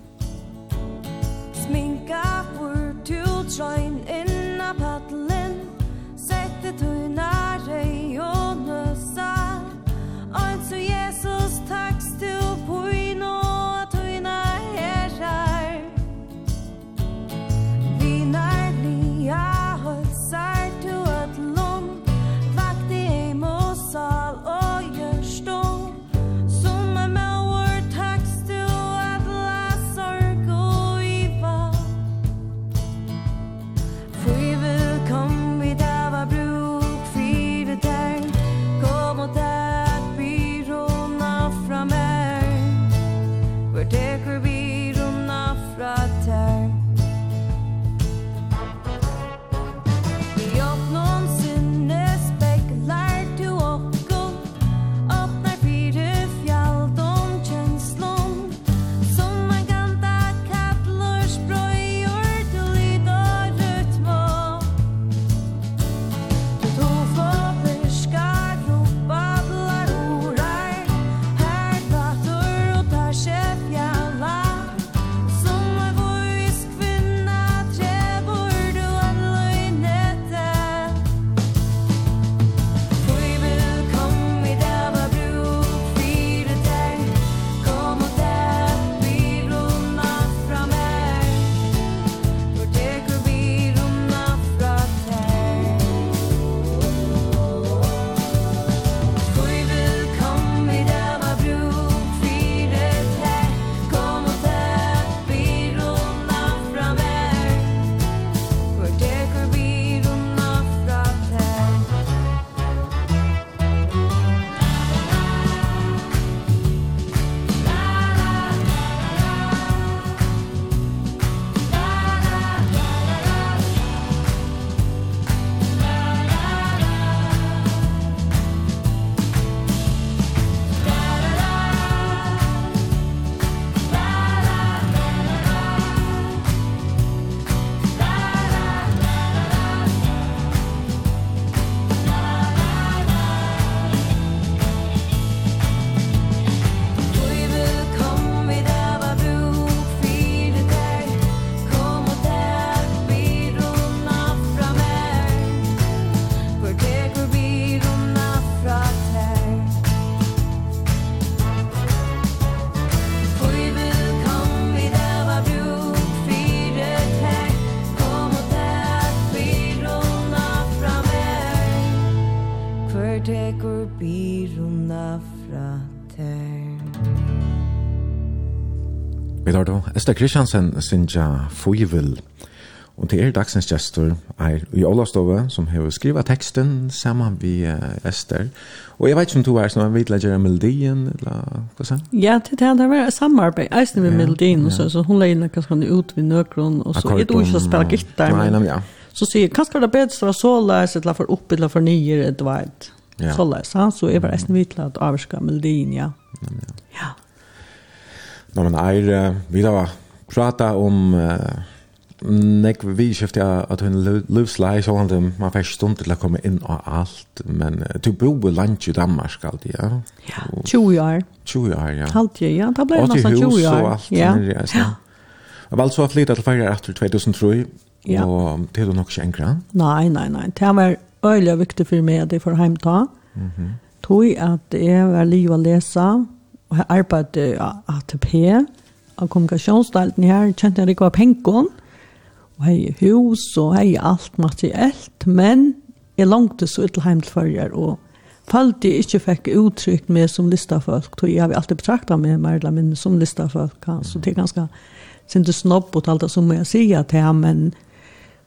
Gösta Kristiansen synja Fuyvel. Og til er dagsens gestor er i Olavstove, som har skriva teksten saman vi uh, Ester. Og jeg vet ikke om du er som vi vil gjøre melodien, eller hva sa? Ja, til det er det var samarbeid, eisen med melodien, ja. så, så hun leier noe sånn ut ved nøkron, og så er det ikke å spille gitter. Nei, nei, ja. Så sier jeg, kanskje det er bedre å så leis, eller for opp, eller for nyer, eller hva er? Ja. Så leis, så er det eisen vidt at avskar melodien, ja. Ja, ja når man er, vi da prata om uh, nek vi skifte at hun løvslei, så han man fikk stund til å komme inn og alt, men uh, du bor i land i Danmark alltid, ja? Ja, 20 år. 20 år, ja. Halvtid, ja, da ble det nesten 20 år. og alt, ja. ja. ja. Jeg valgte så å flytta til ferie etter 2003, ja. og det er du nok ikke enkra? Nei, nei, nei, det var øyelig viktig for meg at jeg får heimta, mm -hmm. tog at jeg var liv å lese, og jeg arbeidde i ATP, av kommunikasjonsdelten her, kjente jeg ikke var pengen, og jeg hus, og jeg alt materielt, men jeg langte så ut til heimtilførjer, og Falt jeg ikke fikk uttrykt meg som listafolk, tog jeg har alltid betraktet meg mer eller mindre som listafolk, så det er ganske sin snobb og alt det som jeg sier til ham, men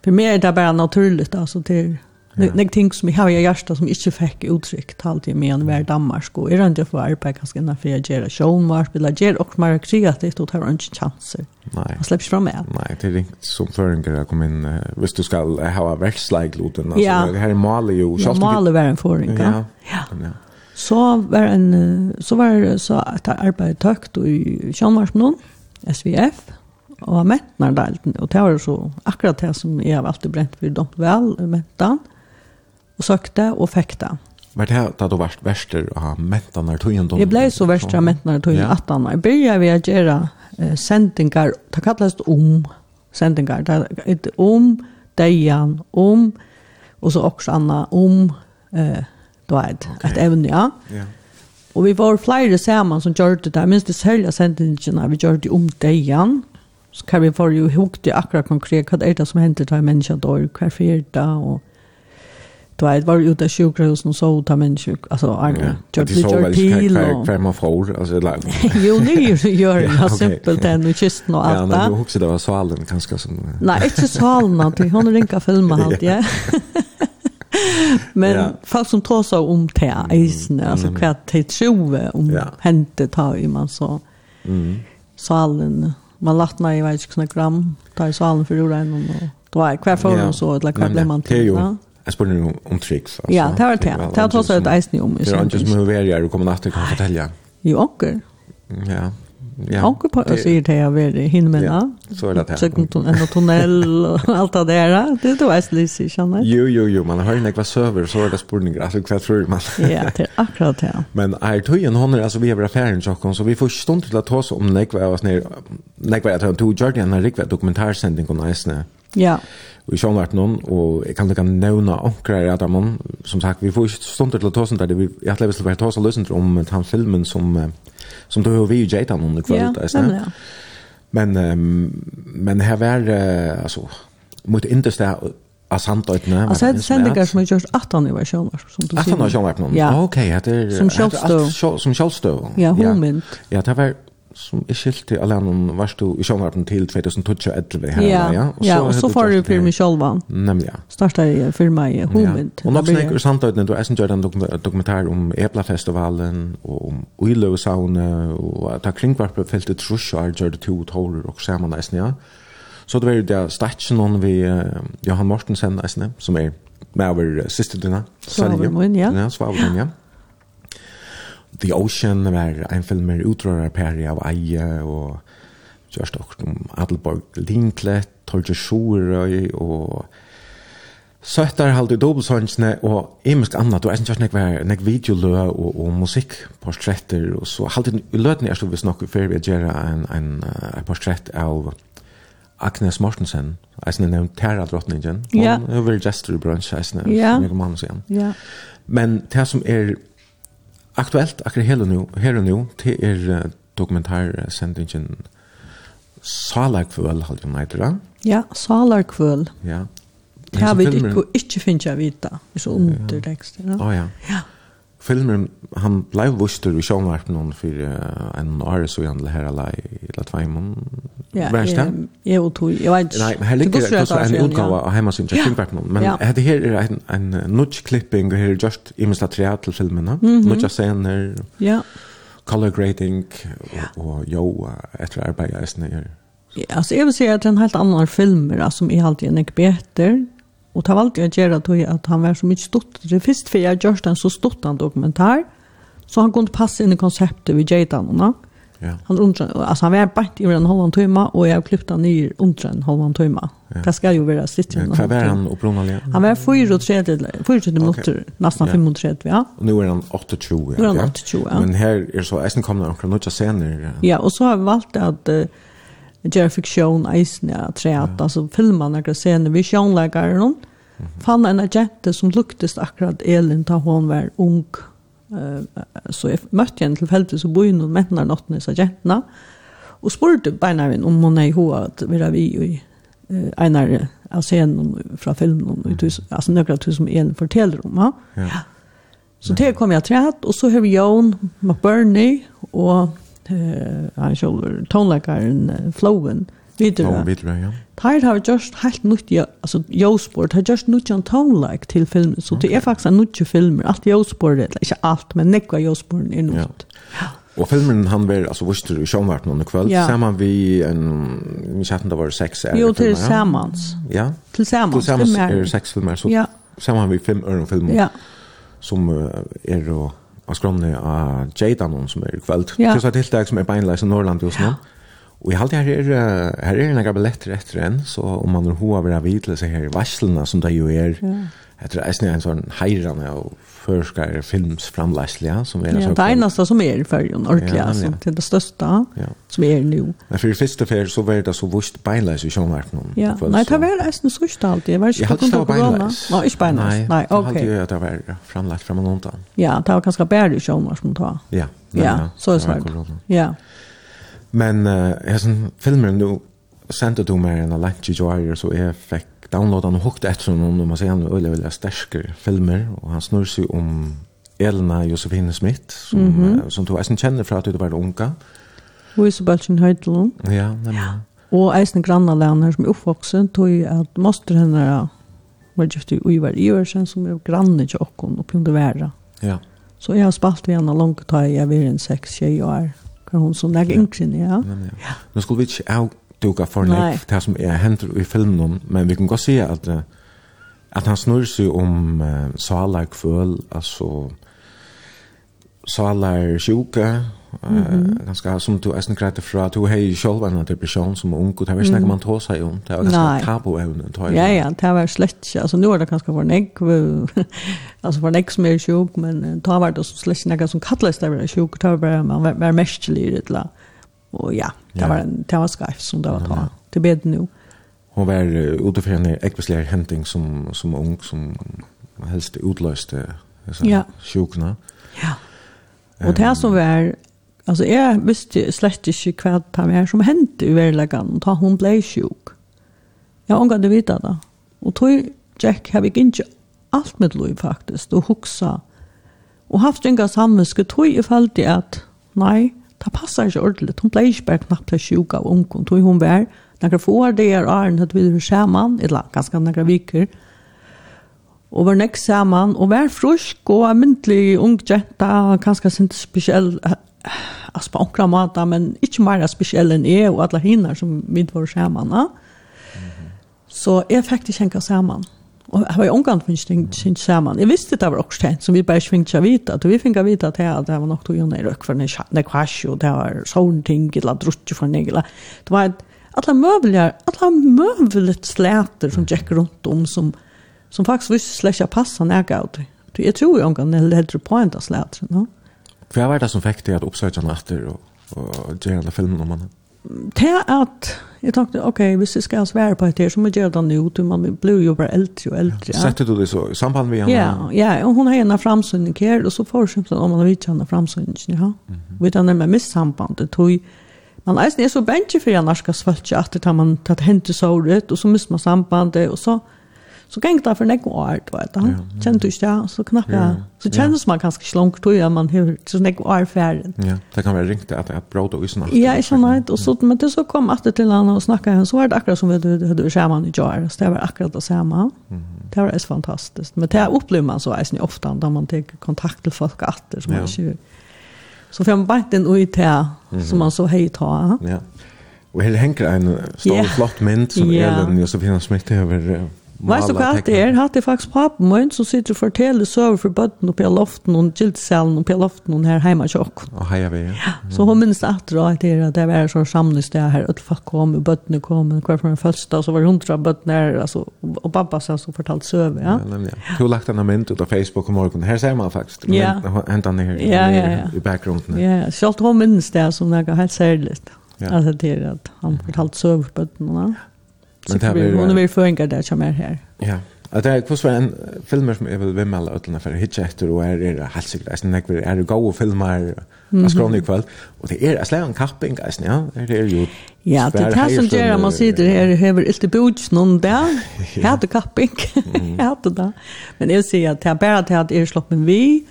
for meg er det bare naturligt, altså til Ja. Några ting som jag har i hjertet som inte fick uttryck talte jag med en värld Danmark och är inte för arbete ganska när för jag gör showmark vill jag göra och mer kreativt och tar en chanser. Nej. Jag släpps fra meg. Nej, det er inte som förringar jag kom in visst du ska ha verkslag låten alltså ja. här är Mali ju så att Mali var en förringar. Ja. Ja. ja. Så var en så var det så att jeg arbeidet tøkt i showmark någon SVF og mentnar delt og det var så akkurat det som jeg har alltid brent for dumt vel mentan og søkte og fikk det. Var det da du värst värster å ha mättarna tog Jeg ble så verst jag mättarna tog in att han. Jag började vi att göra eh, sändningar, det kalles om sändningar, det är om dejan, om og så også anna om eh, du vet, et evne, ja. ja. Og vi var flere sammen som gjør det der, minst det særlige sendingene vi gjør det om dejan, så kan vi få jo ihåg det akkurat konkret, vad er det som hender til en menneske dår, hva er det og du vet, var ute av sjukhusen og så ut av människor, altså, Arne, ja. de det såg väl hver man får, altså, eller? jo, ni gjør det ja, simpelt än og kisten och allt det. Ja, men också det var salen kanskje, som... Nei, ikke salen, att hun ringer filmen allt, ja. men ja. folk som tar seg om til eisene, altså, hva de tror om ja. hände tar ju man så. Mm. Salen, man lattnar i varje gram, tar i salen for ur en och då er hver för ja. så, eller kvar blir man till. Det är ju Jag spelar nu om triks. Altså. Ja, det var det. Det har trots et eisen om. Det är ikke som hur värjar du kommer natt og kan fortelle. Jo, onker. Ja. Ja. Onker på oss är det jag vill hinna med. Ja, så er det det. Søkken en tunnel och allt det där. Det er är eisen lite, känner Jo, jo, jo. Man har ju nekva søver, så er det spurningar. Altså, hva tror man? ja, det er akkurat det. Men er tøyen hon er, altså, vi över affären så så vi får stund til å ta oss om nekva av oss nere. Nekva att han tog Jordan en rikva dokumentärsändning om eisen. Ja i sjånvært noen, og jeg kan ikke nevna onkrar i Adamon, som sagt, vi får ikke stunder til å ta sånt der, jeg har levet til å ta sånn løsninger om den filmen som, som du har vi i Jaitan om i kveld, ja, nemlig, ja. Men, um, men her var, uh, altså, mot inderste av samtøytene. Altså, det er sendinger som har gjort 18 år i sjånvært, som du sier. 18 år i sjånvært noen? Ja. Ok, det er... Som sjålstøv. Som sjålstøv. Ja, hun mynd. Ja, det var som är skilt till alla någon varst du i Sjöngvarpen till 2011 här ja. ja. Och så, ja, och så får du för mig själva. Nämligen. Starta i firma i hovet. Ja. Och något snäck är sant att du är sen gjort en dokumentär om Eplafestivalen och om Uilösaune och att ta kringvarpenfältet Trusjar gör det två tårer och sammanläsningar. Ja. Så det var ju det statsen hon vi Johan Mortensen som är med över systerdina. Så har ja. Ja, Svavelmoen, ja. The Ocean var en film med utrører per av eie og gjørst også om Adelborg Linklet, Torge Sjorøy og Søttar halde i dobbeltsånsene og imisk annat, og jeg synes ikke var nek videolø og, og musikkportretter, og så halde i løtene jeg stod vi snakket før vi gjør en, en, en portrett av Agnes Mortensen, jeg synes nevnt Tera drottningen, hun yeah. var gestor i brunch, jeg synes, yeah. jeg mann an Men det som er aktuelt akkurat hele nu, her og nu, det er dokumentarsendingen Salarkvøl, halde jeg meg til det. Ja, Salarkvøl. Ja. Det har vi ikke finnet å vite, hvis under tekster. Å ja. Ja filmen han blev vuster i Sjónvarpen för en år så han det här alla i la Latvaimon. Ja, jag och tog jag vet. Nej, här ligger det också en utgåva av hemma sin Sjónvarpen, men det här är en en nudge clipping och här är just imens material till filmerna. Nudge scener. Ja. Color grading och jo efter arbete är snär. Ja, alltså jag vill säga att en helt annan filmer som är alltid en bättre Og det var alltid jeg gjøre at, at han var så mye stort. Det første for jeg gjør den så stort en dokumentar, så han kunne passe inn i konseptet vi gjør den. Ja. Han, undrar, altså han var bant i en halvann tøyma, og jeg klippte han i under en halvann tøyma. Ja. Det skal jo være sitt. Ja, hva var han opprunnalig? Han var 34 minutter, nesten 35, ja. Og nå er han 28. Nå er han 28, ja. Men her er så eisen kommer noen noen scener. Ja, og så har vi valgt at uh, gjøre eisen, ja, treat, ja. altså filmer noen scener, vi sjånlegger noen, Fann en agente som luktest akkurat Elin da hun var ung. Uh, så jeg møtte henne tilfeldig så bor noen menn av nottene disse agentene. Og spurte Beinarvin om hun er i hoa at vi er vi i uh, Einar av scenen fra filmen. Mm. Altså nøkker at hun som Elin forteller om. Ja. ja. Så det kom jeg trett, og så har vi Jon McBurney og uh, han kjøler tonleggeren Flowen. Mm Videre. videre, ja. Tær har just helt nytt, ja, altså Josport har just nytt en tonelike til filmen, så okay. det er faktisk nytt filmer, alt Josport, ikke alt, men nekva Josport er nytt. Ja. Og filmen han var, altså visste du, sjånvart noen kveld, ja. sammen vi, en, vi kjent det var sex er Jo, til samans. Ja. Til samans. Til samans er sex filmer, så ja. sammen vi fem øren filmer, ja. som er og av skromne av Jadan, som er i kveld. Ja. Det er så tiltak som er beinleis i Norrland just nu. Ja Og jeg halte her er, her er noen billetter etter en, så om man har hoa vera vid til seg her i varslene som det jo er, ja. etter eisen en sånn heirane og førskar films framleislige, som er ja, så det eneste som er i fyrjon, ordentlig, ja, ja. til det største, ja. som er nu. Men for det første fer så var det så vust beinleis i sjånverkene. Ja, nei, det var eisen sørst alltid, det var ikke jeg på korona. Nei, ikke beinleis, nei, ok. Nei, det var det var framleis fra og undan. Ja, det var ganske bære i sjånverkene, ja, ja, så er det. Ja, ja. Men uh, jeg sen filmen nu sendte du meg en lunch jar så jeg fikk downloada og hukte etter noen, när man ser han veldig, veldig sterske filmer og han snur seg om Elena Josefine Smith som mm -hmm. som du eisen kjenner fra at du var unga. Och så balchen höjdlon. Ja, nemlig. Ja. Och eisen grannalæner som er oppvoksen, tog at måste henne er var gift i Uivar Iversen som er granne til Ockon uppe under världen. Ja. Så jeg har spalt vid henne langt tag, jeg var en sex tjej år hva hun som legger yngre, ja. ja. Nå skulle vi ikke avduka for nek, det som er hendt i filmen, men vi kan godt si at, at han snur seg om uh, salar kvøl, altså salar sjuka, Mm -hmm. ganska som du är grejt fra, du har ju själv en depression som ung och det var inte man tar sig om. Det var ganska tabu även Ja, ja, det var slett alltså nu är det ganska för nek alltså för nek som är sjuk men det var det så slett nägg som kallas det var sjuk. Det var man var mest lydigt la och ja, det var en det var skajf som det var ta. Det bed nu. Hon var ute för en ekvislig hämtning som, som ung som helst utlöste ja. sjukna ja. Og det som var Altså, jeg visste slett ikke hva det var som hendte i verkligheten. Ta hon ble sjuk. Jag ångade vita det. Og tog Jack har vi ikke alt med lov faktisk, og huxa. Og haft inga samviske. tog jeg følte at, nei, det passer ikke ordentligt. Hon ble ikke bare knappt sjuk av ungen. Tog hon var några få det där åren, at vi är sammen, Eller ganska några viker, og var nekk saman, og var frusk og myndelig ung jenta, kanskje sint spesiell alltså på onkra mata men inte mer speciell än är och alla hinner som vid var skärman. Mm. Så jag faktiskt tänker samman. Och jag har ju omgång finns ting sin samman. Jag visste det var också tänkt som vi bara svingt jag vita att vi fick vita att det var något ju när rök för när när crash och det var sån ting eller drutch från negla. Det var alla möbler, alla möblet släter som gick runt om som som faktiskt visste släcka passa näga ut. det. Jag tror jag omgång när det helt på inte släter, no? Mm. Hva var det som fikk deg at oppsøkja han etter og, og gjøre den filmen om han? Til at jeg tenkte, ok, hvis jeg skal svære på etter, så må jeg gjøre det nu, til man blir jo bare eldre og eldre. Ja. Sette du det så i samband med henne? Ja, ja og hun har en framsynning her, og så forsøkte hun om man vet henne framsynning, ja. Mm -hmm. Vet han er med missambandet, tog man eisen er så bensje for jeg norska svøltje at det tar man tatt hente såret, og så mister man sambandet, og så... Så gäng där för en ekon år, du vet. Han känner du inte det, så knappt ja Så känns man ganska slångt då, ja, man hör så en ekon år färden. Ja, det kan vara ringt att att bråd och isnack. Ja, jag känner inte. Och så, men det så kom att till honom och snackade, så var det akkurat som vi hade samman i jar. Så det var akkurat det samma. Det var så fantastiskt. Men det upplever man så är ofta när man tar kontakt med folk att som man inte Så får man bara inte en ut som man så hej ta. Ja. Och här hänger en stor flott mynd som Ellen Josefina Smith över Vet du hva det er? Hatt det faktisk papen min som sitter og forteller søver for bøtten oppe i loften og gildselen oppe i loften og her hjemme tjokk. Og heier vi. Ja, så hun minnes etter at det er at det var så samlet sted her, at folk kom, bøttene kom, hver for en første, så var det hundra bøttene her, altså, og pappa sa så fortalt søver, ja. Ja, nemlig, ja. Hun lagt en mynd ut av Facebook om morgenen, her ser man faktisk, ja. hentan han her ja, ja, ja. i bakgrunden. Ja, ja, selv hun minnes det som det er helt særlig. Ja. Altså, det er at han fortalt søver bøttene, ja. Men det är hon vill föränka där som är här. Ja. Att det er hvordan var en filmer som jag vill vimmela utlanda för hitcha etter, og er det helt sikkert. jeg när er det gode filmer, filmar av skrån kveld, og det er att släga en kapping alltså ja. Det er jo Ja, det er det som gjør at man sitter här över ett bord någon där. Här det kapping. Här det Men där. Men jag ser att jag bara att jag slår med vi.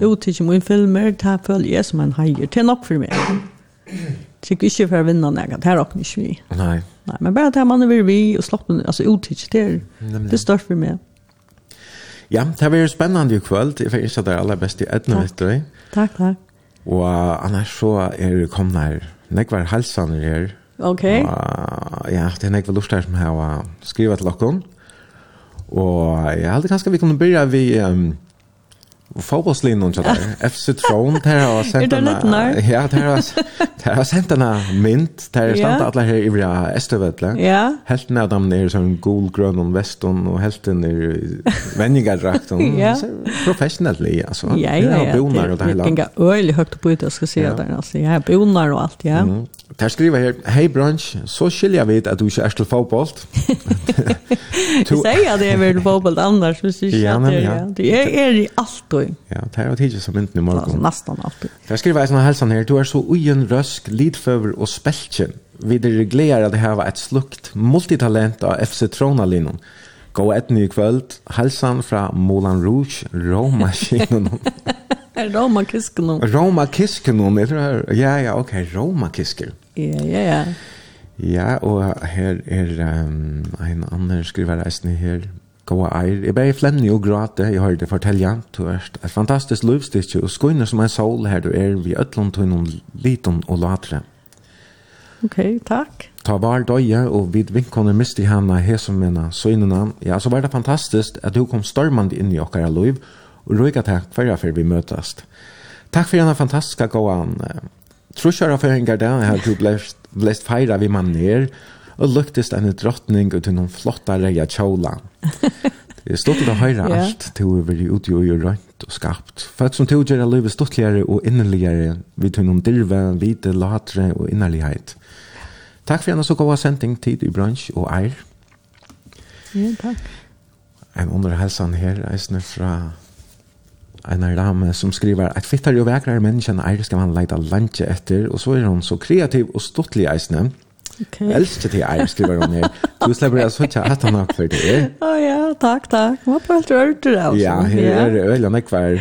Jo, till min filmer, det er føler jeg som en heier, Det er nok for meg. Så ikke ikke for å vinne noe, det her åkner ikke vi. Nei. Nei, men bare det man er vi, og slapp noe, altså uttidig, det er det størst for meg. Ja, det har jo spennende i kvöld. Jeg får ikke det aller beste i Edna, vet du. Takk, takk. Og annars så er det kommet her. Nekvar halsaner her. Ok. Og, ja, det er nekvar lust her som har skrivet til dere. Og jeg ja, hadde kanskje vi kunne begynne vi... Um, fotbollslinjen så där. FC Tron där har sent den. Ja, där har där har sent den mint. Där är stanta alla här i via Östervetle. Ja. Helt när dem ner som gul grön och väston och helt ner vänliga drakten. Ja. Professionally alltså. Ja, ja. Bonar och det hela. Inga öl högt på ute ska se där alltså. Ja, bonar och allt, ja. Mm. Där skriver här, hej brunch, så skiljer vi att du inte är till fotboll. Du säger det är väl fotboll annars, precis. Ja, ja. Det är i allt alltid. Ja, det här var som inte i morgon. Alltså, nästan alltid. Jag skriver en sånn här her. Du är så ugen røsk, lidföver och speltjen. Vi reglerar det här var ett slukt multitalent av FC Tronalinon. Gå ett ny kvöld, Hälsan från Moulin Rouge, Roma-kinon. Roma Kiskenon. Roma Kiskenon, er det her? Ja, ja, ok, Roma Kisker. Ja, ja, ja. Ja, og her er um, en annen skriver reisende her. Gåa eir. Jeg bare flenni og gråte, jeg har det fortelja. Du er et fantastisk løvstikje, og skoinner som en sol her du er, vi øtlån noen liten og latre. Ok, takk. Ta var døye, og vid vinkone misti hana hesumena søynena. Ja, så var det fantastisk at du kom stormande inn i okkara løyv, og røyga takk for fyrir vi møtast. Takk for hana fantastiska gåan. Trusjara fyrir hengar det, har du blest feira vi man nere, og luktist en drottning ut til noen flottare reia tjåla. Det er stort å høre yeah. alt til å være ute og gjøre rønt og skapt. Folk som til å gjøre livet stortligere og innerligere, vi til noen dirve, vite, latre og innerlighet. Takk for en så god sending tid i bransj og eir. Ja, takk. En underhelsan her, eisne fra en dame som skriver at fittar jo vekrare menneskene eir skal man leida landje etter, og så er hun så kreativ og stortlig eisne. Okay. Elsker til jeg skriver om her. Du slipper jeg så ikke at han har for det. Å ja, takk, takk. Hva på alt rørt du da? Ja, her er øyla nekvar.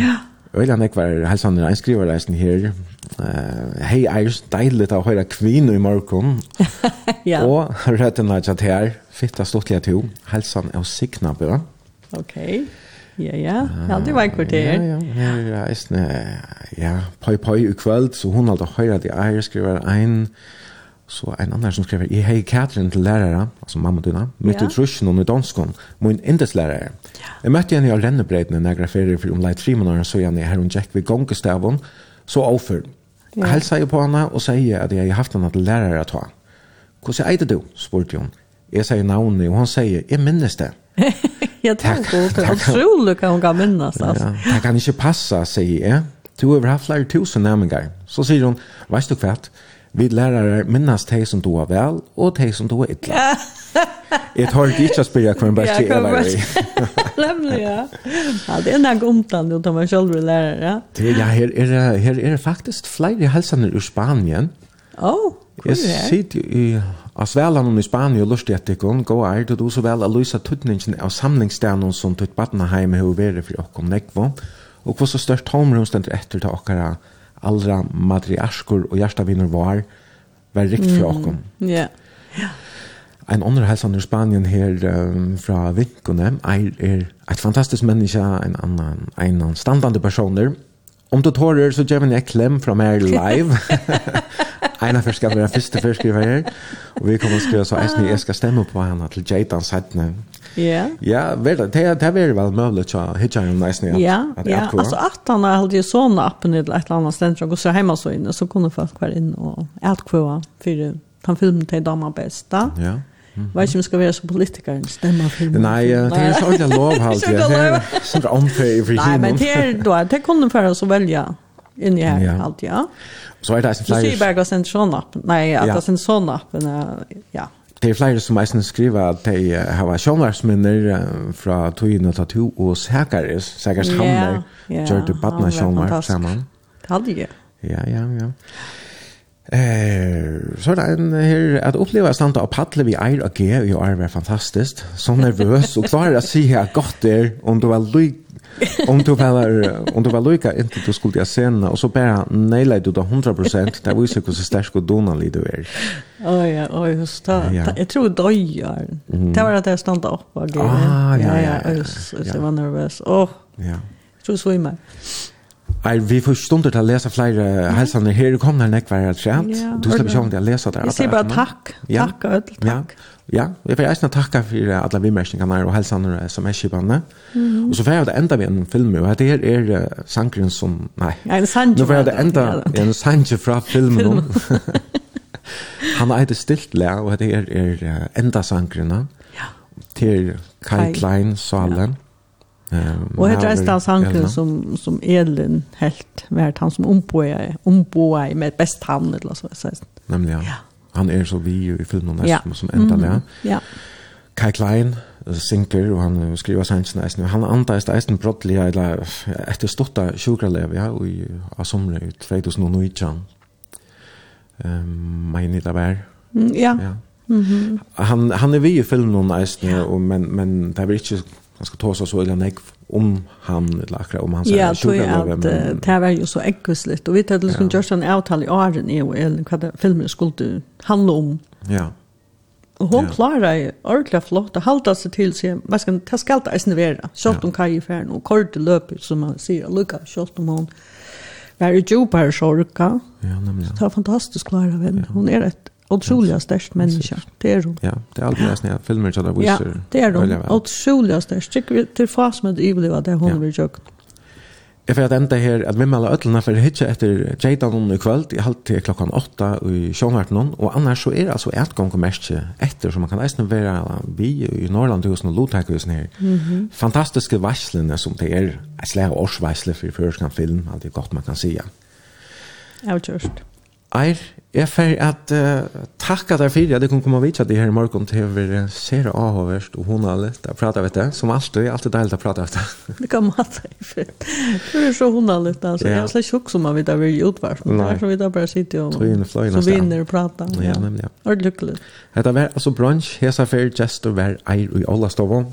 Øyla nekvar helsan er skriver leisen her. Hei, er jo deilig å høre kvinn i morgen. ja. Og røtten er ikke her. Fitta stortlige to. Helsan er sikna på. Ok. Ja, ja. Ja, det var ikke det. Ja, ja. Her er Ja, ja. Ja, poi poi i kveld, så hun hadde høyre det. jeg skriver en... Ja, Så en annan som skriver, jeg hei Katrin til lærere, altså mamma dina, mitt ja. utrusjen og danskon, min indeslærere. Ja. Jeg møtte henne i Arlennebreidene når jeg ferie for omlai tre måneder, så gjerne her hun Jack ved gongestavon, så offer. Ja. Helsa jeg på henne og sier at jeg har haft henne til lærere å ta. Hvordan er det du? spurte hun. Jeg sier navnet, og hun sier, jeg minnes det. ja, det. Det er utrolig hva hun kan minnes. Altså. Ja, det kan ikke passe, sier jeg. Du har haft flere tusen nærmengar. Så sier hun, veist du kvart, Vi lærere minnes de som du var vel, og de som du var ytla. Jeg tar ikke å spørre hva en best til er i. Nemlig, ja. Ja, det er nok omtann jo, tar man selv lærere. Ja, her er, her er faktisk flere helsene ur Spanien. Oh, hvor er det? Jeg sitter i Asvelan i Spanien og lustig at det gå er det du så vel å løse tøtningen av samlingsstenen som tøtt badneheim har vært for åkken nekvå, og hvor så størst tomrum stender etter til åkere helsene allra matriarskor og hjertavinner var, var rikt for åkken. Mm. Ja. ja. En andre helsan i Spanien her um, fra Vinkone er, er et fantastisk menneske, en annan, en annan standande personer. Om du tårer, så gjør vi en klem fra meg live. Eina først skal være første førskriver her. Og vi kommer til å skrive så eisen jeg skal stemme på henne til Jaitan Sedne. Ja. Ja, vel, det er det er vel mulig att hitta en nice nya. Ja, ja. Altså, at han har hållit såna appen eller ett annat ställe och så hjemme så inne så kunne folk være inn og allt kvar för han filmen til damer best, da. Ja. Mm -hmm. Vet ikke om ska vara så politiker en stämma film. Nej, det er så inte lov halt. Det är sånt unfair för Nei, men det er då det kunne for oss å velge inn i här alt ja. Så er det alltså flyg. Du ser bara går sen sån app. Nej, att det er sen sån app. Ja. Det er flere som eisen skriver at de uh, har sjånvarsminner uh, fra Tøyene Tattoo og Sækaris, Sækars yeah, Hammer, yeah, gjør det badna sjånvars sammen. Det hadde jeg. Ja, ja, ja. Eh, så er det en her, at oppleve å standa og paddle vi eier og ge, jo er det fantastisk, så nervøs, og klarer å si at godt er, om du var lyk, om du var, om du var lykke inntil du skulle til scenen, og så bare neiler du det 100%, det viser hvordan sterk og donalig du er. ja, oj, just det. Jeg tror døyer. Det var at jeg stande opp og ge. Ah, ja, ja, ja. Så jeg var nervøs. Åh, ja, tror svimmer. Ja. Er vi får stunder til å lese flere mm. helsene. Her kom der nekvar at skjent. Ja, du slipper ikke om det å lese det. Jeg sier bare takk. Ja. Takk og ødel, takk. Ja, ja. jeg får eisne takka for alle vimmersningene og helsene som er skibene. Mm. Og så får jeg det enda ved en film. Og det her er sangren som... Nei, Ja, en sanje. Nå får jeg det enda en sanje fra filmen. Han er det stilt lær, og det her er enda sangren. Ja. Til Kai Klein, Salen. Um, och heter en stansanker som, som Elin helt värt han som omboar omboar med bäst hand eller så. så. Nämligen. Ja. Han er så vi i filmen nästan ja. som enda mm -hmm. Ja. Kai Klein sinker og han skriver sen nästan han antas det nästan brottliga eller efter storta sjukralev ja och i somre 2019. Ehm um, men vær. var. Ja. ja. Mm. Han han er vi i filmen nästan ja. och men men det er inte han ska ta sig så eller nej om han eller akra om han säger ja, så att det var ju så äckligt och vi hade liksom just en avtal i åren i och eller vad filmen skulle handla om. Ja. Och hon klarar ju ordentligt flott att hålla sig till sig vad ska ta ska alltid ens vara shot om kaj för och kort löp som man ser lucka shot om hon. Var ju djupare sorka ja nämligen det var fantastiskt klara vem hon är ett otroligt störst människa. Det är hon. Ja, det er alltid nesten jag filmer til det viser. Ja, det er hun. Otroliga størst. Sikkert till fas med det ibliva det hun vill jøkken. Jeg får at enda her, at vi melder øtlene for hitje etter Jaidanon i kvöld, i halv til klokkan åtta i Sjångartnon, og annars så er det altså etgångkommerskje etter, så man kan eisen være vi i Norrlandhusen og Lothekhusen her. Mm -hmm. Fantastiske varslene som det er, et slag årsvarsle for førskan film, alt det godt man kan sige. Ja, just. Jeg får at uh, takka deg for at jeg kunne komme og vite det her i morgen til vi ser avhåverst og hun har litt der prater vet det, som alltid, alltid deilig å prate vet det. Det kan man si for. Det er så hun alle litt, altså. Ja. Jeg er slett sjokk som man vet at vi er utvart. Nei. Så vi da bare sitter og så vinner og prater. Ja, nemlig, ja. Og lykkelig. Hette var altså bransj, hesa fer gestor var eir i alle stovån.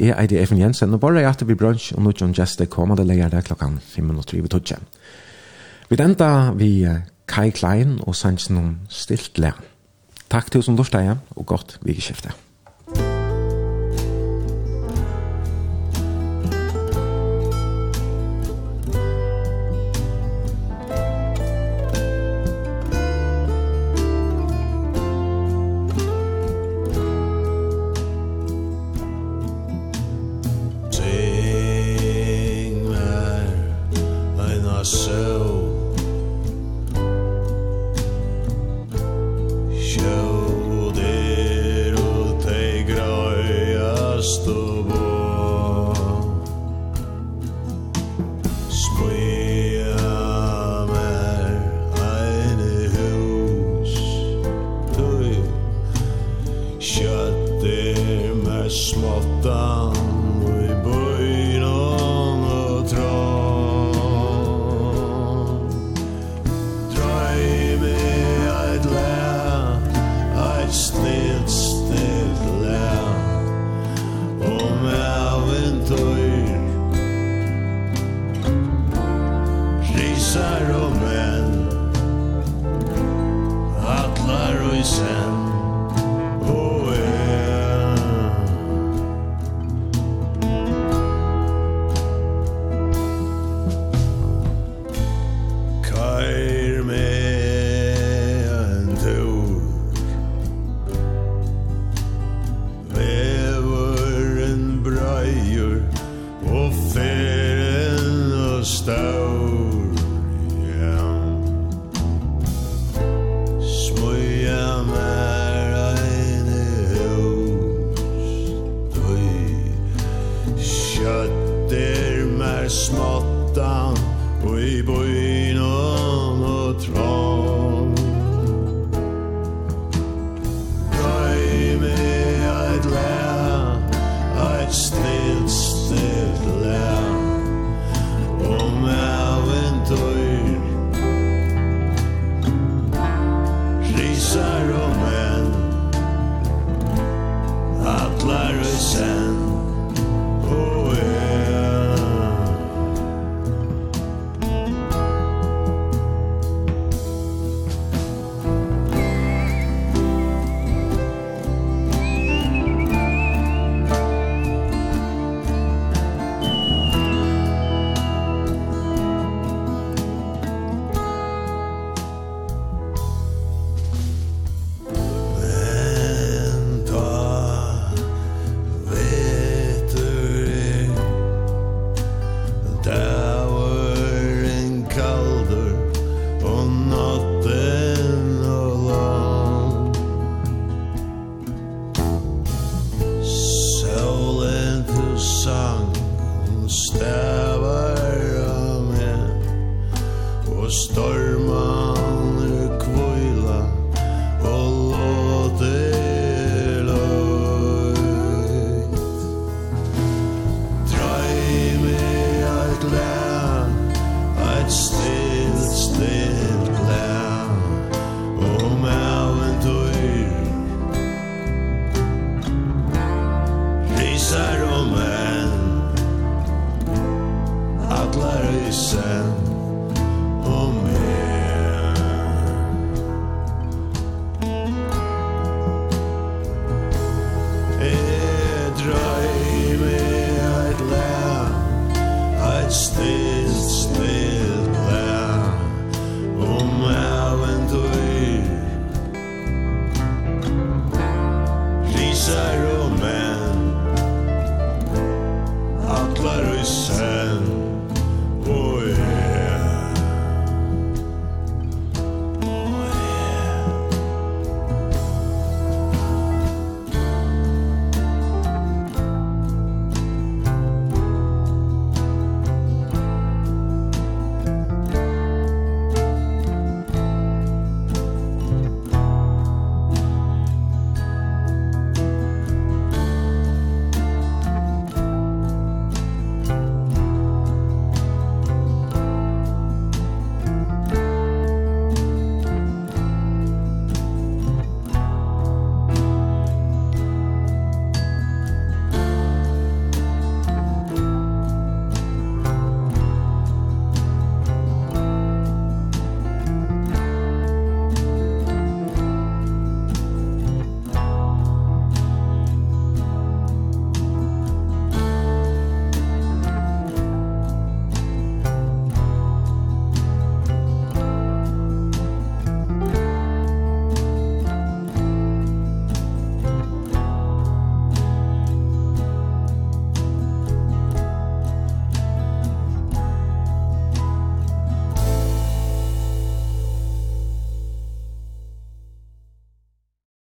Jeg er det Eifen Jensen, og bare jeg at vi brunch og nå John Jester kommer det leger der klokken 5 minutter i vi tog Vi enda vi Kai Klein og sannsyn om stilt lær. Takk til oss som dårsteg, og godt vikeskiftet.